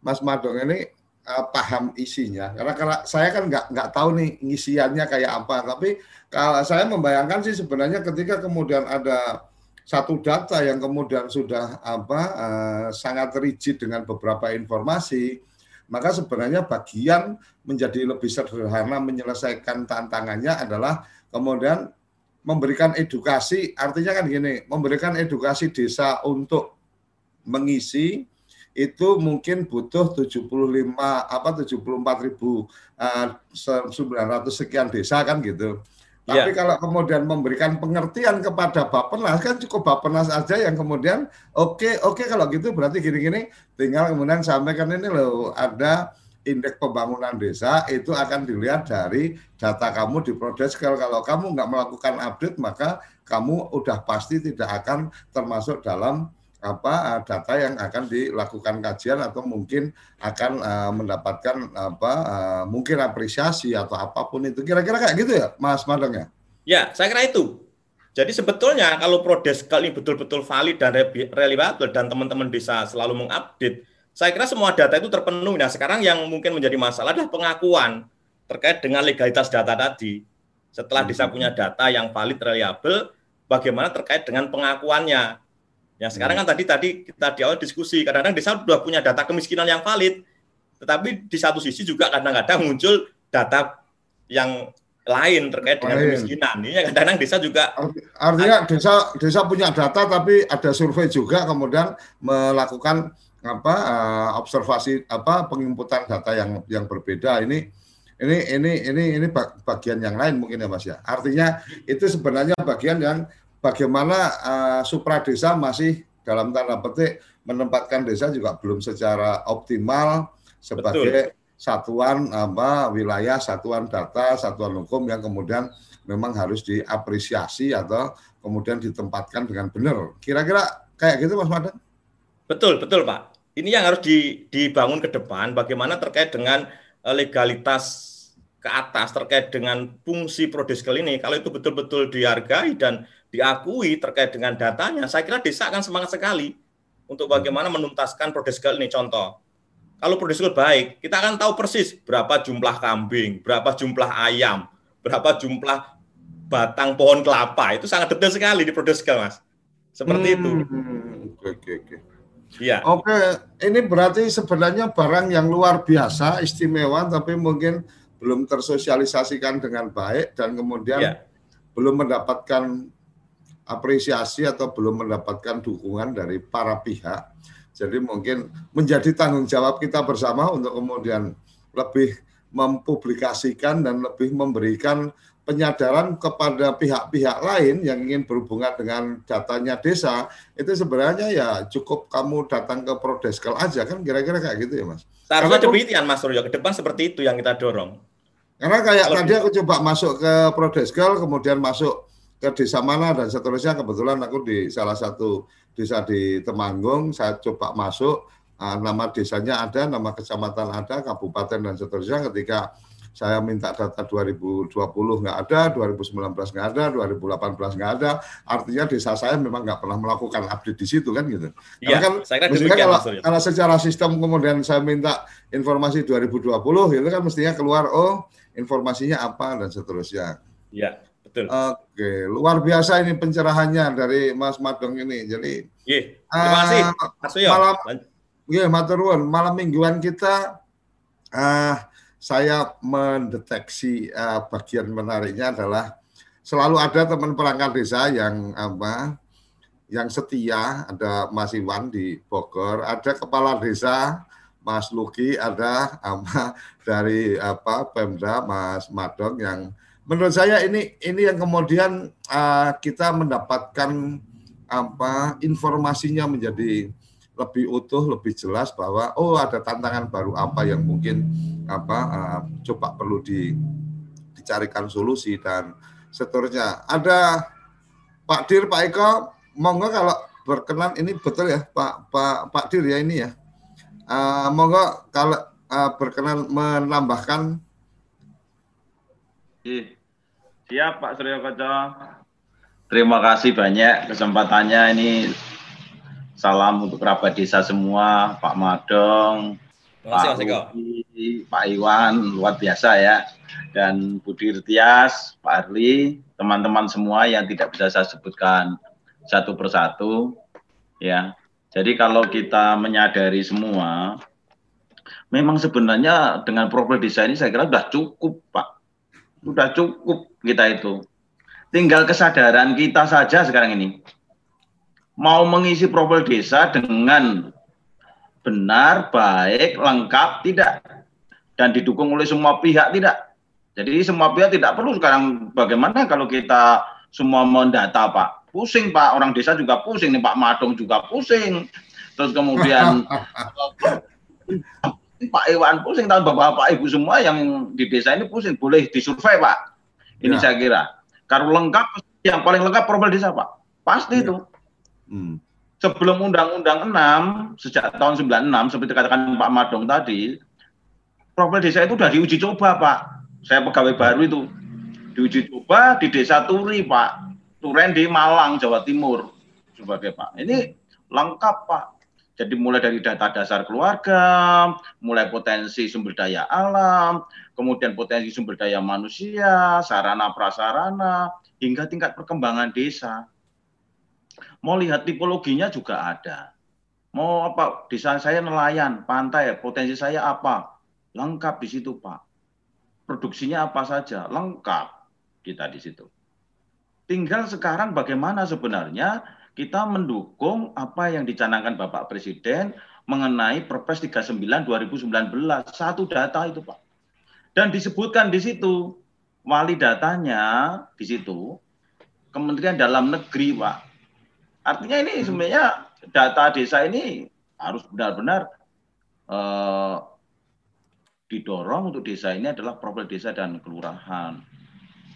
Mas Madong ini uh, paham isinya. Karena kalau saya kan nggak nggak tahu nih isiannya kayak apa, tapi kalau saya membayangkan sih sebenarnya ketika kemudian ada satu data yang kemudian sudah apa uh, sangat rigid dengan beberapa informasi, maka sebenarnya bagian menjadi lebih sederhana menyelesaikan tantangannya adalah kemudian memberikan edukasi, artinya kan gini, memberikan edukasi desa untuk mengisi itu mungkin butuh 75 apa 74 ribu eh, 900 sekian desa kan gitu. Tapi Iya. kalau kemudian memberikan pengertian kepada Bapenas kan cukup Bapenas aja yang kemudian oke oke kalau gitu berarti gini-gini tinggal kemudian sampaikan ini loh ada indeks pembangunan desa itu akan dilihat dari data kamu di Prodeskel. Kalau kamu nggak melakukan update maka kamu udah pasti tidak akan termasuk dalam apa eh, data yang akan dilakukan kajian atau mungkin akan eh, mendapatkan apa eh, mungkin apresiasi atau apa pun itu. Kira-kira kayak gitu ya, Mas Madeng ya? Ya, saya kira itu. Jadi sebetulnya kalau prodeskel ini betul-betul valid dan re- reliable dan teman-teman bisa selalu mengupdate, saya kira semua data itu terpenuhi. Nah, sekarang yang mungkin menjadi masalah adalah pengakuan terkait dengan legalitas data tadi. Setelah desa punya data yang valid, reliable, bagaimana terkait dengan pengakuannya? Ya, sekarang kan tadi tadi kita di awal diskusi, kadang-kadang desa sudah punya data kemiskinan yang valid, tetapi di satu sisi juga kadang-kadang muncul data yang lain terkait dengan Lain. kemiskinan. Ini kadang-kadang desa juga Artinya desa desa punya data tapi ada survei juga kemudian melakukan apa eh, observasi apa penginputan data yang yang berbeda ini ini ini ini ini bagian yang lain mungkin ya Mas ya. Artinya itu sebenarnya bagian yang bagaimana uh, supra desa masih dalam tanda petik menempatkan desa juga belum secara optimal sebagai Betul. satuan apa wilayah, satuan data, satuan hukum yang kemudian memang harus diapresiasi atau kemudian ditempatkan dengan benar. Kira-kira kayak gitu Mas Madan? Betul, betul Pak. Ini yang harus dibangun ke depan bagaimana terkait dengan eh, legalitas ke atas terkait dengan fungsi prodeskel ini kalau itu betul-betul dihargai dan diakui terkait dengan datanya, saya kira desa akan semangat sekali untuk bagaimana menuntaskan prodeskel ini. Contoh, kalau prodeskel baik, kita akan tahu persis berapa jumlah kambing, berapa jumlah ayam, berapa jumlah batang pohon kelapa. Itu sangat detail sekali di prodeskel, Mas. Seperti hmm, itu. Oke, oke, oke. Ya. Oke, ini berarti sebenarnya barang yang luar biasa, istimewa, tapi mungkin belum tersosialisasikan dengan baik dan kemudian ya. belum mendapatkan apresiasi atau belum mendapatkan dukungan dari para pihak. Jadi mungkin menjadi tanggung jawab kita bersama untuk kemudian lebih mempublikasikan dan lebih memberikan penyadaran kepada pihak-pihak lain yang ingin berhubungan dengan datanya desa itu sebenarnya ya cukup kamu datang ke Prodeskel aja kan kira-kira kayak gitu ya Mas. Seharusnya demikian Mas Suryo ke depan seperti itu yang kita dorong. Karena kayak Kalau tadi aku coba masuk ke Prodeskel kemudian masuk ke desa mana dan seterusnya kebetulan aku di salah satu desa di Temanggung saya coba masuk uh, nama desanya ada nama kecamatan ada kabupaten dan seterusnya ketika saya minta data 2020 nggak ada, 2019 nggak ada, 2018 nggak ada. Artinya desa saya memang nggak pernah melakukan update di situ kan gitu. Iya, kan saya kira kalau, kalau secara sistem kemudian saya minta informasi 2020 itu kan mestinya keluar oh informasinya apa dan seterusnya. Iya. Betul. Oke, luar biasa ini pencerahannya dari Mas Madong ini. Jadi, Ye, terima kasih, Mas Suyo. Malam, ya, Maturun, malam mingguan kita, uh, saya mendeteksi uh, bagian menariknya adalah selalu ada teman perangkat desa yang apa, yang setia. Ada Mas Iwan di Bogor, ada kepala desa Mas Luki, ada apa dari apa Pemda Mas Madong yang menurut saya ini ini yang kemudian uh, kita mendapatkan apa informasinya menjadi lebih utuh, lebih jelas bahwa oh ada tantangan baru apa yang mungkin apa uh, coba perlu di, dicarikan solusi dan seterusnya. Ada Pak Dir, Pak Eko, monggo kalau berkenan ini betul ya Pak Pak Pak Dir ya ini ya. Uh, monggo kalau uh, berkenan menambahkan. Iya. Siap Pak Suryo Koco. Terima kasih banyak kesempatannya ini. Salam untuk kerabat desa semua, Pak Madong, Pak Ruki, Pak Iwan, luar biasa ya. Dan Budi Tias, Pak Arli, teman-teman semua yang tidak bisa saya sebutkan satu persatu. Ya, jadi kalau kita menyadari semua, memang sebenarnya dengan profil desa ini saya kira sudah cukup Pak sudah cukup kita itu. Tinggal kesadaran kita saja sekarang ini. Mau mengisi profil desa dengan benar, baik, lengkap, tidak. Dan didukung oleh semua pihak, tidak. Jadi semua pihak tidak perlu sekarang bagaimana kalau kita semua mendata Pak. Pusing Pak, orang desa juga pusing nih Pak Madong juga pusing. Terus kemudian Pak Iwan pusing, tahun bapak-bapak ibu semua yang di desa ini pusing, boleh disurvei Pak. Ini ya. saya kira. Kalau lengkap, yang paling lengkap profil desa Pak. Pasti ya. itu. Hmm. Sebelum Undang-Undang 6, sejak tahun 96, seperti katakan Pak Madong tadi, profil desa itu sudah diuji coba Pak. Saya pegawai baru itu. Diuji coba di desa Turi Pak. Turen di Malang, Jawa Timur. Sebagai Pak. Ini lengkap Pak jadi mulai dari data dasar keluarga, mulai potensi sumber daya alam, kemudian potensi sumber daya manusia, sarana prasarana, hingga tingkat perkembangan desa. Mau lihat tipologinya juga ada. Mau apa? Desa saya nelayan, pantai, potensi saya apa? Lengkap di situ, Pak. Produksinya apa saja? Lengkap kita di situ. Tinggal sekarang bagaimana sebenarnya kita mendukung apa yang dicanangkan Bapak Presiden mengenai Perpres 39 2019. Satu data itu, Pak. Dan disebutkan di situ wali datanya di situ Kementerian Dalam Negeri, Pak. Artinya ini sebenarnya data desa ini harus benar-benar eh, didorong untuk desa ini adalah profil desa dan kelurahan.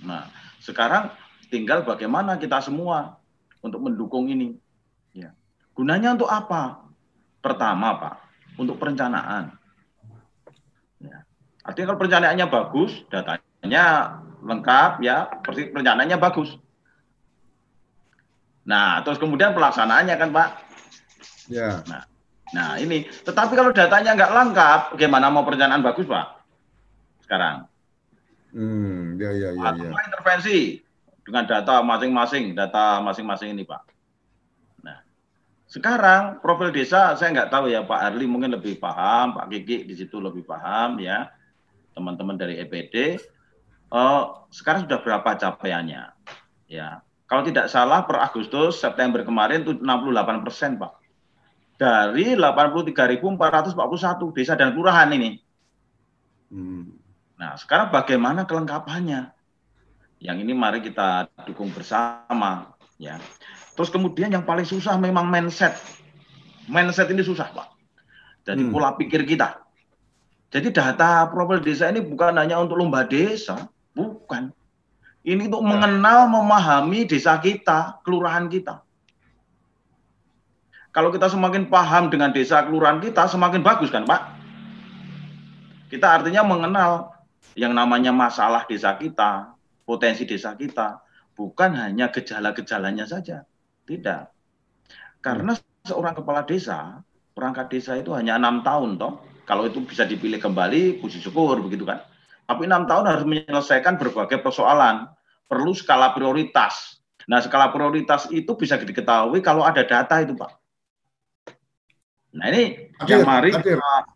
Nah, sekarang tinggal bagaimana kita semua untuk mendukung ini. Ya. Gunanya untuk apa? Pertama, Pak, untuk perencanaan. Ya. Artinya kalau perencanaannya bagus, datanya lengkap, ya, perencanaannya bagus. Nah, terus kemudian pelaksanaannya kan, Pak. Ya. Nah, nah ini. Tetapi kalau datanya nggak lengkap, bagaimana mau perencanaan bagus, Pak? Sekarang. Hmm, ya, ya, ya, Atau ya. intervensi dengan data masing-masing, data masing-masing ini, Pak. Nah, sekarang profil desa saya nggak tahu ya, Pak Arli mungkin lebih paham, Pak Kiki di situ lebih paham ya, teman-teman dari EPD. Eh, sekarang sudah berapa capaiannya? Ya, kalau tidak salah per Agustus September kemarin itu 68 persen, Pak. Dari 83.441 desa dan kelurahan ini. Hmm. Nah, sekarang bagaimana kelengkapannya? Yang ini mari kita dukung bersama, ya. Terus kemudian yang paling susah memang mindset. Mindset ini susah, Pak. Jadi Hmm. pola pikir kita. Jadi data profil desa ini bukan hanya untuk lomba desa, bukan. Ini untuk mengenal, memahami desa kita, kelurahan kita. Kalau kita semakin paham dengan desa kelurahan kita, semakin bagus kan, Pak? Kita artinya mengenal yang namanya masalah desa kita, potensi desa kita, bukan hanya gejala-gejalanya saja. Tidak. Karena seorang kepala desa, perangkat desa itu hanya enam tahun, toh. Kalau itu bisa dipilih kembali, puji syukur, begitu kan. Tapi enam tahun harus menyelesaikan berbagai persoalan. Perlu skala prioritas. Nah, skala prioritas itu bisa diketahui kalau ada data itu, Pak. Nah, ini Hadir, yang mari hadir. kita-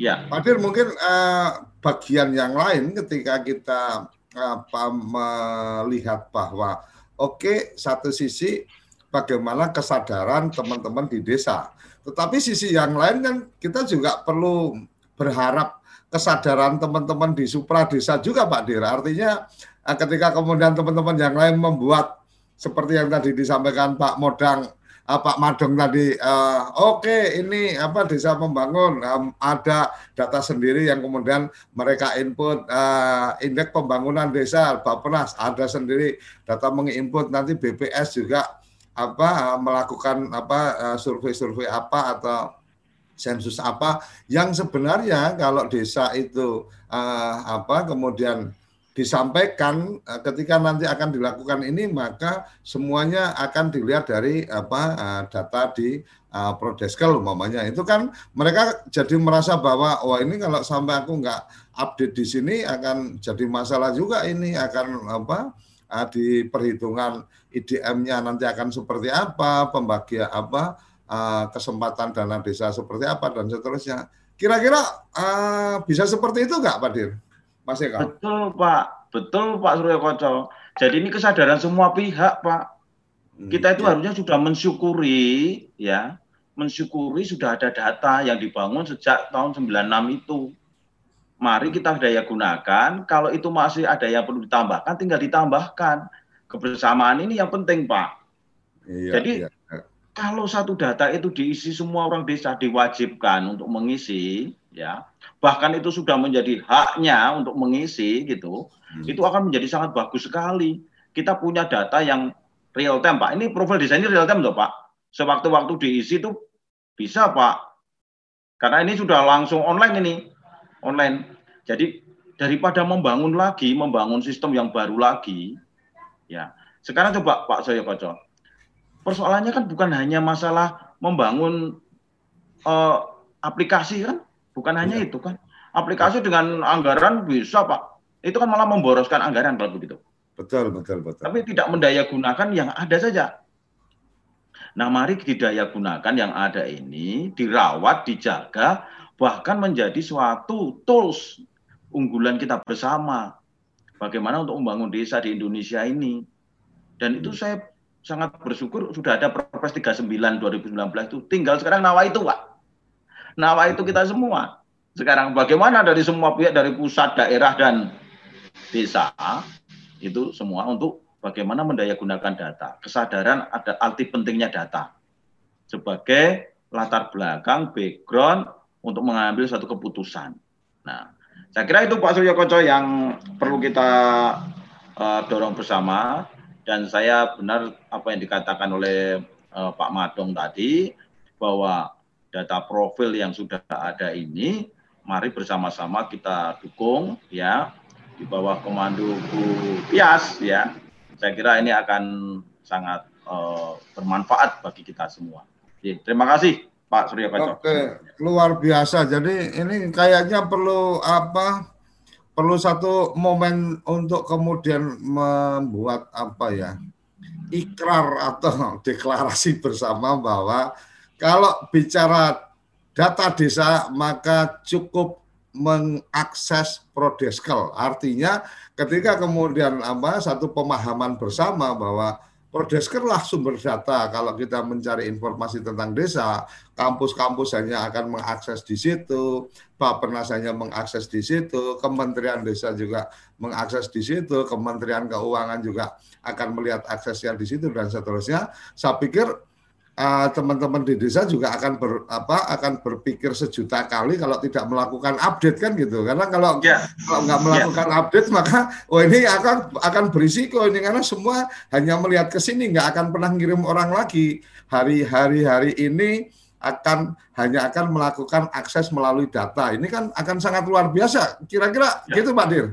ya. Pak Dir, mungkin eh, bagian yang lain ketika kita apa melihat bahwa oke satu sisi bagaimana kesadaran teman-teman di desa, tetapi sisi yang lain kan kita juga perlu berharap kesadaran teman-teman di supra desa juga Pak Dir. Artinya eh, ketika kemudian teman-teman yang lain membuat seperti yang tadi disampaikan Pak Modang eh, Pak Madong tadi, eh, oke ini apa desa membangun em, ada data sendiri yang kemudian mereka input eh, indeks pembangunan desa Bappenas ada sendiri data menginput. Nanti BPS juga apa eh, melakukan apa survei-survei apa atau sensus apa yang sebenarnya kalau desa itu eh, apa kemudian disampaikan eh, ketika nanti akan dilakukan ini maka semuanya akan dilihat dari apa eh, data di uh, Prodeskel umpamanya itu kan mereka jadi merasa bahwa wah ini kalau sampai aku nggak update di sini akan jadi masalah juga ini akan apa uh, di perhitungan IDM-nya nanti akan seperti apa pembagian apa uh, kesempatan dana desa seperti apa dan seterusnya kira-kira uh, bisa seperti itu nggak Pak Dir? Mas Eka? Betul, Pak. Betul, Pak Surya Koco. Jadi ini kesadaran semua pihak, Pak. Kita itu ya. harusnya sudah mensyukuri, ya, mensyukuri sudah ada data yang dibangun sejak tahun 96 itu. Mari kita daya gunakan. Kalau itu masih ada yang perlu ditambahkan, tinggal ditambahkan. Kebersamaan ini yang penting, Pak. Iya, Jadi iya. kalau satu data itu diisi semua orang desa diwajibkan untuk mengisi, ya, bahkan itu sudah menjadi haknya untuk mengisi gitu, itu akan menjadi sangat bagus sekali. Kita punya data yang real time, Pak. Ini profil desa ini real time loh, Pak. Sewaktu-waktu diisi itu bisa, Pak. Karena ini sudah langsung online ini, online. Jadi daripada membangun lagi, membangun sistem yang baru lagi, ya. Sekarang coba Pak Soyo Koco, persoalannya kan bukan hanya masalah membangun eh, aplikasi kan, bukan hanya itu kan. Aplikasi dengan anggaran bisa Pak, itu kan malah memboroskan anggaran kalau begitu. Betul, betul, betul. Tapi tidak mendaya gunakan yang ada saja. Nah, mari didaya gunakan yang ada ini, dirawat, dijaga, bahkan menjadi suatu tools unggulan kita bersama. Bagaimana untuk membangun desa di Indonesia ini. Dan itu saya sangat bersyukur sudah ada Perpres 39 2019 itu. Tinggal sekarang nawa itu, Pak. Nawa itu kita semua. Sekarang bagaimana dari semua pihak dari pusat, daerah dan desa itu semua untuk bagaimana mendayagunakan data. Kesadaran ada arti pentingnya data sebagai latar belakang, background untuk mengambil satu keputusan. Nah, saya kira itu Pak Suryo Koco yang perlu kita uh, dorong bersama dan saya benar apa yang dikatakan oleh uh, Pak Madong tadi bahwa data profil yang sudah ada ini mari bersama-sama kita dukung ya di bawah komando Bu Pias ya. Saya kira ini akan sangat uh, bermanfaat bagi kita semua. Jadi, terima kasih Pak Surya Koco. Oke, luar biasa. Jadi ini kayaknya perlu apa? Perlu satu momen untuk kemudian membuat apa ya? ikrar atau deklarasi bersama bahwa kalau bicara data desa maka cukup mengakses prodeskel. Artinya ketika kemudian apa satu pemahaman bersama bahwa prodeskel lah sumber data kalau kita mencari informasi tentang desa, kampus-kampus hanya akan mengakses di situ, Bapenas hanya mengakses di situ, Kementerian Desa juga mengakses di situ, Kementerian Keuangan juga akan melihat aksesnya di situ dan seterusnya. Saya pikir eh, teman-teman di desa juga akan ber, apa akan berpikir sejuta kali kalau tidak melakukan update kan gitu. Karena kalau yeah. kalau nggak melakukan yeah. update maka oh ini akan akan berisiko ini. Karena semua hanya melihat ke sini nggak akan pernah ngirim orang lagi. Hari-hari hari ini akan hanya akan melakukan akses melalui data. Ini kan akan sangat luar biasa. Kira-kira yeah. gitu Pak Dir?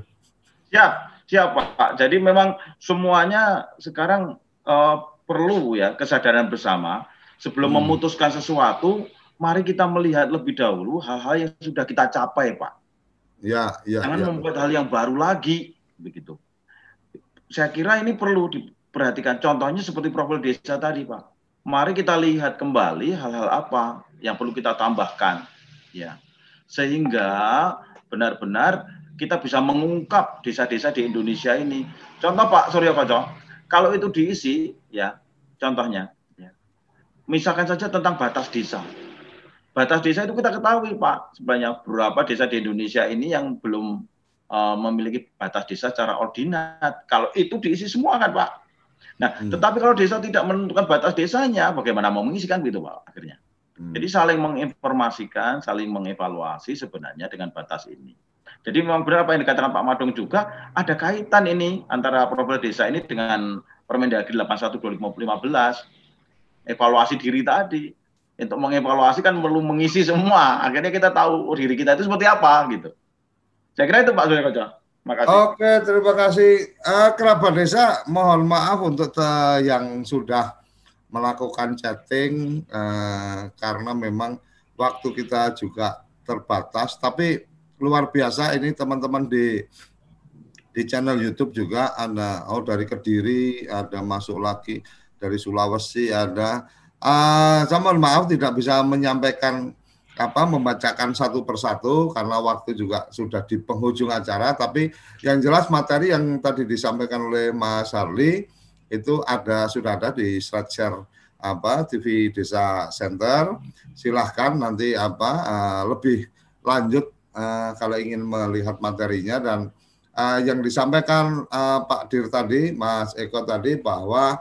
Siap siap Pak. Jadi memang semuanya sekarang uh, perlu ya kesadaran bersama sebelum hmm. memutuskan sesuatu, mari kita melihat lebih dahulu hal-hal yang sudah kita capai, Pak. Ya, ya. Jangan ya. membuat hal yang baru lagi, begitu. Saya kira ini perlu diperhatikan. Contohnya seperti profil desa tadi, Pak. Mari kita lihat kembali hal-hal apa yang perlu kita tambahkan, ya, sehingga benar-benar kita bisa mengungkap desa-desa di Indonesia ini. Contoh Pak Surya Koco, kalau itu diisi, ya contohnya, ya, misalkan saja tentang batas desa. Batas desa itu kita ketahui Pak, sebanyak berapa desa di Indonesia ini yang belum uh, memiliki batas desa secara ordinat. Kalau itu diisi semua kan Pak. Nah, hmm. tetapi kalau desa tidak menentukan batas desanya, bagaimana mau mengisikan gitu Pak akhirnya. Hmm. Jadi saling menginformasikan, saling mengevaluasi sebenarnya dengan batas ini. Jadi memang benar apa yang dikatakan Pak Madong juga ada kaitan ini antara profil desa ini dengan Permendagri 81 2015 evaluasi diri tadi. Untuk mengevaluasi kan perlu mengisi semua. Akhirnya kita tahu oh, diri kita itu seperti apa gitu. Saya kira itu Pak Surya Koco. Makasih. Oke, terima kasih. Uh, kerabat desa, mohon maaf untuk yang sudah melakukan chatting uh, karena memang waktu kita juga terbatas. Tapi luar biasa ini teman-teman di di channel YouTube juga ada oh dari Kediri ada masuk lagi dari Sulawesi ada. Uh, saya mohon maaf tidak bisa menyampaikan apa membacakan satu persatu karena waktu juga sudah di penghujung acara. Tapi yang jelas materi yang tadi disampaikan oleh Mas Harli itu ada sudah ada di share apa TV Desa Center. Silahkan nanti apa uh, lebih lanjut uh, kalau ingin melihat materinya. Dan uh, yang disampaikan uh, Pak Dir tadi, Mas Eko tadi bahwa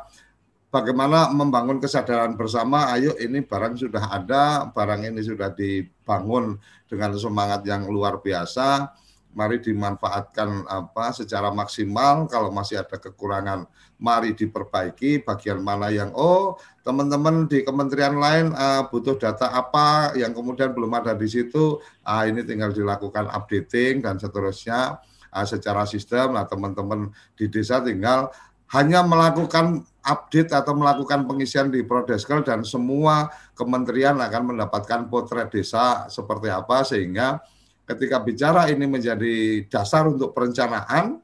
bagaimana membangun kesadaran bersama. Ayo ini barang sudah ada, barang ini sudah dibangun dengan semangat yang luar biasa. Mari dimanfaatkan apa secara maksimal. Kalau masih ada kekurangan, mari diperbaiki. Bagian mana yang oh teman-teman di kementerian lain uh, butuh data apa yang kemudian belum ada di situ, uh, ini tinggal dilakukan updating dan seterusnya uh, secara sistem. Nah teman-teman di desa tinggal hanya melakukan update atau melakukan pengisian di Prodeskel dan semua kementerian akan mendapatkan potret desa seperti apa sehingga ketika bicara ini menjadi dasar untuk perencanaan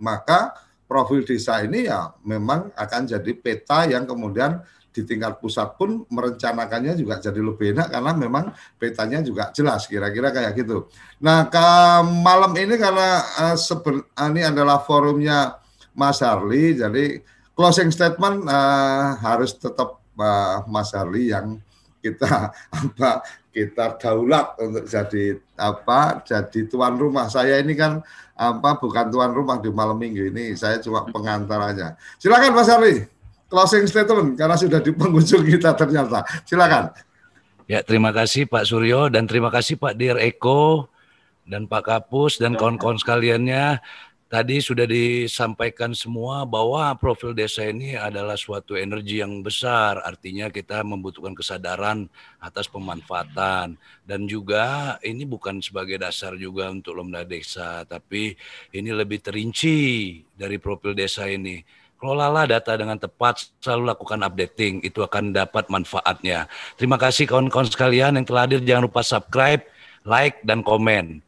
maka profil desa ini ya memang akan jadi peta yang kemudian di tingkat pusat pun merencanakannya juga jadi lebih enak karena memang petanya juga jelas kira-kira kayak gitu. Nah, ke malam ini karena uh, ini adalah forumnya Mas Harli, jadi closing statement uh, harus tetap uh, Mas Harli yang kita apa kita daulat untuk jadi apa jadi tuan rumah. Saya ini kan apa bukan tuan rumah di malam minggu ini. Saya cuma pengantar aja. Silakan Mas Arli closing statement karena sudah di penghujung kita ternyata. Silakan. Ya terima kasih Pak Suryo dan terima kasih Pak Dir Eko dan Pak Kapus dan kawan-kawan sekaliannya Tadi sudah disampaikan semua bahwa profil desa ini adalah suatu energi yang besar, artinya kita membutuhkan kesadaran atas pemanfaatan. Dan juga ini bukan sebagai dasar juga untuk lomba desa, tapi ini lebih terinci dari profil desa ini. Kelolalah data dengan tepat, selalu lakukan updating, itu akan dapat manfaatnya. Terima kasih kawan-kawan sekalian yang telah hadir, jangan lupa subscribe, like, dan komen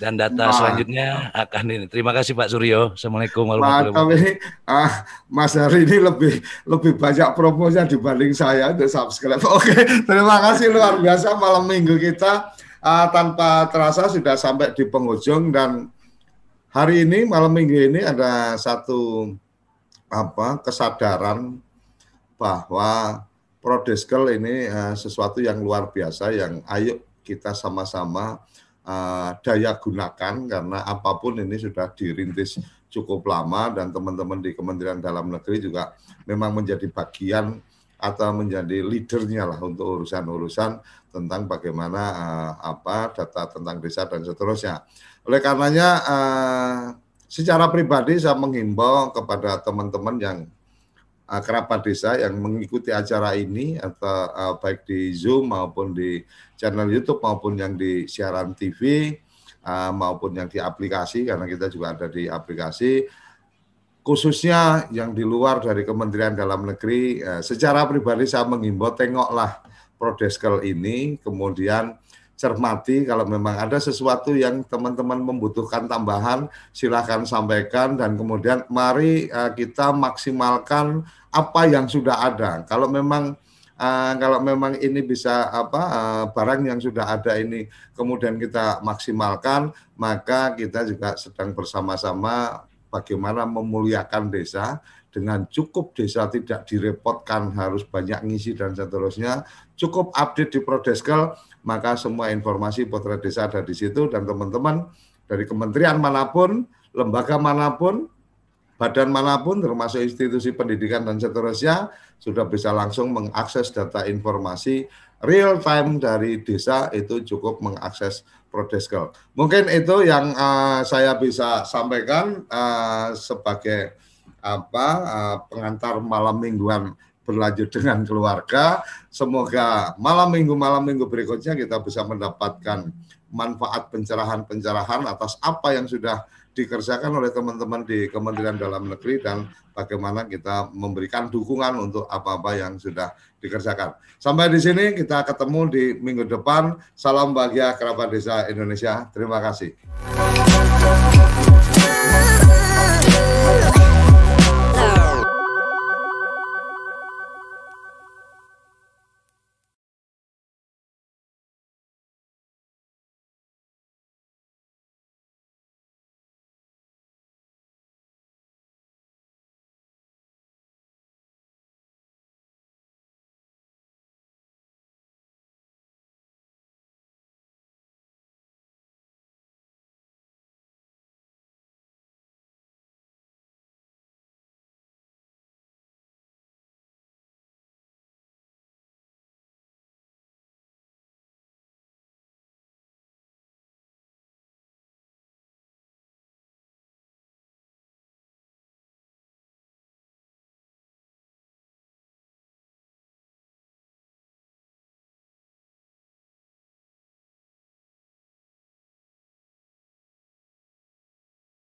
dan data nah. selanjutnya akan ini. Terima kasih Pak Suryo. Assalamualaikum warahmatullahi wabarakatuh. Ah, Mas Hari ini lebih lebih banyak promonya dibanding saya untuk subscribe. Oke, terima kasih luar biasa malam minggu kita uh, tanpa terasa sudah sampai di penghujung dan hari ini malam minggu ini ada satu apa kesadaran bahwa Prodeskel ini uh, sesuatu yang luar biasa yang ayo kita sama-sama uh, daya gunakan karena apa pun ini sudah dirintis cukup lama dan teman-teman di Kementerian Dalam Negeri juga memang menjadi bagian atau menjadi leadernya lah untuk urusan-urusan tentang bagaimana uh, apa data tentang desa dan seterusnya. Oleh karenanya uh, secara pribadi saya menghimbau kepada teman-teman yang uh, kerabat desa yang mengikuti acara ini atau uh, baik di Zoom maupun di channel YouTube maupun yang di siaran TV uh, maupun yang di aplikasi karena kita juga ada di aplikasi khususnya yang di luar dari Kementerian Dalam Negeri uh, secara pribadi saya menghimbau tengoklah Prodeskel ini kemudian cermati kalau memang ada sesuatu yang teman-teman membutuhkan tambahan silahkan sampaikan dan kemudian mari uh, kita maksimalkan apa yang sudah ada. Kalau memang uh, kalau memang ini bisa apa uh, barang yang sudah ada ini kemudian kita maksimalkan maka kita juga sedang bersama-sama bagaimana memuliakan desa. Dengan cukup desa tidak direpotkan harus banyak ngisi dan seterusnya. Cukup update di Prodeskel maka semua informasi potret desa ada di situ. Dan teman-teman dari kementerian mana pun, lembaga mana pun, badan mana pun termasuk institusi pendidikan dan seterusnya sudah bisa langsung mengakses data informasi real time dari desa itu cukup mengakses Prodeskel. Mungkin itu yang uh, saya bisa sampaikan uh, sebagai apa uh, pengantar malam mingguan berlanjut dengan keluarga. Semoga malam minggu malam minggu berikutnya kita bisa mendapatkan manfaat pencerahan-pencerahan atas apa yang sudah dikerjakan oleh teman-teman di Kementerian Dalam Negeri dan bagaimana kita memberikan dukungan untuk apa-apa yang sudah dikerjakan. Sampai di sini kita ketemu di minggu depan. Salam bahagia kerabat desa Indonesia. Terima kasih.